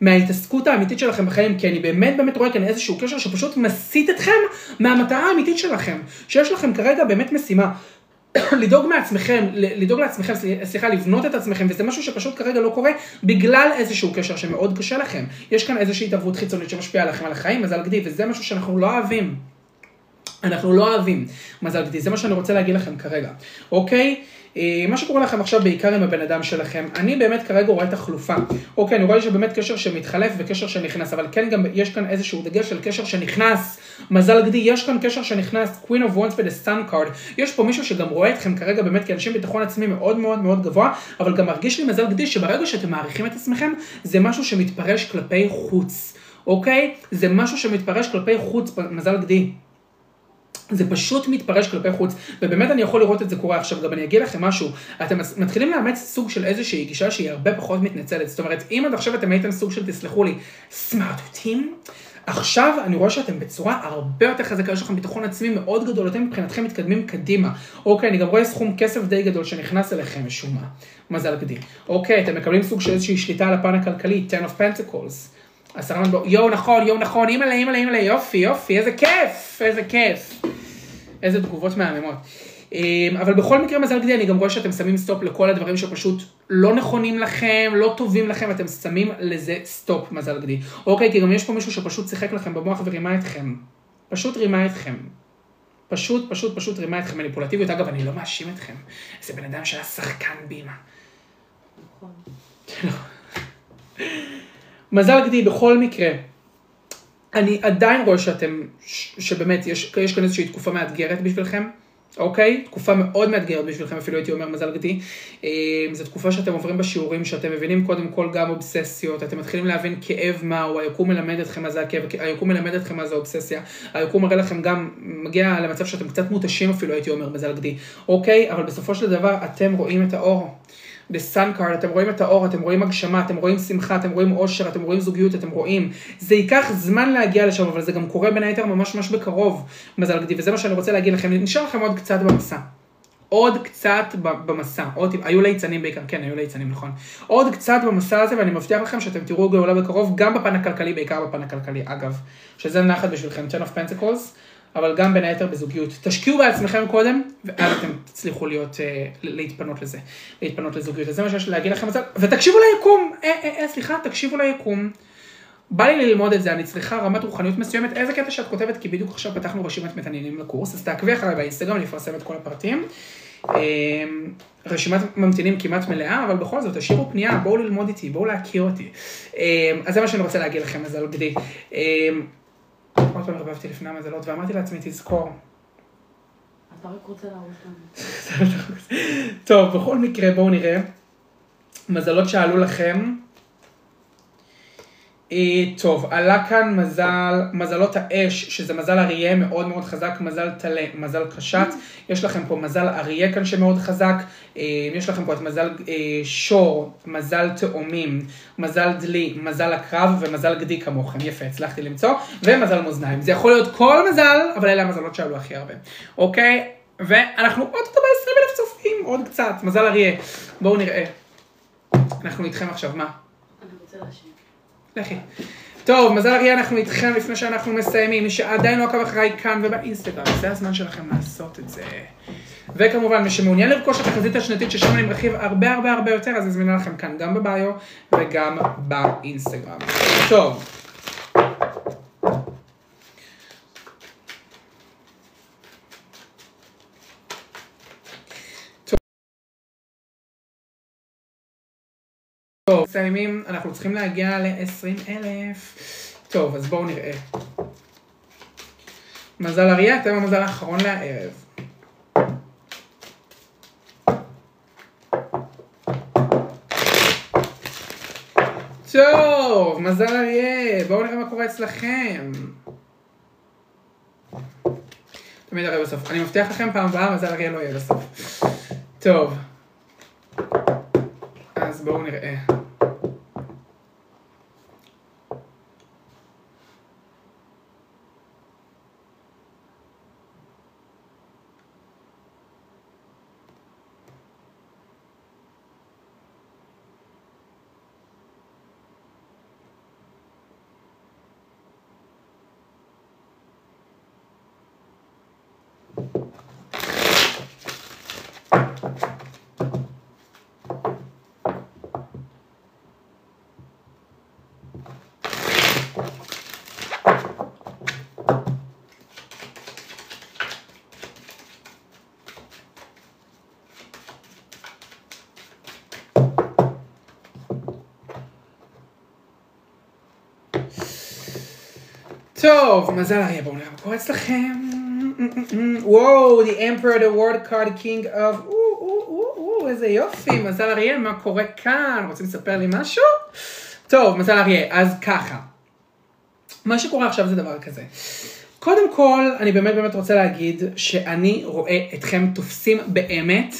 A: מההתעסקות האמיתית שלכם בחיים, כי אני באמת באמת רואה כאן איזשהו קשר שפשוט מסיט אתכם מהמטרה האמיתית שלכם. שיש לכם כרגע באמת משימה. לדאוג מעצמכם, לדאוג לעצמכם, סליחה, לבנות את עצמכם, וזה משהו שפשוט כרגע לא קורה בגלל איזשהו קשר שמאוד קשה לכם. יש כאן איזושהי התערבות חיצונית שמשפיעה עליכם על החיים, מזל גדי, וזה משהו שאנחנו לא אוהבים. אנחנו לא אוהבים מזל גדי, זה מה שאני רוצה להגיד לכם כרגע, אוקיי? אה, מה שקורה לכם עכשיו בעיקר עם הבן אדם שלכם, אני באמת כרגע רואה את החלופה. אוקיי, אני רואה שבאמת קשר שמתחלף וקשר שנכנס, אבל כן גם יש כאן איזשהו דגש של קשר שנכנס. מזל גדי, יש כאן קשר שנכנס, Queen of Wands ו-The Sun card. יש פה מישהו שגם רואה אתכם כרגע באמת כאנשים ביטחון עצמי מאוד מאוד מאוד גבוה, אבל גם מרגיש לי מזל גדי שברגע שאתם מעריכים את עצמכם, זה משהו שמתפרש כלפי חוץ. אוקיי? זה משהו שמתפרש כלפי חוץ, מזל גדי. זה פשוט מתפרש כלפי חוץ, ובאמת אני יכול לראות את זה קורה עכשיו, גם אני אגיד לכם משהו, אתם מתחילים לאמץ סוג של איזושהי גישה שהיא הרבה פחות מתנצלת, זאת אומרת, אם עד עכשיו אתם הייתם סוג של, תסלחו לי, סמארטוטים, עכשיו אני רואה שאתם בצורה הרבה יותר חזקה, יש לכם ביטחון עצמי מאוד גדול, אתם מבחינתכם מתקדמים קדימה. אוקיי, אני גם רואה סכום כסף די גדול שנכנס אליכם משום מה, מזל גדי. אוקיי, אתם מקבלים סוג של איזושהי שליטה על הפן הכלכלי, 10 of Pentacles. עשרה מטבעות, יואו נכון, יואו נכון, אימא'לה, אימא'לה, אימא'לה, יופי, יופי, איזה כיף, איזה כיף. איזה תגובות מהממות. אמ, אבל בכל מקרה מזל גדי, אני גם רואה שאתם שמים סטופ לכל הדברים שפשוט לא נכונים לכם, לא טובים לכם, אתם שמים לזה סטופ, מזל גדי. אוקיי, כי גם יש פה מישהו שפשוט שיחק לכם במוח ורימה אתכם. פשוט רימה אתכם. פשוט, פשוט, פשוט רימה אתכם מניפולטיביות. אגב, אני לא מאשים אתכם. זה בן אדם שהיה שחקן בימה.
B: נכון.
A: מזל גדי, בכל מקרה, אני עדיין רואה שאתם, שבאמת, יש, יש כאן איזושהי תקופה מאתגרת בשבילכם, אוקיי? תקופה מאוד מאתגרת בשבילכם, אפילו הייתי אומר מזל גדי. אה, זו תקופה שאתם עוברים בשיעורים, שאתם מבינים קודם כל גם אובססיות, אתם מתחילים להבין כאב מהו, היקום מלמד אתכם מה זה הכאב, היקום מלמד אתכם מה זה אובססיה, היקום מראה לכם גם, מגיע למצב שאתם קצת מותשים אפילו, הייתי אומר, מזל גדי, אוקיי? אבל בסופו של דבר, אתם רואים את האור. The Sun card, אתם רואים את האור, אתם רואים הגשמה, אתם רואים שמחה, אתם רואים אושר, אתם רואים זוגיות, אתם רואים. זה ייקח זמן להגיע לשם, אבל זה גם קורה בין היתר ממש ממש בקרוב, מזל גדי, וזה מה שאני רוצה להגיד לכם, נשאר לכם עוד קצת במסע. עוד קצת במסע, עוד, היו ליצנים בעיקר, כן, היו ליצנים, נכון. עוד קצת במסע הזה, ואני מבטיח לכם שאתם תראו גאולה בקרוב, גם בפן הכלכלי, בעיקר בפן הכלכלי, אגב, שזה נחת בשבילכם, 10 of Pentacles, אבל גם בין היתר בזוגיות. תשקיעו בעצמכם קודם, ואז אתם תצליחו להיות, אה, להתפנות לזה, להתפנות לזוגיות. אז זה מה שיש לי להגיד לכם, אז- ותקשיבו ליקום, אה, אה, אה, סליחה, תקשיבו ליקום. בא לי ללמוד את זה, אני צריכה רמת רוחניות מסוימת, איזה קטע שאת כותבת, כי בדיוק עכשיו פתחנו רשימת מתעניינים לקורס, אז תעקבי אחריי באינסטגרם, אני אפרסם את כל הפרטים. אה, רשימת ממתינים כמעט מלאה, אבל בכל זאת, תשאירו פנייה, בואו ללמוד איתי, בואו להכיר אותי. אה, אז זה מה שאני רוצה להגיד לכם, מזל גדי. עוד פעם הרבבתי לפני המזלות, ואמרתי לעצמי, תזכור.
B: אתה רק רוצה להרוס לנו.
A: טוב, בכל מקרה, בואו נראה. מזלות שעלו לכם. טוב, עלה כאן מזל, מזלות האש, שזה מזל אריה מאוד מאוד חזק, מזל טלה, מזל קשת, יש לכם פה מזל אריה כאן שמאוד חזק, אה, יש לכם פה את מזל אה, שור, מזל תאומים, מזל דלי, מזל הקרב ומזל גדי כמוכם, יפה, הצלחתי למצוא, ומזל מאזניים. זה יכול להיות כל מזל, אבל אלה המזלות שעלו הכי הרבה, אוקיי? ואנחנו עוד פעם ב-20 אלף צופים, עוד קצת, מזל אריה. בואו נראה. אנחנו איתכם עכשיו, מה?
B: אני רוצה להשאיר.
A: לכי. טוב, מזל אריה, אנחנו איתכם לפני שאנחנו מסיימים. מי שעדיין לא עקב אחריי כאן ובאינסטגרם, זה הזמן שלכם לעשות את זה. וכמובן, מי שמעוניין לרכוש את החזית השנתית, ששם אני מרחיב הרבה הרבה הרבה יותר, אז אזמינה לכם כאן גם בביו וגם באינסטגרם. טוב. טוב, מסיימים, אנחנו צריכים להגיע ל-20 אלף. טוב, אז בואו נראה. מזל אריה, אתם המזל האחרון לערב. טוב, מזל אריה, בואו נראה מה קורה אצלכם. תמיד הרי בסוף. אני מבטיח לכם, פעם הבאה מזל אריה לא יהיה בסוף. טוב. אז בואו נראה. טוב, מזל אריה, בואו נראה מה קורה אצלכם. וואו, the emperor, the word card king of... איזה יופי, מזל אריה, מה קורה כאן? רוצים לספר לי משהו? טוב, מזל אריה, אז ככה. מה שקורה עכשיו זה דבר כזה. קודם כל, אני באמת באמת רוצה להגיד שאני רואה אתכם תופסים באמת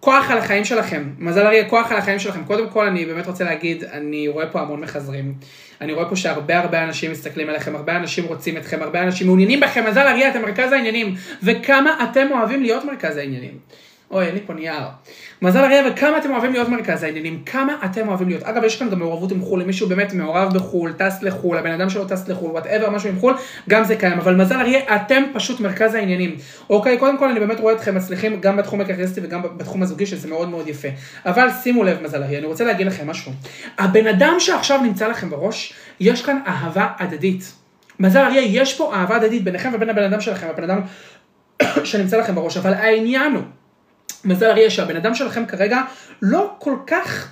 A: כוח על החיים שלכם. מזל אריה, כוח על החיים שלכם. קודם כל, אני באמת רוצה להגיד, אני רואה פה המון מחזרים. אני רואה פה שהרבה הרבה אנשים מסתכלים עליכם, הרבה אנשים רוצים אתכם, הרבה אנשים מעוניינים בכם. מזל אריה, אתם מרכז העניינים. וכמה אתם אוהבים להיות מרכז העניינים. אוי, אין לי פה נייר. מזל אריה, וכמה אתם אוהבים להיות מרכז העניינים, כמה אתם אוהבים להיות. אגב, יש כאן גם מעורבות עם חו"ל, אם מישהו באמת מעורב בחו"ל, טס לחו"ל, הבן אדם שלו טס לחו"ל, whatever, משהו עם חו"ל, גם זה קיים. אבל מזל אריה, אתם פשוט מרכז העניינים. אוקיי, קודם כל אני באמת רואה אתכם מצליחים גם בתחום הקרייריסטי וגם בתחום הזוגי, שזה מאוד מאוד יפה. אבל שימו לב, מזל אריה, אני רוצה להגיד לכם משהו. הבן אדם שעכשיו נמצא לכם בראש, יש כאן אהבה הדדית. מזל אריה, יש פה אהבה הדדית ביניכם ובין הבן אדם שלכם. הבן אדם שנמצא לכם בראש, אבל העניין הוא, מזל אריה שהבן אדם שלכם כרגע לא כל כך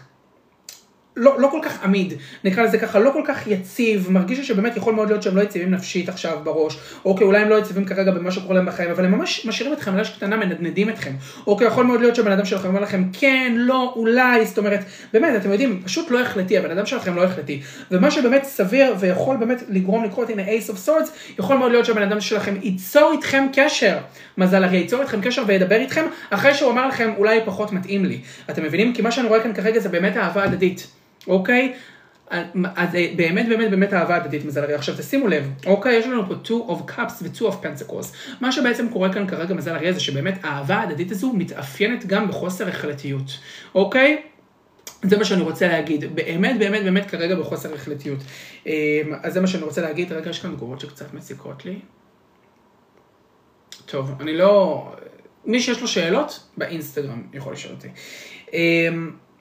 A: לא, לא כל כך עמיד, נקרא לזה ככה, לא כל כך יציב, מרגיש לי שבאמת יכול מאוד להיות שהם לא יציבים נפשית עכשיו בראש, אוקיי, אולי הם לא יציבים כרגע במה שקורה להם בחיים, אבל הם ממש משאירים אתכם על קטנה, מנדנדים אתכם, אוקיי, יכול מאוד להיות שהבן אדם שלכם אומר לכם כן, לא, אולי, זאת אומרת, באמת, אתם יודעים, פשוט לא החלטי, הבן אדם שלכם לא החלטי, ומה שבאמת סביר ויכול באמת לגרום לקרות, הנה Ace of Swords, יכול מאוד להיות שהבן אדם שלכם ייצור איתכם קשר, מזל אריה ייצור איתכם קשר וידבר איתכם, אחרי שהוא אמר לכם אולי פחות מתאים לי, אתם מבינים? כי מה שאני רואה כאן כרגע זה באמת אהבה הדדית. אוקיי? אז אה, באמת באמת באמת אהבה הדדית מזל אריה. עכשיו תשימו לב, אוקיי, יש לנו פה 2 of cups ו-2 of pentacles. מה שבעצם קורה כאן כרגע מזל הרי זה שבאמת האהבה ההדדית הזו מתאפיינת גם בחוסר החלטיות, אוקיי? זה מה שאני רוצה להגיד, באמת באמת באמת כרגע בחוסר החלטיות. אמ, אז זה מה שאני רוצה להגיד, רגע יש כאן תגובות שקצת מציקות לי. טוב, אני לא... מי שיש לו שאלות, באינסטגרם יכול לשאול אותי.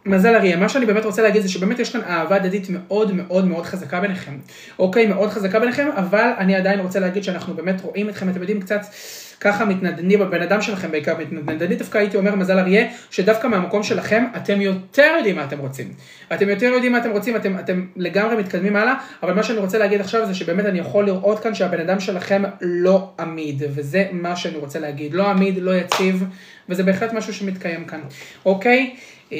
A: מזל אריה, מה שאני באמת רוצה להגיד זה שבאמת יש כאן אהבה הדדית מאוד מאוד מאוד חזקה ביניכם. אוקיי, מאוד חזקה ביניכם, אבל אני עדיין רוצה להגיד שאנחנו באמת רואים אתכם, אתם יודעים, קצת ככה מתנדנדים בבן אדם שלכם בעיקר מתנדנדים, דווקא הייתי אומר מזל אריה, שדווקא מהמקום שלכם אתם יותר יודעים מה אתם רוצים. אתם יותר יודעים מה אתם רוצים, אתם, אתם לגמרי מתקדמים הלאה, אבל מה שאני רוצה להגיד עכשיו זה שבאמת אני יכול לראות כאן שהבן אדם שלכם לא עמיד, וזה מה שאני רוצה להגיד, לא עמיד, לא יציב, וזה בהחלט משהו שמתקיים כאן, אוקיי? אמ,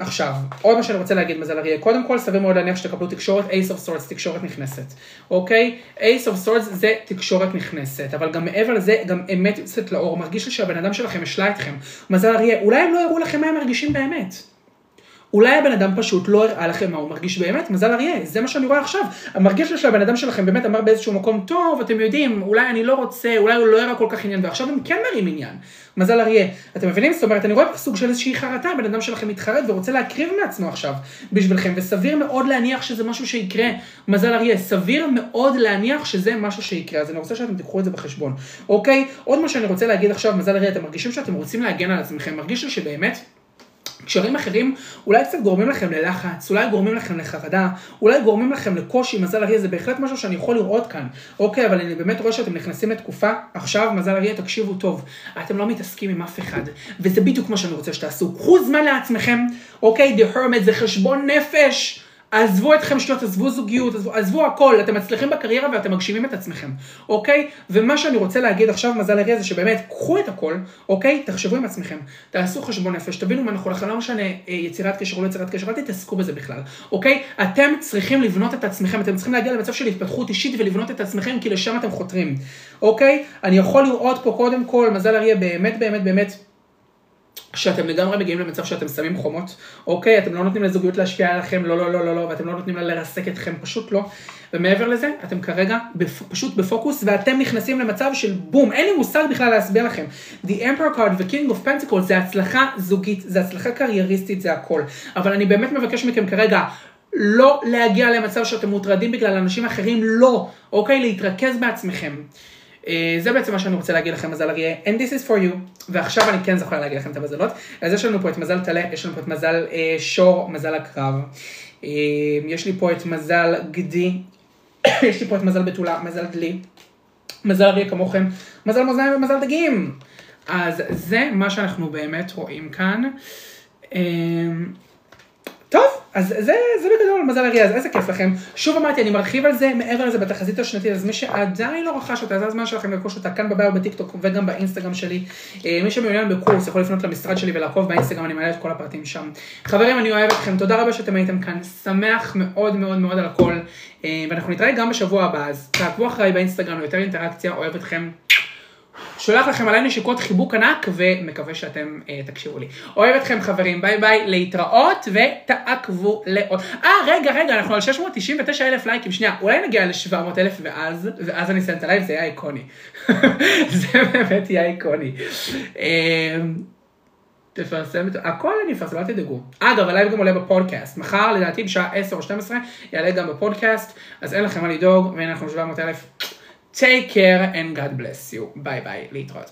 A: עכשיו, עוד מה שאני רוצה להגיד מזל אריה, קודם כל סביר מאוד להניח שתקבלו תקשורת Ace of Swords, תקשורת נכנסת, אוקיי? Ace of Swords זה תקשורת נכנסת, אבל גם מעבר לזה, גם אמת יוצאת לאור, מרגיש לי שהבן אדם שלכם השלה אתכם. מזל אריה, אולי הם לא הראו לכם מה הם מרגישים באמת. אולי הבן אדם פשוט לא הראה לכם מה הוא מרגיש באמת, מזל אריה, זה מה שאני רואה עכשיו. מרגיש לי שהבן אדם שלכם באמת אמר באיזשהו מקום, טוב, אתם יודעים, אולי אני לא רוצה, אולי הוא לא הראה כל כך עניין, ועכשיו הם כן מראים עניין. מזל אריה. אתם מבינים? זאת אומרת, אני רואה סוג של איזושהי חרטה, הבן אדם שלכם מתחרט ורוצה להקריב מעצמו עכשיו בשבילכם, וסביר מאוד להניח שזה משהו שיקרה. מזל אריה, סביר מאוד להניח שזה משהו שיקרה, אז אני רוצה שאתם תיקחו את זה בחשבון, אוקיי? עוד מה שאני רוצה להגיד עכשיו, מזל אריה, אתם מרגישים שאתם רוצים להגן על עצמכם, מרגיש שבאמת... קשרים אחרים אולי קצת גורמים לכם ללחץ, אולי גורמים לכם לחרדה, אולי גורמים לכם לקושי, מזל אריה זה בהחלט משהו שאני יכול לראות כאן. אוקיי, אבל אני באמת רואה שאתם נכנסים לתקופה, עכשיו מזל אריה תקשיבו טוב, אתם לא מתעסקים עם אף אחד, וזה בדיוק מה שאני רוצה שתעשו, קחו זמן לעצמכם, אוקיי, The Hermit זה חשבון נפש. עזבו אתכם שטויות, עזבו זוגיות, עזבו, עזבו הכל, אתם מצליחים בקריירה ואתם מגשימים את עצמכם, אוקיי? ומה שאני רוצה להגיד עכשיו, מזל הרי זה שבאמת, קחו את הכל, אוקיי? תחשבו עם עצמכם, תעשו חשבון נפש, תבינו מה נכון לכם, לא משנה אה, יצירת קשר או לא יצירת קשר, אל תתעסקו בזה בכלל, אוקיי? אתם צריכים לבנות את עצמכם, אתם צריכים להגיע למצב של התפתחות אישית ולבנות את עצמכם, כי לשם אתם חותרים, אוקיי? אני יכול לראות פה קודם כל, מזל אריה באמת באמת באמת שאתם לגמרי מגיעים למצב שאתם שמים חומות, אוקיי? אתם לא נותנים לזוגיות להשפיע עליכם, לא, לא, לא, לא, לא, ואתם לא נותנים לה לרסק אתכם, פשוט לא. ומעבר לזה, אתם כרגע בפ... פשוט בפוקוס, ואתם נכנסים למצב של בום, אין לי מושג בכלל להסביר לכם. The Emperor card ו-King of Pentacles זה הצלחה זוגית, זה הצלחה קרייריסטית, זה הכל. אבל אני באמת מבקש מכם כרגע, לא להגיע למצב שאתם מוטרדים בגלל אנשים אחרים, לא, אוקיי? להתרכז בעצמכם. אה, זה בעצם מה שאני רוצה להגיד לכם, מזל אריה, and this is for you, ועכשיו אני כן זוכר להגיד לכם את המזלות. אז יש לנו פה את מזל טלה, יש לנו פה את מזל אה, שור, מזל הקרב, אה, יש לי פה את מזל גדי, יש לי פה את מזל בתולה, מזל דלי, מזל אריה כמוכם, מזל מאזניים ומזל דגים. אז זה מה שאנחנו באמת רואים כאן. אה, טוב, אז זה, זה בגדול מזל אריה, אז איזה כיף לכם. שוב אמרתי, אני מרחיב על זה מעבר לזה בתחזית השנתית, אז מי שעדיין לא רכש אותה, זה הזמן שלכם לרכוש אותה כאן בביו בטיקטוק וגם באינסטגרם שלי. אה, מי שמעוניין בקורס יכול לפנות למשרד שלי ולעקוב באינסטגרם, אני מעלה את כל הפרטים שם. חברים, אני אוהב אתכם, תודה רבה שאתם הייתם כאן, שמח מאוד מאוד מאוד על הכל, אה, ואנחנו נתראה גם בשבוע הבא, אז תעקבו אחריי באינסטגרם, יותר אינטראקציה, אוהב אתכם. שולח לכם אליי נשיקות חיבוק ענק, ומקווה שאתם אה, תקשיבו לי. אוהב אתכם חברים, ביי ביי, להתראות, ותעקבו לעוד. אה, רגע, רגע, אנחנו על 699 אלף לייקים, שנייה, אולי נגיע ל-700 אלף ואז, ואז אני אסיים את הלייב, זה יהיה איקוני. זה באמת יהיה איקוני. אה, תפרסם את... הכל אני אפרסם, אל תדאגו. אגב, הלייב גם עולה בפודקאסט. מחר, לדעתי, בשעה 10 או 12, יעלה גם בפודקאסט, אז אין לכם מה לדאוג, והנה אנחנו 700 אלף. Take care and God bless you. ביי ביי, להתראות.